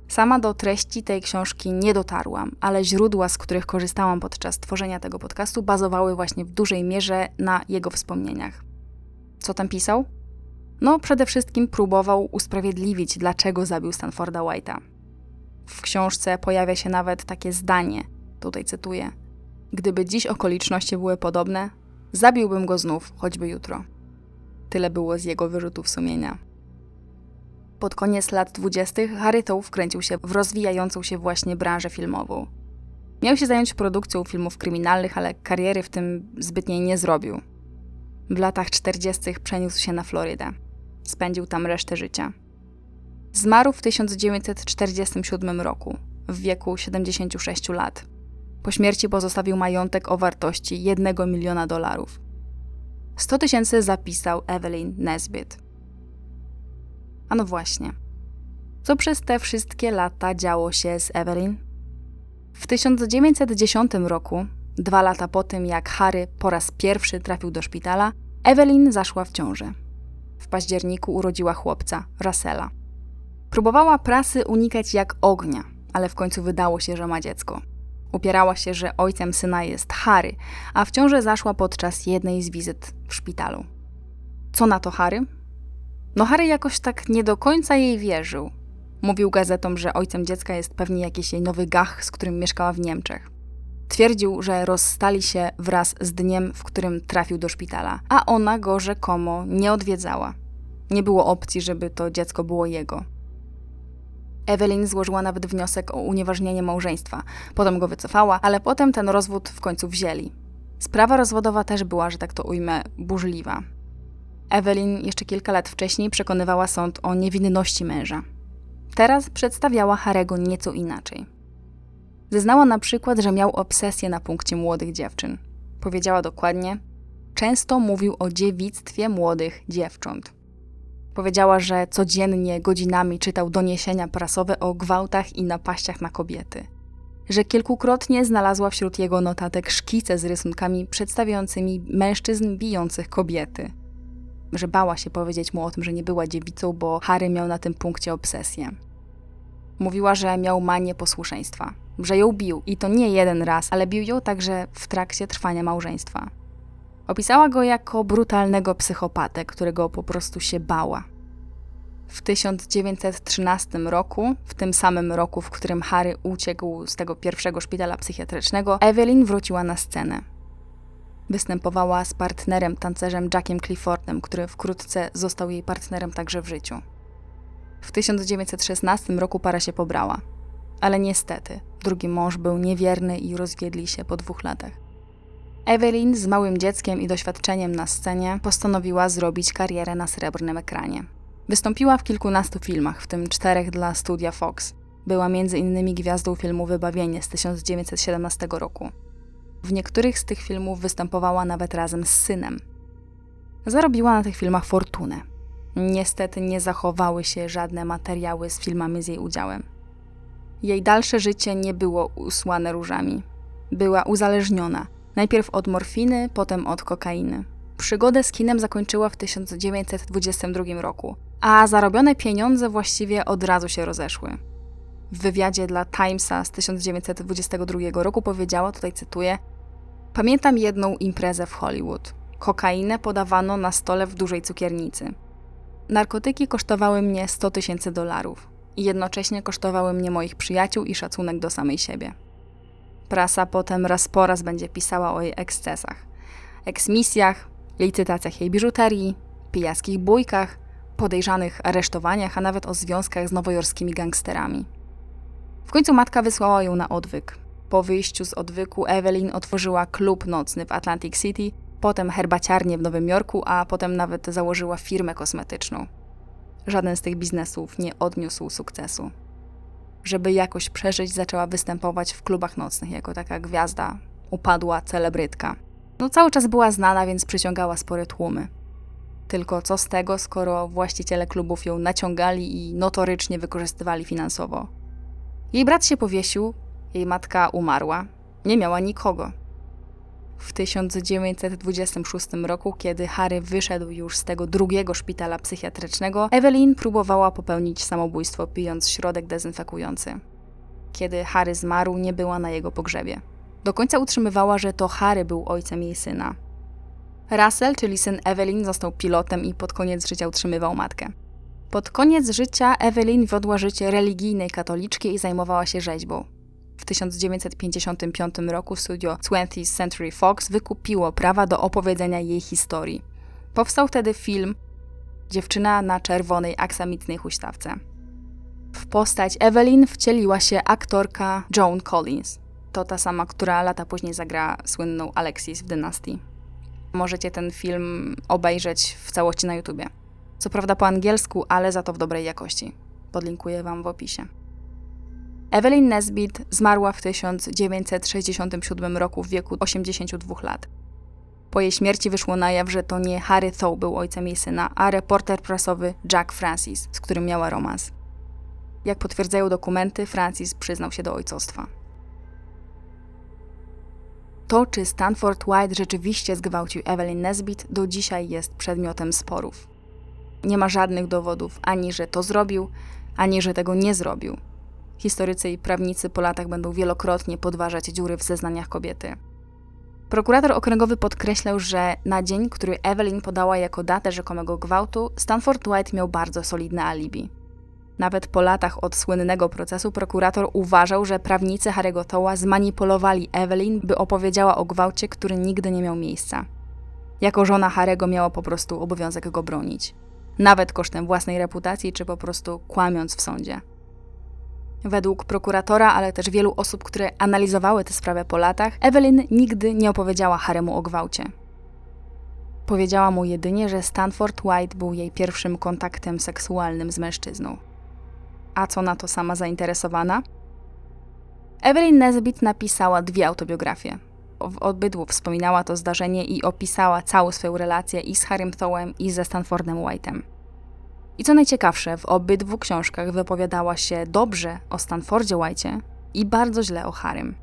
Sama do treści tej książki nie dotarłam, ale źródła, z których korzystałam podczas tworzenia tego podcastu, bazowały właśnie w dużej mierze na jego wspomnieniach. Co tam pisał? No, przede wszystkim próbował usprawiedliwić, dlaczego zabił Stanforda White'a. W książce pojawia się nawet takie zdanie, tutaj cytuję: Gdyby dziś okoliczności były podobne, zabiłbym go znów, choćby jutro. Tyle było z jego wyrzutów sumienia. Pod koniec lat dwudziestych Harry Tow wkręcił się w rozwijającą się właśnie branżę filmową. Miał się zająć produkcją filmów kryminalnych, ale kariery w tym zbytniej nie zrobił. W latach 40. przeniósł się na Florydę. Spędził tam resztę życia. Zmarł w 1947 roku, w wieku 76 lat. Po śmierci pozostawił majątek o wartości 1 miliona dolarów. 100 tysięcy zapisał Evelyn Nesbit. A no właśnie. Co przez te wszystkie lata działo się z Evelyn? W 1910 roku Dwa lata po tym, jak Harry po raz pierwszy trafił do szpitala, Evelyn zaszła w ciążę. W październiku urodziła chłopca, Russella. Próbowała prasy unikać jak ognia, ale w końcu wydało się, że ma dziecko. Upierała się, że ojcem syna jest Harry, a w ciążę zaszła podczas jednej z wizyt w szpitalu. Co na to Harry? No Harry jakoś tak nie do końca jej wierzył. Mówił gazetom, że ojcem dziecka jest pewnie jakiś jej nowy gach, z którym mieszkała w Niemczech. Twierdził, że rozstali się wraz z dniem, w którym trafił do szpitala, a ona go rzekomo nie odwiedzała. Nie było opcji, żeby to dziecko było jego. Evelyn złożyła nawet wniosek o unieważnienie małżeństwa. Potem go wycofała, ale potem ten rozwód w końcu wzięli. Sprawa rozwodowa też była, że tak to ujmę, burzliwa. Evelyn jeszcze kilka lat wcześniej przekonywała sąd o niewinności męża. Teraz przedstawiała Harego nieco inaczej. Zeznała na przykład, że miał obsesję na punkcie młodych dziewczyn. Powiedziała dokładnie: Często mówił o dziewictwie młodych dziewcząt. Powiedziała, że codziennie godzinami czytał doniesienia prasowe o gwałtach i napaściach na kobiety. Że kilkukrotnie znalazła wśród jego notatek szkice z rysunkami przedstawiającymi mężczyzn bijących kobiety. Że bała się powiedzieć mu o tym, że nie była dziewicą, bo Harry miał na tym punkcie obsesję. Mówiła, że miał manię posłuszeństwa, że ją bił i to nie jeden raz, ale bił ją także w trakcie trwania małżeństwa. Opisała go jako brutalnego psychopatę, którego po prostu się bała. W 1913 roku, w tym samym roku, w którym Harry uciekł z tego pierwszego szpitala psychiatrycznego, Evelyn wróciła na scenę. Występowała z partnerem, tancerzem Jackiem Cliffordem, który wkrótce został jej partnerem także w życiu. W 1916 roku para się pobrała. Ale niestety, drugi mąż był niewierny i rozwiedli się po dwóch latach. Evelyn z małym dzieckiem i doświadczeniem na scenie postanowiła zrobić karierę na srebrnym ekranie. Wystąpiła w kilkunastu filmach, w tym czterech dla studia Fox. Była między innymi gwiazdą filmu Wybawienie z 1917 roku. W niektórych z tych filmów występowała nawet razem z synem. Zarobiła na tych filmach fortunę. Niestety nie zachowały się żadne materiały z filmami z jej udziałem. Jej dalsze życie nie było usłane różami. Była uzależniona, najpierw od morfiny, potem od kokainy. Przygodę z kinem zakończyła w 1922 roku, a zarobione pieniądze właściwie od razu się rozeszły. W wywiadzie dla Timesa z 1922 roku powiedziała, tutaj cytuję: Pamiętam jedną imprezę w Hollywood. Kokainę podawano na stole w dużej cukiernicy. Narkotyki kosztowały mnie 100 tysięcy dolarów i jednocześnie kosztowały mnie moich przyjaciół i szacunek do samej siebie. Prasa potem raz po raz będzie pisała o jej ekscesach, eksmisjach, licytacjach jej biżuterii, pijackich bójkach, podejrzanych aresztowaniach, a nawet o związkach z nowojorskimi gangsterami. W końcu matka wysłała ją na odwyk. Po wyjściu z odwyku Evelyn otworzyła klub nocny w Atlantic City, potem herbaciarnię w Nowym Jorku, a potem nawet założyła firmę kosmetyczną. Żaden z tych biznesów nie odniósł sukcesu. Żeby jakoś przeżyć, zaczęła występować w klubach nocnych jako taka gwiazda, upadła celebrytka. No cały czas była znana, więc przyciągała spore tłumy. Tylko co z tego, skoro właściciele klubów ją naciągali i notorycznie wykorzystywali finansowo? Jej brat się powiesił, jej matka umarła, nie miała nikogo. W 1926 roku, kiedy Harry wyszedł już z tego drugiego szpitala psychiatrycznego, Evelyn próbowała popełnić samobójstwo, pijąc środek dezynfekujący. Kiedy Harry zmarł, nie była na jego pogrzebie. Do końca utrzymywała, że to Harry był ojcem jej syna. Russell, czyli syn Evelyn, został pilotem i pod koniec życia utrzymywał matkę. Pod koniec życia Evelyn wiodła życie religijnej katoliczki i zajmowała się rzeźbą. W 1955 roku studio 20th Century Fox wykupiło prawa do opowiedzenia jej historii. Powstał wtedy film Dziewczyna na czerwonej aksamitnej huśtawce. W postać Evelyn wcieliła się aktorka Joan Collins. To ta sama, która lata później zagra słynną Alexis w Dynastii. Możecie ten film obejrzeć w całości na YouTubie. Co prawda po angielsku, ale za to w dobrej jakości. Podlinkuję Wam w opisie. Evelyn Nesbit zmarła w 1967 roku w wieku 82 lat. Po jej śmierci wyszło na jaw, że to nie Harry Thaw był ojcem jej syna, a reporter prasowy Jack Francis, z którym miała romans. Jak potwierdzają dokumenty, Francis przyznał się do ojcostwa. To, czy Stanford White rzeczywiście zgwałcił Evelyn Nesbit, do dzisiaj jest przedmiotem sporów. Nie ma żadnych dowodów ani, że to zrobił, ani, że tego nie zrobił. Historycy i prawnicy po latach będą wielokrotnie podważać dziury w zeznaniach kobiety. Prokurator okręgowy podkreślał, że na dzień, który Evelyn podała jako datę rzekomego gwałtu, Stanford White miał bardzo solidne alibi. Nawet po latach od słynnego procesu prokurator uważał, że prawnicy Harry'ego Toła zmanipulowali Evelyn, by opowiedziała o gwałcie, który nigdy nie miał miejsca. Jako żona Harego miała po prostu obowiązek go bronić. Nawet kosztem własnej reputacji, czy po prostu kłamiąc w sądzie. Według prokuratora, ale też wielu osób, które analizowały tę sprawę po latach, Evelyn nigdy nie opowiedziała Haremu o gwałcie. Powiedziała mu jedynie, że Stanford White był jej pierwszym kontaktem seksualnym z mężczyzną. A co na to sama zainteresowana? Evelyn Nesbit napisała dwie autobiografie. W obydwu wspominała to zdarzenie i opisała całą swoją relację i z Harrym Thowem, i ze Stanfordem White'em. I co najciekawsze, w obydwu książkach wypowiadała się dobrze o Stanfordzie White'ie i bardzo źle o Harrym.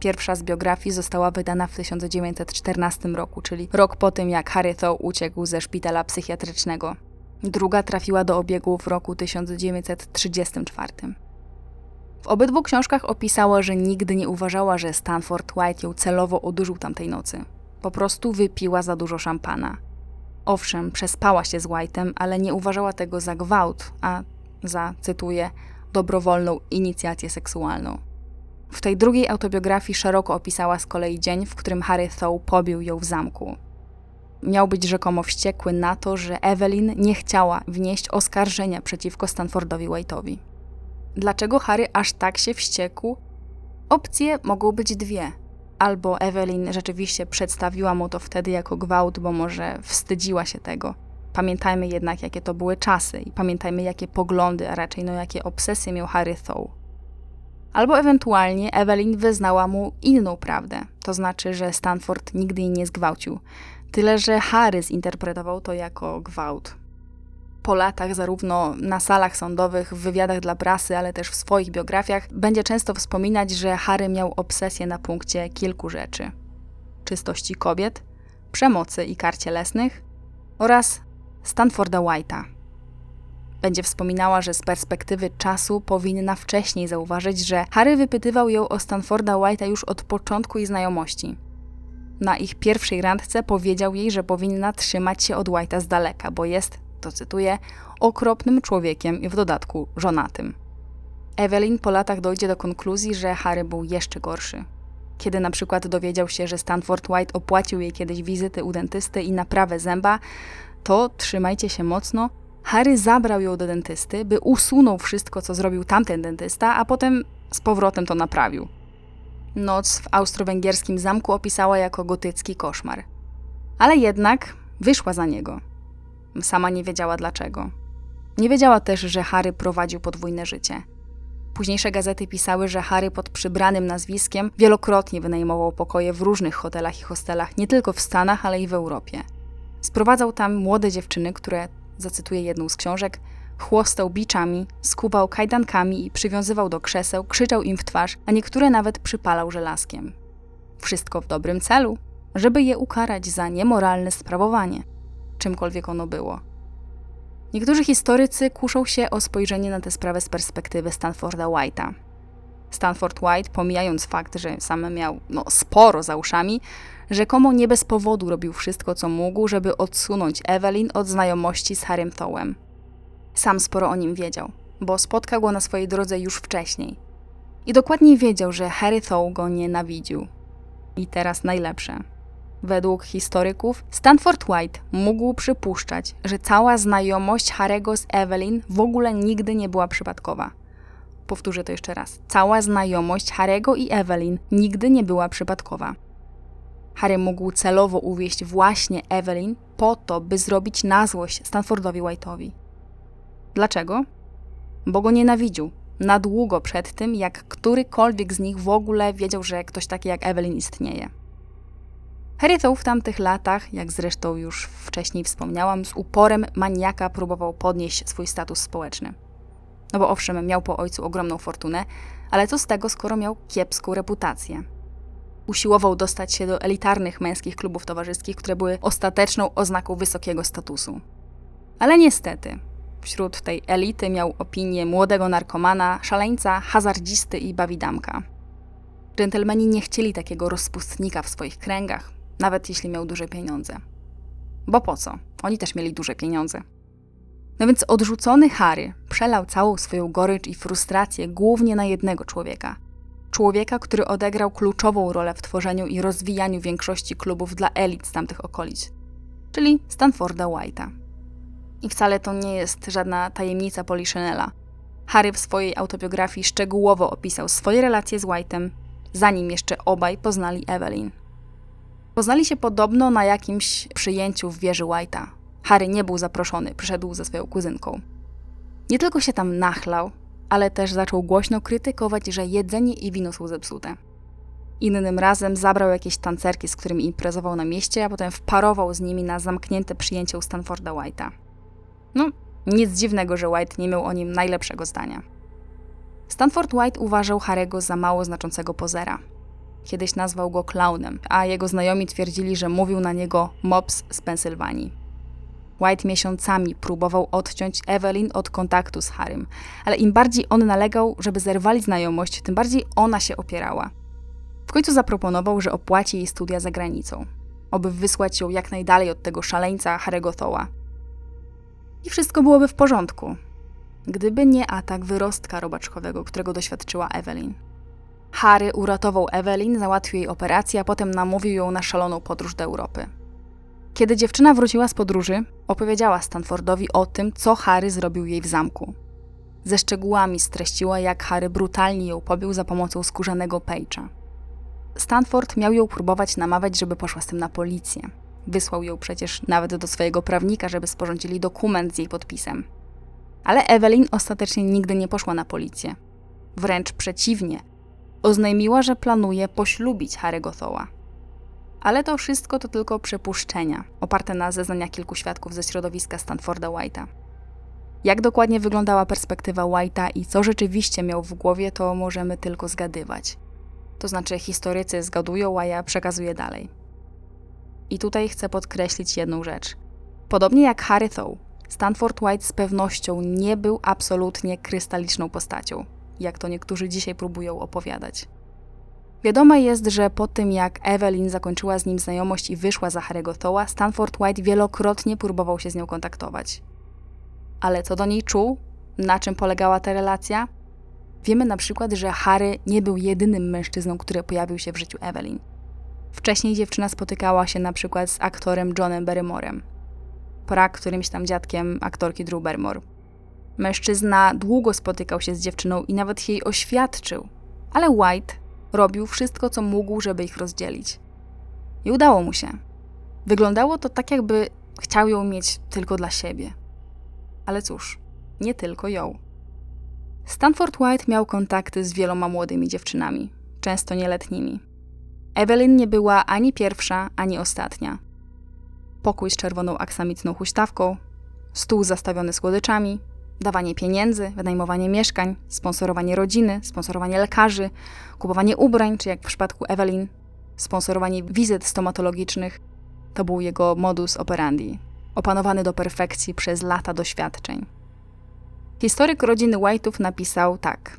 Pierwsza z biografii została wydana w 1914 roku, czyli rok po tym, jak Harry Thaw uciekł ze szpitala psychiatrycznego. Druga trafiła do obiegu w roku 1934. W obydwu książkach opisała, że nigdy nie uważała, że Stanford White ją celowo odurzył tamtej nocy. Po prostu wypiła za dużo szampana. Owszem, przespała się z White'em, ale nie uważała tego za gwałt, a za, cytuję, dobrowolną inicjację seksualną. W tej drugiej autobiografii szeroko opisała z kolei dzień, w którym Harry Thaw pobił ją w zamku. Miał być rzekomo wściekły na to, że Evelyn nie chciała wnieść oskarżenia przeciwko Stanfordowi White'owi. Dlaczego Harry aż tak się wściekł? Opcje mogą być dwie. Albo Evelyn rzeczywiście przedstawiła mu to wtedy jako gwałt, bo może wstydziła się tego. Pamiętajmy jednak, jakie to były czasy i pamiętajmy, jakie poglądy, a raczej no jakie obsesje miał Harry Thaw. Albo ewentualnie Evelyn wyznała mu inną prawdę, to znaczy, że Stanford nigdy jej nie zgwałcił, tyle że Harry zinterpretował to jako gwałt. Po latach, zarówno na salach sądowych, w wywiadach dla prasy, ale też w swoich biografiach, będzie często wspominać, że Harry miał obsesję na punkcie kilku rzeczy: czystości kobiet, przemocy i kar cielesnych oraz Stanforda White'a. Będzie wspominała, że z perspektywy czasu powinna wcześniej zauważyć, że Harry wypytywał ją o Stanforda White'a już od początku ich znajomości. Na ich pierwszej randce powiedział jej, że powinna trzymać się od White'a z daleka, bo jest, to cytuję, okropnym człowiekiem i w dodatku żonatym. Evelyn po latach dojdzie do konkluzji, że Harry był jeszcze gorszy. Kiedy na przykład dowiedział się, że Stanford White opłacił jej kiedyś wizyty u dentysty i naprawę zęba, to trzymajcie się mocno. Harry zabrał ją do dentysty, by usunął wszystko, co zrobił tamten dentysta, a potem z powrotem to naprawił. Noc w austro-węgierskim zamku opisała jako gotycki koszmar. Ale jednak wyszła za niego. Sama nie wiedziała dlaczego. Nie wiedziała też, że Harry prowadził podwójne życie. Późniejsze gazety pisały, że Harry pod przybranym nazwiskiem wielokrotnie wynajmował pokoje w różnych hotelach i hostelach, nie tylko w Stanach, ale i w Europie. Sprowadzał tam młode dziewczyny, które, zacytuję jedną z książek, chłostał biczami, skubał kajdankami i przywiązywał do krzeseł, krzyczał im w twarz, a niektóre nawet przypalał żelazkiem. Wszystko w dobrym celu, żeby je ukarać za niemoralne sprawowanie, czymkolwiek ono było. Niektórzy historycy kuszą się o spojrzenie na tę sprawę z perspektywy Stanforda White'a. Stanford White, pomijając fakt, że sam miał no, sporo za uszami, rzekomo nie bez powodu robił wszystko, co mógł, żeby odsunąć Evelyn od znajomości z Harrym Towem. Sam sporo o nim wiedział, bo spotkał go na swojej drodze już wcześniej. I dokładnie wiedział, że Harry Thow go nienawidził. I teraz najlepsze. Według historyków, Stanford White mógł przypuszczać, że cała znajomość Harego z Evelyn w ogóle nigdy nie była przypadkowa. Powtórzę to jeszcze raz. Cała znajomość Harego i Evelyn nigdy nie była przypadkowa. Harry mógł celowo uwieść właśnie Evelyn po to, by zrobić na złość Stanfordowi White'owi. Dlaczego? Bo go nienawidził. Na długo przed tym, jak którykolwiek z nich w ogóle wiedział, że ktoś taki jak Evelyn istnieje. Harry w tamtych latach, jak zresztą już wcześniej wspomniałam, z uporem maniaka próbował podnieść swój status społeczny. No bo owszem, miał po ojcu ogromną fortunę, ale co z tego, skoro miał kiepską reputację? Usiłował dostać się do elitarnych męskich klubów towarzyskich, które były ostateczną oznaką wysokiego statusu. Ale niestety, wśród tej elity miał opinię młodego narkomana, szaleńca, hazardzisty i bawidamka. Dżentelmeni nie chcieli takiego rozpustnika w swoich kręgach, nawet jeśli miał duże pieniądze. Bo po co? Oni też mieli duże pieniądze. No więc odrzucony Harry przelał całą swoją gorycz i frustrację głównie na jednego człowieka. Człowieka, który odegrał kluczową rolę w tworzeniu i rozwijaniu większości klubów dla elit z tamtych okolic, czyli Stanforda White'a. I wcale to nie jest żadna tajemnica Poliszynela. Harry w swojej autobiografii szczegółowo opisał swoje relacje z White'em, zanim jeszcze obaj poznali Evelyn. Poznali się podobno na jakimś przyjęciu w wieży White'a. Harry nie był zaproszony, przyszedł ze swoją kuzynką. Nie tylko się tam nachlał, ale też zaczął głośno krytykować, że jedzenie i wino są zepsute. Innym razem zabrał jakieś tancerki, z którymi imprezował na mieście, a potem wparował z nimi na zamknięte przyjęcie u Stanforda White'a. No, nic dziwnego, że White nie miał o nim najlepszego zdania. Stanford White uważał Harego za mało znaczącego pozera. Kiedyś nazwał go klaunem, a jego znajomi twierdzili, że mówił na niego mops z Pensylwanii. White miesiącami próbował odciąć Evelyn od kontaktu z Harrym, ale im bardziej on nalegał, żeby zerwali znajomość, tym bardziej ona się opierała. W końcu zaproponował, że opłaci jej studia za granicą, aby wysłać ją jak najdalej od tego szaleńca Harry'ego Thoła. I wszystko byłoby w porządku, gdyby nie atak wyrostka robaczkowego, którego doświadczyła Evelyn. Harry uratował Evelyn, załatwił jej operację, a potem namówił ją na szaloną podróż do Europy. Kiedy dziewczyna wróciła z podróży, opowiedziała Stanfordowi o tym, co Harry zrobił jej w zamku. Ze szczegółami streściła, jak Harry brutalnie ją pobił za pomocą skórzanego pejcza. Stanford miał ją próbować namawiać, żeby poszła z tym na policję. Wysłał ją przecież nawet do swojego prawnika, żeby sporządzili dokument z jej podpisem. Ale Evelyn ostatecznie nigdy nie poszła na policję. Wręcz przeciwnie. Oznajmiła, że planuje poślubić Harry'ego Thoła. Ale to wszystko to tylko przypuszczenia, oparte na zeznaniach kilku świadków ze środowiska Stanforda White'a. Jak dokładnie wyglądała perspektywa White'a i co rzeczywiście miał w głowie, to możemy tylko zgadywać. To znaczy, historycy zgadują, a ja przekazuję dalej. I tutaj chcę podkreślić jedną rzecz. Podobnie jak Harry Thow, Stanford White z pewnością nie był absolutnie krystaliczną postacią, jak to niektórzy dzisiaj próbują opowiadać. Wiadome jest, że po tym jak Evelyn zakończyła z nim znajomość i wyszła za Harry'ego Thoła, Stanford White wielokrotnie próbował się z nią kontaktować. Ale co do niej czuł? Na czym polegała ta relacja? Wiemy na przykład, że Harry nie był jedynym mężczyzną, który pojawił się w życiu Evelyn. Wcześniej dziewczyna spotykała się na przykład z aktorem Johnem Barrymorem. Pra którymś tam dziadkiem aktorki Drew Barrymore. Mężczyzna długo spotykał się z dziewczyną i nawet jej oświadczył, ale White robił wszystko, co mógł, żeby ich rozdzielić. I udało mu się. Wyglądało to tak, jakby chciał ją mieć tylko dla siebie. Ale cóż, nie tylko ją. Stanford White miał kontakty z wieloma młodymi dziewczynami, często nieletnimi. Evelyn nie była ani pierwsza, ani ostatnia. Pokój z czerwoną aksamitną huśtawką, stół zastawiony słodyczami, dawanie pieniędzy, wynajmowanie mieszkań, sponsorowanie rodziny, sponsorowanie lekarzy, kupowanie ubrań, czy jak w przypadku Evelyn, sponsorowanie wizyt stomatologicznych to był jego modus operandi, opanowany do perfekcji przez lata doświadczeń. Historyk rodziny White'ów napisał tak.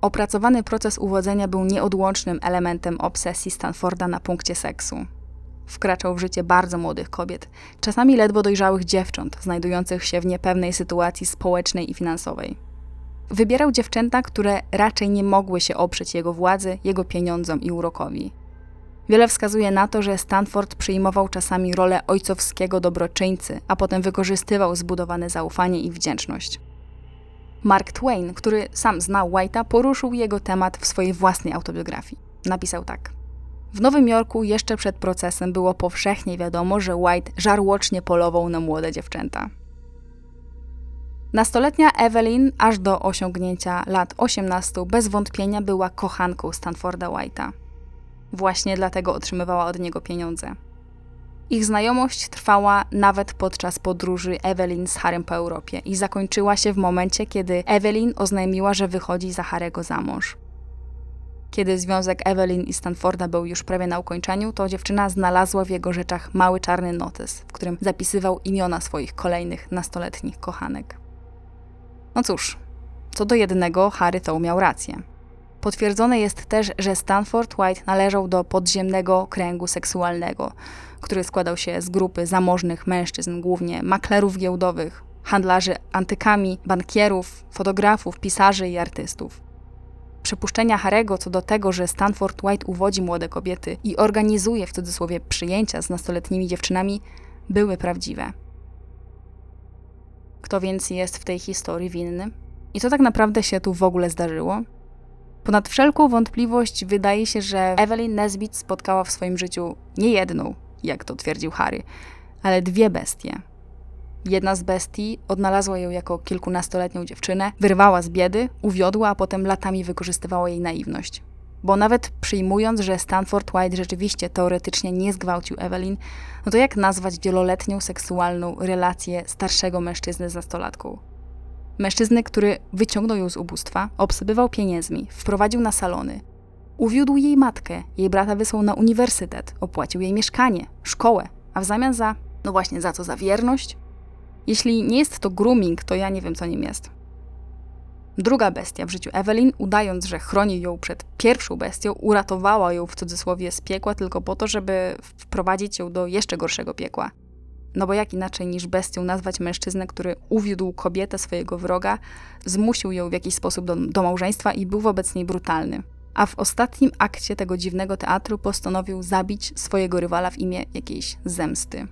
Opracowany proces uwodzenia był nieodłącznym elementem obsesji Stanforda na punkcie seksu. Wkraczał w życie bardzo młodych kobiet, czasami ledwo dojrzałych dziewcząt, znajdujących się w niepewnej sytuacji społecznej i finansowej. Wybierał dziewczęta, które raczej nie mogły się oprzeć jego władzy, jego pieniądzom i urokowi. Wiele wskazuje na to, że Stanford przyjmował czasami rolę ojcowskiego dobroczyńcy, a potem wykorzystywał zbudowane zaufanie i wdzięczność. Mark Twain, który sam znał White'a, poruszył jego temat w swojej własnej autobiografii. Napisał tak. W Nowym Jorku jeszcze przed procesem było powszechnie wiadomo, że White żarłocznie polował na młode dziewczęta. Nastoletnia Evelyn aż do osiągnięcia lat 18 bez wątpienia była kochanką Stanforda White'a. Właśnie dlatego otrzymywała od niego pieniądze. Ich znajomość trwała nawet podczas podróży Evelyn z Harem po Europie i zakończyła się w momencie, kiedy Evelyn oznajmiła, że wychodzi za Harego za mąż. Kiedy związek Evelyn i Stanforda był już prawie na ukończeniu, to dziewczyna znalazła w jego rzeczach mały czarny notes, w którym zapisywał imiona swoich kolejnych nastoletnich kochanek. No cóż, co do jednego, Harry to miał rację. Potwierdzone jest też, że Stanford White należał do podziemnego kręgu seksualnego, który składał się z grupy zamożnych mężczyzn, głównie maklerów giełdowych, handlarzy antykami, bankierów, fotografów, pisarzy i artystów. Przypuszczenia Harego co do tego, że Stanford White uwodzi młode kobiety i organizuje w cudzysłowie przyjęcia z nastoletnimi dziewczynami, były prawdziwe. Kto więc jest w tej historii winny? I co tak naprawdę się tu w ogóle zdarzyło? Ponad wszelką wątpliwość wydaje się, że Evelyn Nesbit spotkała w swoim życiu nie jedną, jak to twierdził Harry, ale dwie bestie. Jedna z bestii odnalazła ją jako kilkunastoletnią dziewczynę, wyrwała z biedy, uwiodła, a potem latami wykorzystywała jej naiwność. Bo nawet przyjmując, że Stanford White rzeczywiście teoretycznie nie zgwałcił Evelyn, no to jak nazwać wieloletnią seksualną relację starszego mężczyzny z nastolatką? Mężczyzny, który wyciągnął ją z ubóstwa, obsypywał pieniędzmi, wprowadził na salony, uwiódł jej matkę, jej brata wysłał na uniwersytet, opłacił jej mieszkanie, szkołę, a w zamian za, no właśnie za co, za wierność? Jeśli nie jest to grooming, to ja nie wiem, co nim jest. Druga bestia w życiu Evelyn, udając, że chroni ją przed pierwszą bestią, uratowała ją w cudzysłowie z piekła tylko po to, żeby wprowadzić ją do jeszcze gorszego piekła. No bo jak inaczej niż bestią nazwać mężczyznę, który uwiódł kobietę swojego wroga, zmusił ją w jakiś sposób do, do małżeństwa i był wobec niej brutalny. a w ostatnim akcie tego dziwnego teatru postanowił zabić swojego rywala w imię jakiejś zemsty.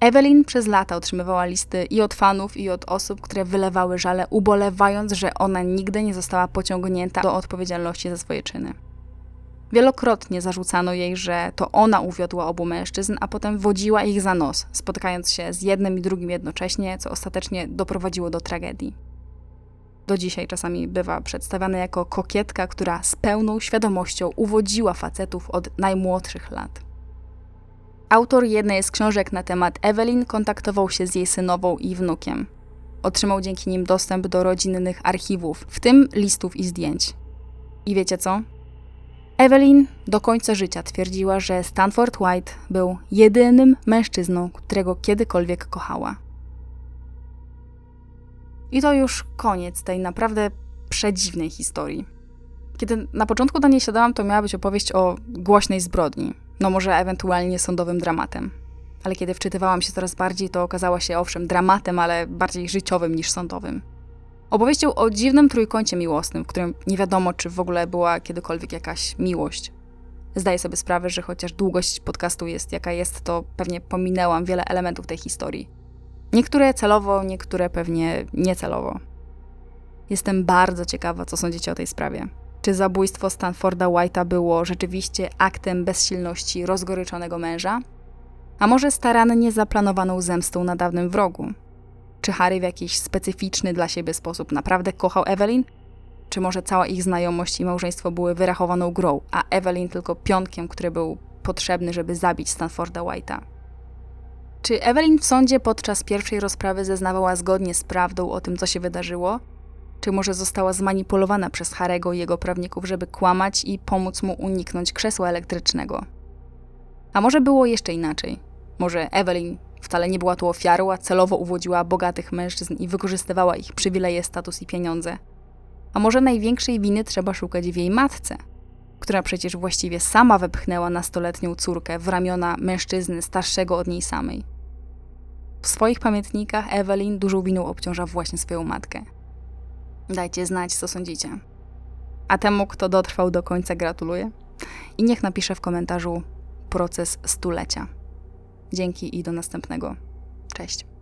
Evelyn przez lata otrzymywała listy i od fanów, i od osób, które wylewały żale, ubolewając, że ona nigdy nie została pociągnięta do odpowiedzialności za swoje czyny. Wielokrotnie zarzucano jej, że to ona uwiodła obu mężczyzn, a potem wodziła ich za nos, spotykając się z jednym i drugim jednocześnie, co ostatecznie doprowadziło do tragedii. Do dzisiaj czasami bywa przedstawiana jako kokietka, która z pełną świadomością uwodziła facetów od najmłodszych lat. Autor jednej z książek na temat Evelyn kontaktował się z jej synową i wnukiem. Otrzymał dzięki nim dostęp do rodzinnych archiwów, w tym listów i zdjęć. I wiecie co? Evelyn do końca życia twierdziła, że Stanford White był jedynym mężczyzną, którego kiedykolwiek kochała. I to już koniec tej naprawdę przedziwnej historii. Kiedy na początku do niej siadałam, to miała być opowieść o głośnej zbrodni, no może ewentualnie sądowym dramatem. Ale kiedy wczytywałam się coraz bardziej, to okazała się owszem dramatem, ale bardziej życiowym niż sądowym. Opowieścią o dziwnym trójkącie miłosnym, w którym nie wiadomo, czy w ogóle była kiedykolwiek jakaś miłość. Zdaję sobie sprawę, że chociaż długość podcastu jest jaka jest, to pewnie pominęłam wiele elementów tej historii. Niektóre celowo, niektóre pewnie niecelowo. Jestem bardzo ciekawa, co sądzicie o tej sprawie. Czy zabójstwo Stanforda White'a było rzeczywiście aktem bezsilności rozgoryczonego męża? A może starannie zaplanowaną zemstą na dawnym wrogu? Czy Harry w jakiś specyficzny dla siebie sposób naprawdę kochał Evelyn? Czy może cała ich znajomość i małżeństwo były wyrachowaną grą, a Evelyn tylko pionkiem, który był potrzebny, żeby zabić Stanforda White'a? Czy Evelyn w sądzie podczas pierwszej rozprawy zeznawała zgodnie z prawdą o tym, co się wydarzyło? Czy może została zmanipulowana przez Harego i jego prawników, żeby kłamać i pomóc mu uniknąć krzesła elektrycznego? A może było jeszcze inaczej? Może Evelyn wcale nie była tu ofiarą, a celowo uwodziła bogatych mężczyzn i wykorzystywała ich przywileje, status i pieniądze? A może największej winy trzeba szukać w jej matce, która przecież właściwie sama wepchnęła nastoletnią córkę w ramiona mężczyzny starszego od niej samej? W swoich pamiętnikach Evelyn dużą winą obciąża właśnie swoją matkę. Dajcie znać, co sądzicie. A temu, kto dotrwał do końca, gratuluję. I niech napisze w komentarzu proces stulecia. Dzięki i do następnego. Cześć.